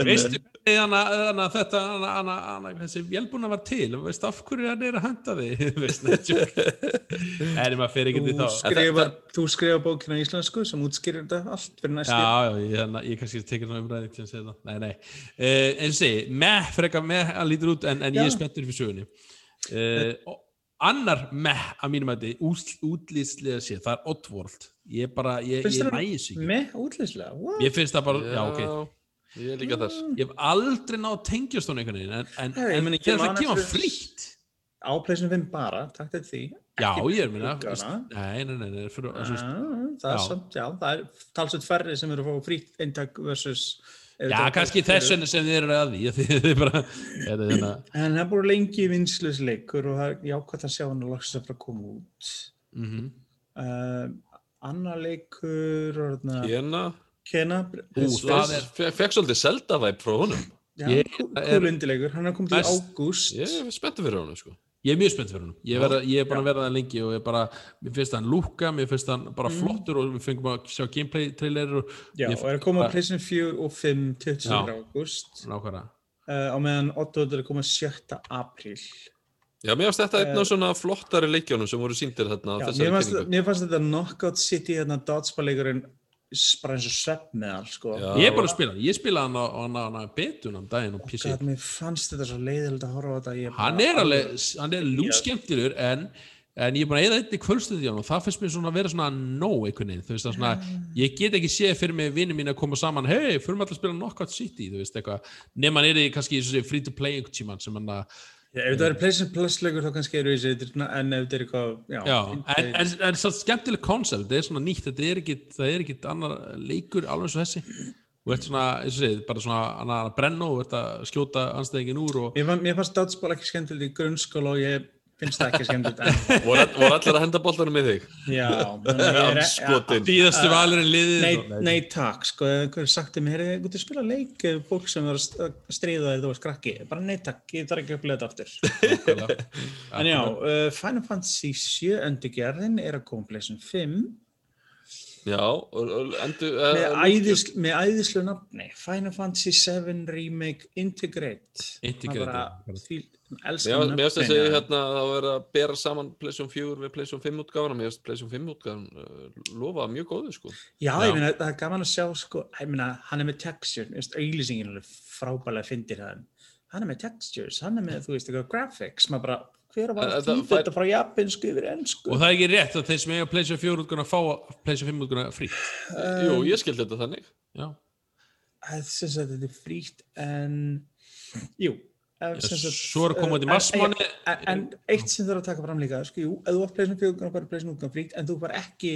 [SPEAKER 1] veistu hana, hana, þetta hana, hana, þessi vélbúna var til veistu af hverju hann er að henda þig veist, en maður fer ekki til þá
[SPEAKER 3] þú skrifa bókina í íslensku sem útskýrir þetta allt fyrir næstu
[SPEAKER 1] Já, já, ég, hérna, ég kannski Nei. Uh, en sé, með, frekar með að lítur út, en, en ég er
[SPEAKER 3] Já.
[SPEAKER 1] spenntur fyrir sögunni. Uh, annar með að mínum að þetta útlýslega sé, það er Oddworld. Ég bara, ég, ég næs ekki.
[SPEAKER 3] Með útlýslega, what?
[SPEAKER 1] Ég finnst það bara, já, ok.
[SPEAKER 2] Ég er líka þar.
[SPEAKER 1] Ég hef aldrei náð tengjast hún einhvern veginn, en, en,
[SPEAKER 3] ég
[SPEAKER 1] en þegar
[SPEAKER 3] man
[SPEAKER 1] það kemur
[SPEAKER 3] eftir-
[SPEAKER 1] frítt.
[SPEAKER 3] Á PlayStation 5 bara, takk til því
[SPEAKER 1] Já, ég er minna. Nei, nei, nei, nei, fyrir,
[SPEAKER 3] Ah, það er
[SPEAKER 1] já.
[SPEAKER 3] samt, já, það er talsveit færri sem eru að fá frýtt eintak versus
[SPEAKER 1] Já, kannski þess vegna sem þið eru að því, er er hérna,
[SPEAKER 3] En það búin lengi vinslusleikur og það er jákvæmt að sjá hann og loksins að fara að koma út.
[SPEAKER 1] mhm.
[SPEAKER 3] Uh, annar leikur, Kena,
[SPEAKER 1] Ú, það er-
[SPEAKER 2] fe- fekk svolítið Zelda-væp frá honum.
[SPEAKER 3] já,
[SPEAKER 1] ég-
[SPEAKER 3] kú-
[SPEAKER 1] það er-
[SPEAKER 3] kúl undirleikur, hann er komið til ágúst.
[SPEAKER 2] Ég er spenntur fyrir honum, sko.
[SPEAKER 1] Ég er mjög spennt fyrir húnum. Ég, ég er búin að vera það lengi og ég bara, mér finnst hann lúka, mér finnst hann bara
[SPEAKER 3] Mm.
[SPEAKER 1] flottur og við fengum að sjá gameplay trailer og
[SPEAKER 3] Já, og er að koma á PlayStation 4 og 5 20.
[SPEAKER 1] Já.
[SPEAKER 3] ágúst uh, á meðan 8 er að koma 7. apríl.
[SPEAKER 2] Já, mér finnst þetta einn af svona flottari leikjónum sem voru síndir þarna á
[SPEAKER 3] Já,
[SPEAKER 2] þessari kynningu.
[SPEAKER 3] mér fannst þetta Knockout City hérna dodgeball-leikurinn s- bara eins og svefnmeðal sko.
[SPEAKER 2] Já.
[SPEAKER 1] Ég er bara að spila hann, ég spila hann á, á, á, á betun um daginn og PC.
[SPEAKER 3] God, mér fannst þetta svo leiðilegt að horfa á þetta ég
[SPEAKER 1] Hann
[SPEAKER 3] bara
[SPEAKER 1] er alveg, hann er lúskemtilegur en, en ég er búin að eða einni kvöldstundi á hann og það finnst mér svona að vera svona nóg einhvern veginn, þú veist það svona, ég get ekki séð fyrir mig vinni mín að koma saman, hei, fyrir maður að spila Knockout City, þú veist eitthvað, nema hann er í kannski í free to play einhvern tíman sem hann að
[SPEAKER 3] ef þetta er PlayStation Plus leikur þá kannski eru þessi er en ef þetta er eitthvað já,
[SPEAKER 1] Já, en, en, en svo skemmtileg koncept, þetta er svona nýtt, þetta er ekki, það er ekki annar leikur alveg eins og þessi. Og þetta svona, eins og segið, bara svona annar að brenna og þetta skjóta anstæðingin úr og
[SPEAKER 3] Mér, fann- mér fannst dodgeball ekki skemmtilegt í grunnskóla og ég finnst það ekki skemmtilegt
[SPEAKER 2] Voru allir að henda boltanum í þig?
[SPEAKER 3] já, að er.
[SPEAKER 1] Síðastu valurinn liðið
[SPEAKER 3] Nei, takk, sko, ef einhver sagt um, heyrðu, þú spila leik, ef fólk sem er að st- að stríða þér, þú veist, krakki, bara nei takk, ég þarf ekki að upplifa þetta aftur. En já, uh, Final Fantasy 7 endurgerðin er að koma á PlayStation 5
[SPEAKER 2] Já, og, og endur...
[SPEAKER 3] með, æðis, með æðislu nafni Final Fantasy 7 Remake Integrate
[SPEAKER 1] Integrate,
[SPEAKER 3] Því,
[SPEAKER 2] Mér finnst
[SPEAKER 3] nöfnin,
[SPEAKER 2] hérna að það verið að bera saman PlayStation 4 við PlayStation 5 útgáfana, mér finnst PlayStation 5 útgáfan uh, lofa mjög góðu sko.
[SPEAKER 3] Já,
[SPEAKER 1] Já.
[SPEAKER 3] ég meina, það er gaman að sjá, sko, ég meina, hann er með texture, ég veist, auglýsingin er frábælega fyndir það, hann er með textures, hann er með, þú veist, eitthvað graphics, maður bara, hver var
[SPEAKER 2] En
[SPEAKER 3] að
[SPEAKER 2] þetta
[SPEAKER 3] frá japansku yfir ennsku?
[SPEAKER 1] Og það er ekki rétt að þeir sem eiga PlayStation 4 útguna fá PlayStation 5 útguna frí.
[SPEAKER 2] Jú, ég skildi þetta þannig.
[SPEAKER 1] Já.
[SPEAKER 3] Það sem sagt, þetta er frítt, en, jú,
[SPEAKER 1] Svo er að koma út í
[SPEAKER 3] eh,
[SPEAKER 1] marsmáni.
[SPEAKER 3] En, eitt sem þarf að taka fram líka, sko, jú, ef þú átt pleysin fjögur bara pleysin útgang fríkt, en þú var ekki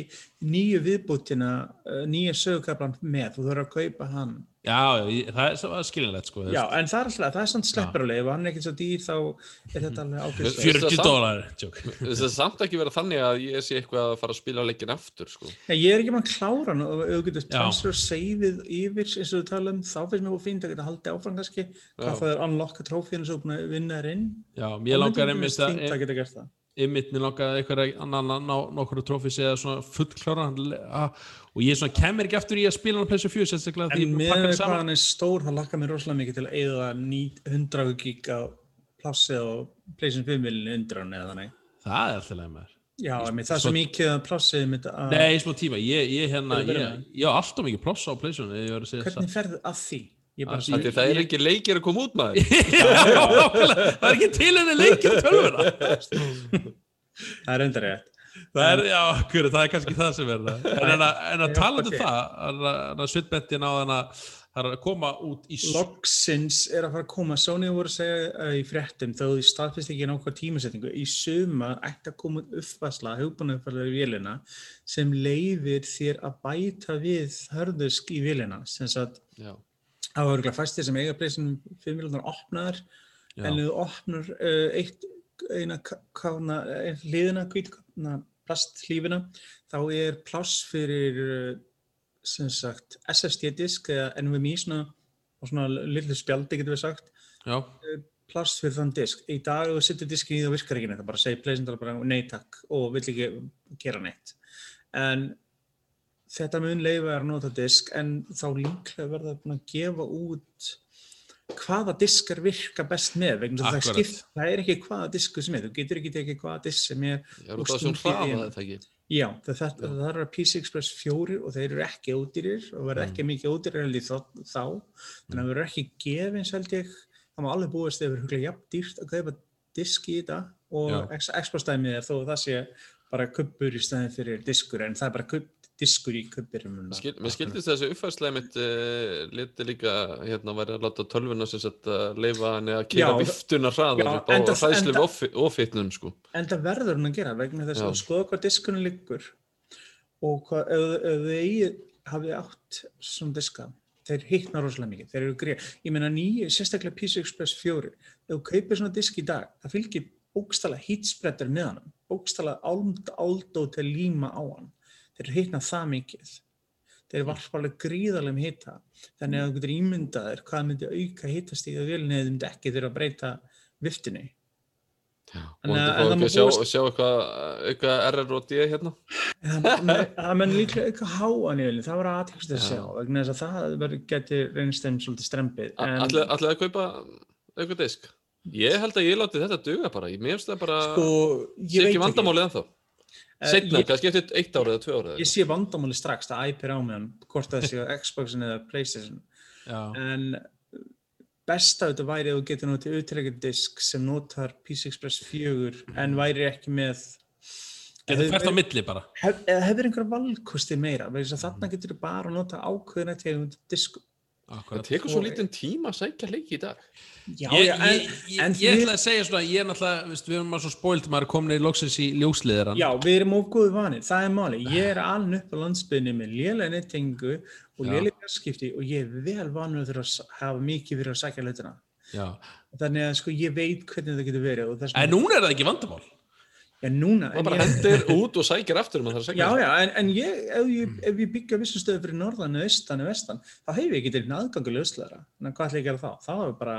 [SPEAKER 3] nýju viðbútina, uh, nýja sögukablan með, þú þarf að kaupa hann.
[SPEAKER 1] Já, já, það er svo skilinlegt sko.
[SPEAKER 3] Já, en það er alltaf, það er samt slepparlega, ef hann er ekki svo dýr þá er þetta alveg.
[SPEAKER 2] Fjör-
[SPEAKER 1] 40
[SPEAKER 2] samt-
[SPEAKER 1] dólar, tjók.
[SPEAKER 2] Það er samt ekki verið þannig að ég sé eitthvað að fara að spila leikin aftur sko.
[SPEAKER 3] Nei, ég er ekki að klára hann og ef þú getur
[SPEAKER 1] Já.
[SPEAKER 3] transfer saveið yfir eins og þú tala um, þá finnst mér þú fínt að geta haldið áfram kannski, hvað
[SPEAKER 2] Já.
[SPEAKER 3] það er unlocka trófíinu sem þú er búin að vinna þér inn.
[SPEAKER 1] Já, mér langar einmitt
[SPEAKER 3] að...
[SPEAKER 1] Að,
[SPEAKER 3] að það.
[SPEAKER 1] einmitt mér langar eitthvað annan að ná nokkru trófis eða svona fullklára að- og ég svona kemur ekki aftur í að spila hann á PlayStation 4 sérstaklega því
[SPEAKER 3] En
[SPEAKER 1] ég
[SPEAKER 3] með
[SPEAKER 1] pakka
[SPEAKER 3] hvað
[SPEAKER 1] saman.
[SPEAKER 3] hann er stór, þá lakkar mér rosalega mikið til að eyða ný- 100 gig á plássið og PlayStation 5 vilinu undir hann eða þannig.
[SPEAKER 1] Það er alltaf leið maður.
[SPEAKER 3] Já, ég það er svo mikið að plássið mitt að...
[SPEAKER 1] Nei, í smá tíma, ég, ég hérna,
[SPEAKER 3] að
[SPEAKER 1] ég,
[SPEAKER 3] með.
[SPEAKER 1] ég á alltaf mikið ploss á ég að segja
[SPEAKER 3] Hvernig ferðu að því?
[SPEAKER 1] Að
[SPEAKER 2] því það er ekki leikir að koma út maður.
[SPEAKER 1] það. Já, nákvæmlega. það er ekki til henni leikir á tölvuna.
[SPEAKER 3] Það er undar rétt.
[SPEAKER 1] Það er, já, hverju, það er kannski það sem er það. En, en, að- en að tala um það, að- en að svitbentin á þann að það er að koma út í
[SPEAKER 3] Logsins er að fara að koma, Sony voru að segja uh, í fréttum, þó því staðfist ekki nákvæm tímasetningu, í sumar ætti að koma út uppfærsla, hugbúna uppfærsla í vélina sem leifir þér að bæta við hörðusk í vélina, sem sagt,
[SPEAKER 2] Já.
[SPEAKER 3] Það var örgulega fæstir sem eiga pleysin 5 miljonar opnaðar,
[SPEAKER 1] Já.
[SPEAKER 3] en þú opnar uh, eitt, eina kána, ein hliðina, hvítkana, plastlífina, þá er pláss fyrir uh, sem sagt SSD-disk eða NVMe svona og svona lillu spjaldi getur við sagt
[SPEAKER 1] Já,
[SPEAKER 3] pláss fyrir þann disk. Í dag þú setur diskin í það virkar ekki neitt, það bara segir pleysindar bara nei takk og vill ekki gera neitt. En þetta mun leifa er að nota disk en þá líklega verða búin að gefa út hvaða diskar virka best með vegna það skipt, það er ekki hvaða disku sem er, þú getur ekki tekið hvaða disk sem er
[SPEAKER 2] er út af þessum
[SPEAKER 3] stungið
[SPEAKER 2] hraða
[SPEAKER 3] inn.
[SPEAKER 2] þetta ekki.
[SPEAKER 3] Já, það, það, það er að PC Express 4 og þeir eru ekki ódýrir og verða ekki mikið ódýrir ég þá, þá. þannig að það verður ekki gefins held ég það má alveg búast þegar verður huglega jafn dýrt að kaupa disk í þetta og
[SPEAKER 1] Já.
[SPEAKER 3] Xbox dæmið er þó að það sé bara kubbur í staðin fyrir diskur en það er bara kubb, diskur í
[SPEAKER 2] Skil, mér skildist þessi uppfærslega mitt uh, liti líka hérna væri að láta tölvuna sem sagt að leifa henni að kera viftuna hraðar upp á hræðslu við ofitnum sko.
[SPEAKER 3] en það verður hún að gera vegna þess
[SPEAKER 2] Já.
[SPEAKER 3] að skoða hvað diskunum liggur og hvað, ef, ef þið hafið átt svona diska þeir hittna rosalega mikið, þeir eru greið ég meina nýju, sérstaklega PC Express 4 ef þú kaupir svona disk í dag það fylgir bókstala hitspreadur með hann bókstala áld, áldó til að líma á hann þeir hittna það mikið. Þeir varpa alveg gríðarlegum hita. Þannig að þú getur ímyndaðir hvað myndi auka hitastíð og velin eða myndi ekki þeirra að breyta viftinu.
[SPEAKER 2] Þú
[SPEAKER 3] eh,
[SPEAKER 2] fá
[SPEAKER 3] en það má
[SPEAKER 2] að
[SPEAKER 3] búast-
[SPEAKER 2] sjá eitthvað eitthvað RR og D hérna?
[SPEAKER 3] Það menn- það líklega eitthvað háan í velin, það var aðtekst að
[SPEAKER 2] Já.
[SPEAKER 3] sjá vegna þess að það verður geti reynst þeim svolítið strempið.
[SPEAKER 2] Ætlaði að kaupa eitthvað disk? Ég held að ég láti þetta duga bara. Ég finnst það bara
[SPEAKER 3] sko,
[SPEAKER 2] sé ekki. vandamálið ennþá setna,
[SPEAKER 3] ég-
[SPEAKER 2] kannski eftir eitt ára eða tvö ára
[SPEAKER 3] Ég sé vandamáli strax, það æpir á meðan, hvort það sé á Xboxin eða Playstation.
[SPEAKER 1] já,
[SPEAKER 3] En best af þetta væri að þú getur notið auðvitað disk sem notar PC Express 4 en væri ekki með
[SPEAKER 1] getur fært á milli bara.
[SPEAKER 3] eða hefur einhverja valkosti meira þess að þarna getur þú bara að nota ákveðina tegund disku.
[SPEAKER 2] Það
[SPEAKER 1] Akkurat.
[SPEAKER 2] tekur svo lítinn tíma að sækja leiki í dag
[SPEAKER 3] Já,
[SPEAKER 1] Ég,
[SPEAKER 3] en,
[SPEAKER 1] ég, ég,
[SPEAKER 3] en
[SPEAKER 1] ég ætla að segja svona, ég er náttúrulega, veist, við erum maður svo spoilt, maður er komin í loksins í ljósliðaran.
[SPEAKER 3] Já, við erum of góðu vanið, það er máli. Ég er alveg upp á landsbyrni með lélega nettingu og lélega fjarskipti og ég er vel vanur að hafa mikið fyrir að sækja hlutina.
[SPEAKER 1] Já.
[SPEAKER 3] Þannig að sko ég veit hvernig það getur verið
[SPEAKER 1] En núna er það ekki vandamál.
[SPEAKER 3] Já, núna.
[SPEAKER 2] það
[SPEAKER 3] en
[SPEAKER 2] bara
[SPEAKER 3] ég-
[SPEAKER 2] hendir út og sækir aftur um að það er að
[SPEAKER 3] Já,
[SPEAKER 2] sækja
[SPEAKER 3] já, en, en ég, ef ég, ef ég byggja vissum stöðu fyrir norðan eða austan eða vestan, þá hef ég ekki til aðgangu lösleira. Þannig að hvað ætla ég að gera þá? Þá er bara,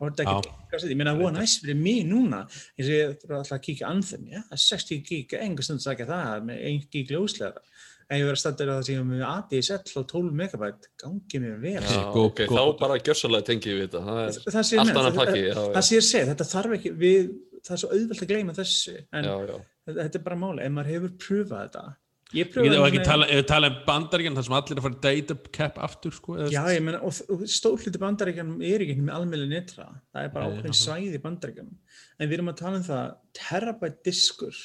[SPEAKER 3] þá er þetta ekki, ég meina, það var næst fyrir mig núna, og ég þarf alltaf að kíkja Anthem, já, það er 60 gig, enga stund að sækja það með 1 gig lösleira. ef ég verið að standa það sem ég var með ADSL á 12 megabæt gangi mér vel
[SPEAKER 1] Já. Góð-
[SPEAKER 2] ok,
[SPEAKER 1] góð-
[SPEAKER 2] þá bara gjörsalega tengi við þetta. Það er
[SPEAKER 3] það sé ég
[SPEAKER 2] allt
[SPEAKER 3] meina,
[SPEAKER 2] annað
[SPEAKER 3] það- sé ég segi, þetta þarf ekki við, það er svo auðvelt að gleyma þessu en
[SPEAKER 2] já, já.
[SPEAKER 3] þetta, þetta er bara máli, ef maður hefur pröfað þetta ég
[SPEAKER 1] Við
[SPEAKER 3] pröfaði
[SPEAKER 1] getum ekki tala, tala um bandaríkjan þar sem allir er að fara data cap aftur sko,
[SPEAKER 3] Já, ég meina, og, og stórluti bandaríkjanum er ekki með almjölu netra, það er bara ákveðin svæði í bandaríkjanum. En við erum að tala um það, terabyte diskur,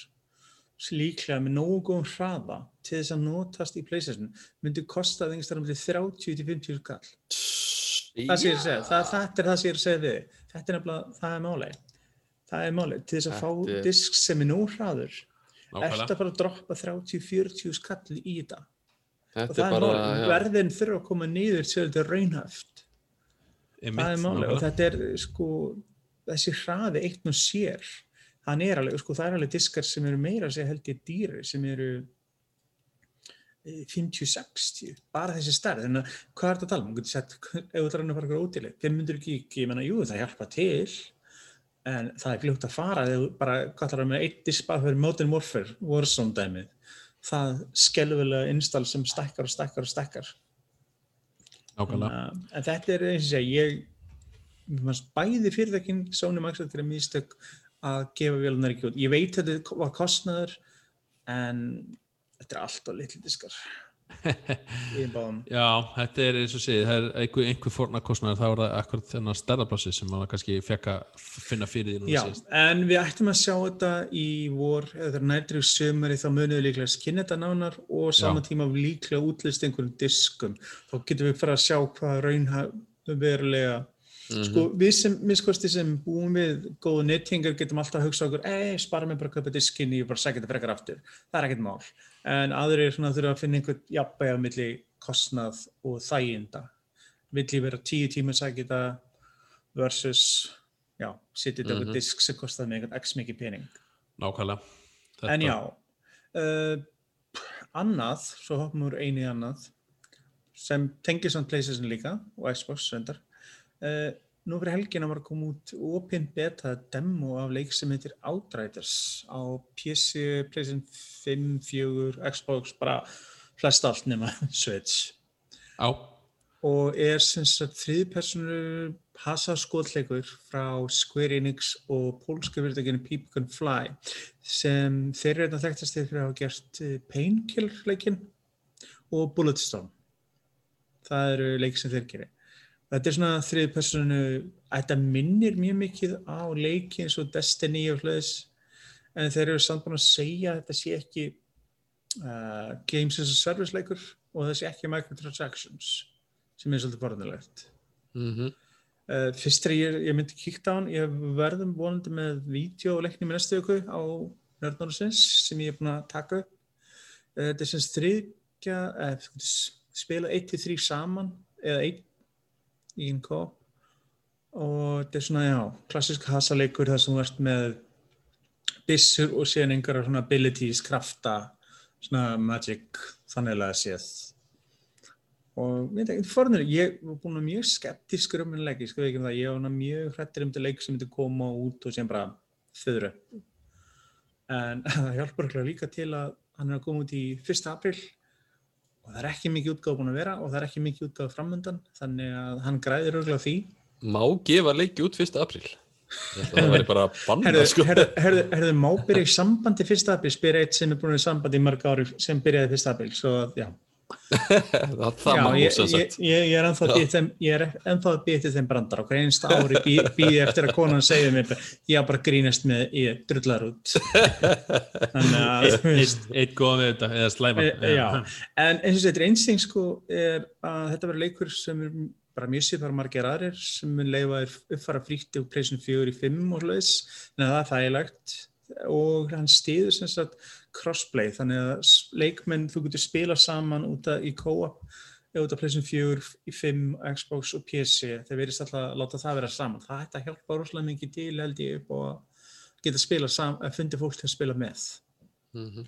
[SPEAKER 3] líklega með nógu góðum hraða til þess að notast í PlayStation, myndi kosta þengst þar um til 30-50 skall. Það sé ég að segja, það, þetta er það sem ég er að segja við. Þetta er nefnilega, það er máli. Það er máli, til þess að fá
[SPEAKER 2] Þetta er-
[SPEAKER 3] disk sem er nógu hraður, ertu
[SPEAKER 1] nákvæmlega.
[SPEAKER 3] að fara að droppa 30-40 skall í þetta. Og
[SPEAKER 2] Þetta
[SPEAKER 3] það
[SPEAKER 2] er
[SPEAKER 3] er
[SPEAKER 2] bara,
[SPEAKER 3] máli,
[SPEAKER 2] já.
[SPEAKER 3] verðin þurfa að koma niður til þetta raunhæft.
[SPEAKER 1] Einmitt,
[SPEAKER 3] það er máli og þetta er sko þessi hraði eitt og sér hann er alveg, sko það er alveg diskar sem eru meira að segja held ég dýri sem eru eh, 50-60, bara þessi stærð þannig að hvað er þetta að tala um, ef þú ætlar að fara ykkur ótileg, 500 gig ég menna, jú það hjálpa til en það er glúgt að fara þegar bara, hvað ætlar að með eitt disk bara fyrir Modern Warfare, Warzone dæmið. Það skelvilega install sem stækkar og stækkar og stækkar.
[SPEAKER 1] Nákvæmlega.
[SPEAKER 3] Að- en þetta er eins og segja ég mér fannst bæði fyrirtækin Sony Microsoft er mistök að gefa vélunar ekki út. Ég veit að þetta var kostnaður en þetta er allt á litli diskar
[SPEAKER 1] Já, þetta er eins og segið, það er einhver, einhver fórnarkostnaður, þá er það akkurat þennan stærðarplássi sem maður kannski fekk að finna fyrir því
[SPEAKER 3] Já, en við ættum að sjá þetta í vor, eða þegar nærtrið sömari þá munum við líklega að skynna þetta nánar og sama
[SPEAKER 1] Já.
[SPEAKER 3] tíma líklega útlist einhverjum diskum. Þá getum við fara að sjá hvað raunhæf verulega Sko, við sem, minnskosti sem búum við góðu nettingar getum alltaf að hugsa okkur, ei, spara mig bara að kaupa diskin ég bara segja þetta frekar aftur. Það er ekkert mál. En aðrir svona þurfa að finna einhvern jafnbæja milli kostnað og þæginda. Vill ég vera tíu tíma að segja þetta versus, já, setja þetta mm
[SPEAKER 2] Mhm.
[SPEAKER 3] disk sem kostaði mig einhvern x mikið pening.
[SPEAKER 1] Nákvæmlega.
[SPEAKER 3] En já, uh, annað, svo hoppum við úr einu í annað, sem tengir samt PlayStation líka og Xbox reyndar. Uh, nú fyrir helgina var að koma út open beta demo af leik sem heitir Outriders á PC, PlayStation 5, 4, Xbox, bara flest allt nema Switch.
[SPEAKER 1] Já,
[SPEAKER 3] Og er sem sagt þriðpersonu hasaskotleikur frá Square Enix og pólska fyrirtækinu People Can Fly sem þeir eru þetta þekktast fyrir að hafa gert eh, Painkiller leikinn og Bulletstorm. Það eru leik sem þeir gerir. Þetta er svona þriðpersonu, þetta minnir mjög mikið á leiki eins og Destiny og hlöðis en þeir eru samt búin að segja að þetta sé ekki uh, Games as a Service leikur og það sé ekki microtransactions sem er svolítið borðanlegt.
[SPEAKER 2] Mhm.
[SPEAKER 3] Uh, fyrst þegar ég, ég myndi kíkta á hann, ég verðum vonandi með vídeoleikni með næstu viku á Nördnóðarsins sem ég er búin að taka upp. Uh, þetta er sem þriðja, spila 1-3 saman eða 1 í einn kó og þetta er svona, já, klassisk hasaleikur þar sem þú ert með byssur og síðan einhverja svona abilities, krafta, svona magic, þannig að séð. Og ég veit ekki, fornir, ég var búin að mjög skeptískur um henni leik, ég sko ekki um það, ég var mjög hrættir um þetta leik sem myndi koma út og sem bara þöðru en það hjálpar örugglega líka til að hann er að koma út í 1. april og það er ekki mikið útgáð búin að vera og það er ekki mikið útgáð framöndan þannig að hann græðir örgulega því
[SPEAKER 2] Má gefa leiki út 1. apríl? Það væri bara
[SPEAKER 3] Herðu,
[SPEAKER 2] sko.
[SPEAKER 3] herðu, má byrja í sambandi 1. april, spyr eitt sem er búin í sambandi í mörg ári sem byrjaði 1. april, svo já.
[SPEAKER 2] Það, má
[SPEAKER 3] ég,
[SPEAKER 2] sem
[SPEAKER 3] ég,
[SPEAKER 2] sagt.
[SPEAKER 3] ég, ég er ennþá að býta þeim, ég er ennþá að býta þeim brandar og hver einsta ári bý, býði eftir að konan segja mér, ég á bara grínast með, ég drullar út. Þannig að, veist,
[SPEAKER 1] eitt, eitt góða við þetta, eða slæma.
[SPEAKER 3] E, já, en eins og þetta er einsting sko er að þetta verður leikur sem er bara mjög sýpar margir aðrir sem mun leifa uppfara fríkti og pleysin fjögur í fimm og hlutis en það er þægilegt. Og hann stýður sem sagt crossplay þannig að leikmenn þú getur spila saman út af í co-op eða út af pleysin fjögur í fimm Xbox og PC þeir verðist alltaf að láta það vera saman. Það ætti að hjálpa rosalega mikið til held ég upp og geta spila saman að fundi fólk til að spila með.
[SPEAKER 2] Mhm.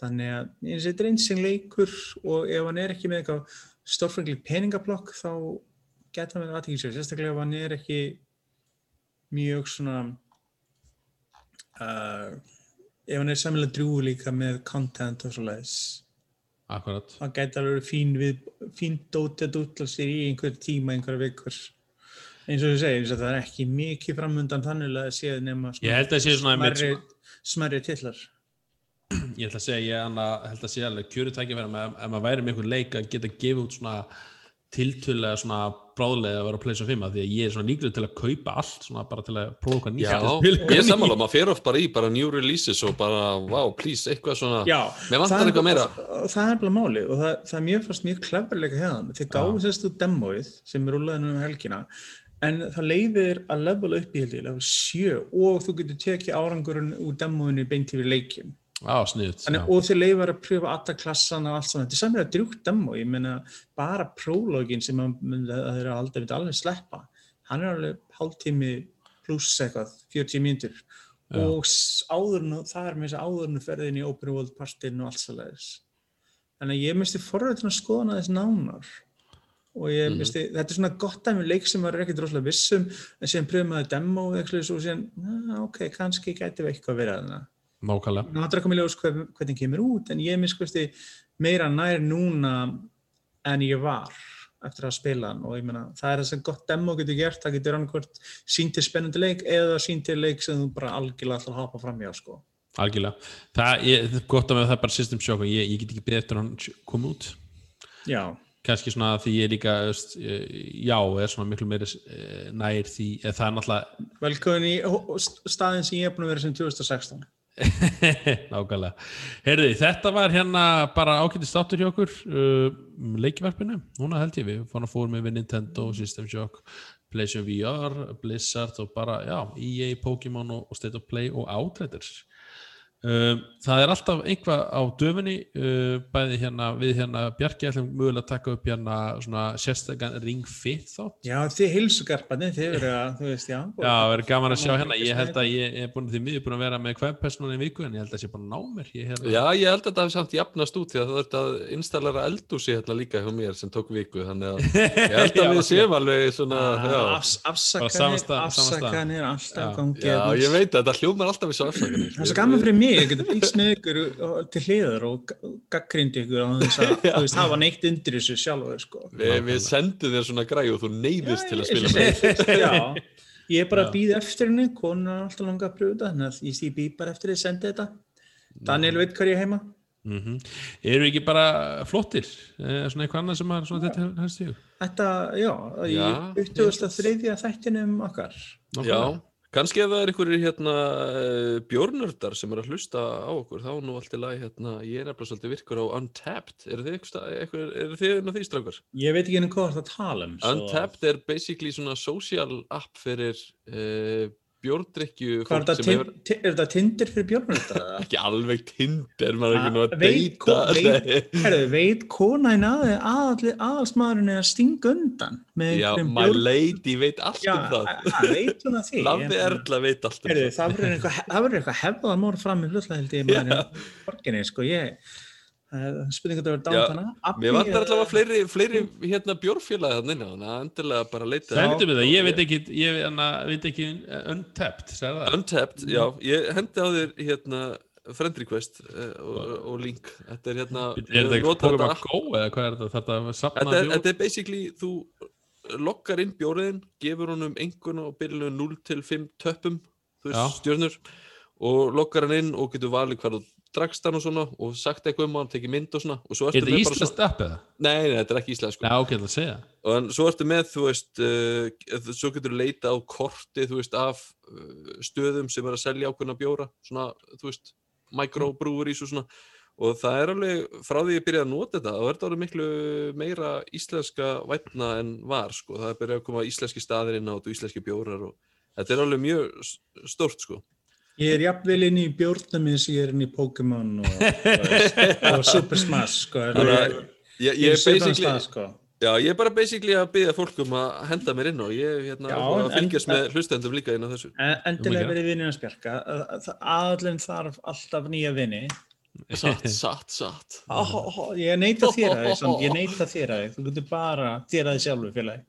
[SPEAKER 3] Þannig að eins og þetta er eins sem leikur og ef hann er ekki með eitthvað stórfengli peningablokk þá geta hann verið aðtíkisverð, sérstaklega ef hann er ekki mjög svona uh, ef hann er samilega drúi líka með content og svo leiðis
[SPEAKER 1] akkurat.
[SPEAKER 3] Það gæti alveg verið fín við fín dóti að dútla sér í einhver tíma, einhverja vikur. Eins og þú segir, það er ekki mikið framundan þannig að það séð nema
[SPEAKER 1] svona
[SPEAKER 3] smerri, smerri tillar
[SPEAKER 1] ég held að segja, ég held að segja alveg kjöru tækifæri með ef maður væri með einhvern leik að geta gefið út svona tiltölulega svona bráðlega að vera að pleysa fimm af því að ég er svona líklega til að kaupa allt svona bara til að prófa hvað nýtt
[SPEAKER 2] Já, ég er sammála, maður fer oft bara í bara new releases og bara, wow, please, eitthvað svona
[SPEAKER 3] Já,
[SPEAKER 2] Mér vantar eitthvað meira.
[SPEAKER 3] Það er bara máli og það, það er mjög fast mjög klefverleika hérna. Þið gáðu sérst úr demóið sem er rúlaðinu um helgina en það leiðir að levela upp í held ég, level 7 og þú getur tekið árangurinn úr demóinu beint yfir leikin.
[SPEAKER 1] Á, sniðut
[SPEAKER 3] Þannig, og þið leifar að pröfa alla klassana og allt svona. Þetta er samir að drjúkt demo, ég meina bara prólogin sem að, að þeir eru aldrei, alveg sleppa. Hann er alveg hálftími pluss eitthvað, 40 mínútur.
[SPEAKER 1] Já.
[SPEAKER 3] Og s- áður en það er með þess að áður en ferðin í Open World partin og allt svoleiðis. Þannig að ég misti forræðin að skoðana þess nánar. Og ég
[SPEAKER 2] Mhm.
[SPEAKER 3] misti, þetta er svona gott dæmi leik sem maður er ekkert rosalega vissum, en síðan pröfum maður demo og eitthvað svo síðan, "Ah, ok, kannski gæti við eitthvað verið að þarna
[SPEAKER 1] nákvæmlega.
[SPEAKER 3] Það er koma í ljós hver, hvernig kemur út en ég miskvæmsti meira nær núna en ég var eftir að spila hann. Og ég meina það er þess að gott demo getur gert, það getur annarkvort síntir spennandi leik eða síntir leik sem þú bara algjörlega ætlar að hoppa fram hjá sko.
[SPEAKER 1] algjörlega, það er er gott að með það er bara system shock og ég, ég get ekki beðið eftir að hann kom út.
[SPEAKER 3] Já,
[SPEAKER 1] kannski svona því ég líka veist, eh, já, er svona miklu meiri eh, nær því, það er náttúrulega
[SPEAKER 3] velkomin í hó- st- staðinn sem ég er búin að vera sem 2016
[SPEAKER 1] Nákvæmlega. Heyrði, þetta var hérna bara ákveðið státtur hjá okkur uh, leikverfinu. Núna held ég við fann að fórum við Nintendo, System Shock, PlayStation VR, Blizzard og bara, já, EA, Pokémon og State of Play og Outriders. Um, það er alltaf einhvað á döfunni uh, bæði hérna við hérna Bjarki ætlum mögulega að taka upp hérna svona sérstakann Ring Fit þátt.
[SPEAKER 3] Já, þið heilsugarparnir, þið verður að, þú veist, já.
[SPEAKER 1] Já, það verður gaman að sjá hérna. Ég held að ég er búin því miður búin að vera með hvernpersonum í viku en ég held að það sé bara að ná mér. Ég, hérna,
[SPEAKER 2] Já, ég held að þetta hafi samt jafnast út því að það þurft að installera eldúsi hérna líka hjá mér sem tók viku þannig að ég held að við séum alveg svona,
[SPEAKER 1] sama
[SPEAKER 3] afsakanir, afsakanir
[SPEAKER 2] ég að
[SPEAKER 3] mig, ég geta fylgst með ykkur til hliðar og gaggrindi ykkur á þess að, þú veist, hafa neitt undir þessu sjálfur, sko.
[SPEAKER 2] Vi, við sendum þér svona græð og þú neyðist til að spila með.
[SPEAKER 3] Já, ég er bara að býða eftir henni, konan er alltaf langa að pröfa þetta, þannig að ég, ég býð bara eftir því að senda þetta. Daniel veit hvað ég heima.
[SPEAKER 1] mm Eru ekki bara flottir? Eh, svona eitthvað annað sem er svona þetta helst í?
[SPEAKER 3] Þetta, já, í
[SPEAKER 2] Já,
[SPEAKER 3] 23. þættinum okkar.
[SPEAKER 2] Já, kannski ef það er einhverjir hérna eh, bjórnördar sem er að hlusta á okkur, þá er nú allt í lagi hérna, ég er nefnilega svolítið virkur á Untapped, eru þið á því strákar?
[SPEAKER 3] Ég veit ekki henni hvað það tala um. svo-
[SPEAKER 2] Untapped er basically svona social app fyrir uh, bjórdrykkju
[SPEAKER 3] Hvað er þetta, er tindir fyrir björnvölda?
[SPEAKER 2] ekki alveg tinder, maður er ekki nú að deyta
[SPEAKER 3] veit- konaðin að aðalli aðalsmaðurinn er að stinga undan
[SPEAKER 2] Já, my lady veit allt um það.
[SPEAKER 3] að- að veit
[SPEAKER 2] allt um það.
[SPEAKER 3] það verður eitthvað, eitthvað hefðamór fram í hlutla held ég í borginni sko ég spurning að það verður hana
[SPEAKER 2] Mér vantar allavega fleiri, fleiri hérna bjórfélagi þannig að endilega bara leita
[SPEAKER 1] Sendum við það, ég veit ekki, ég veit ekki uh, untapped, segir það?
[SPEAKER 2] Untapped, já, ég hendi á þér hérna friend request uh, og, og link. Þetta er hérna
[SPEAKER 1] Er þetta ekki Pokémon
[SPEAKER 2] þetta
[SPEAKER 1] Go eða hvað er þetta? Þetta er safna
[SPEAKER 2] þetta er, þetta er basically þú loggar inn bjóriðin gefur honum engun og byrjunum 0 til 5 töppum þú veist, stjörnur og loggar hann inn og getur valið hvað þú drakst hann og svona og sagt eitthvað um hann, tekið mynd og svona og svo
[SPEAKER 1] Er þetta íslenskt app eða?
[SPEAKER 2] nei, nei, þetta er ekki íslensk sko.
[SPEAKER 1] Já, ok, það segja.
[SPEAKER 2] og en, svo ertu með, þú veist uh, svo getur þú leita á korti þú veist, af uh, stöðum sem er að selja ákveðna bjóra svona, þú veist, microbreweries og svona og það er alveg, frá því ég byrjaði að nota þetta er þetta alveg miklu meira íslenska vætna en var sko. það er byrjað að koma íslenski staðir inn á og íslenski bjórar og þetta er alveg mjög stórt sko
[SPEAKER 3] Ég er jafnvel inn í bjórnum eins og ég er inn í Pokémon og, veist, og Super Smash sko.
[SPEAKER 2] Þannig að ég, ég,
[SPEAKER 3] Ég
[SPEAKER 2] er basically,
[SPEAKER 3] stað, sko.
[SPEAKER 2] já, ég er bara basically að byggja fólk um að henda mér inn og ég hérna,
[SPEAKER 3] Já,
[SPEAKER 2] að fylgjast með hlustendum líka inn á þessu
[SPEAKER 3] En- Endilega verið vinnir að spjarka aðallin þarf alltaf nýja vinni
[SPEAKER 2] satt, satt, satt.
[SPEAKER 3] Ó, ó, ó, Ég neita þér að því ég neita þér að því þú getur bara þér að því sjálfur félagi.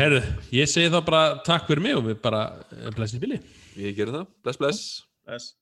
[SPEAKER 1] Herðu, ég segi þá bara takk fyrir mig og við bara blessin í bili.
[SPEAKER 2] Ég gerir það, bless bless.
[SPEAKER 3] Þess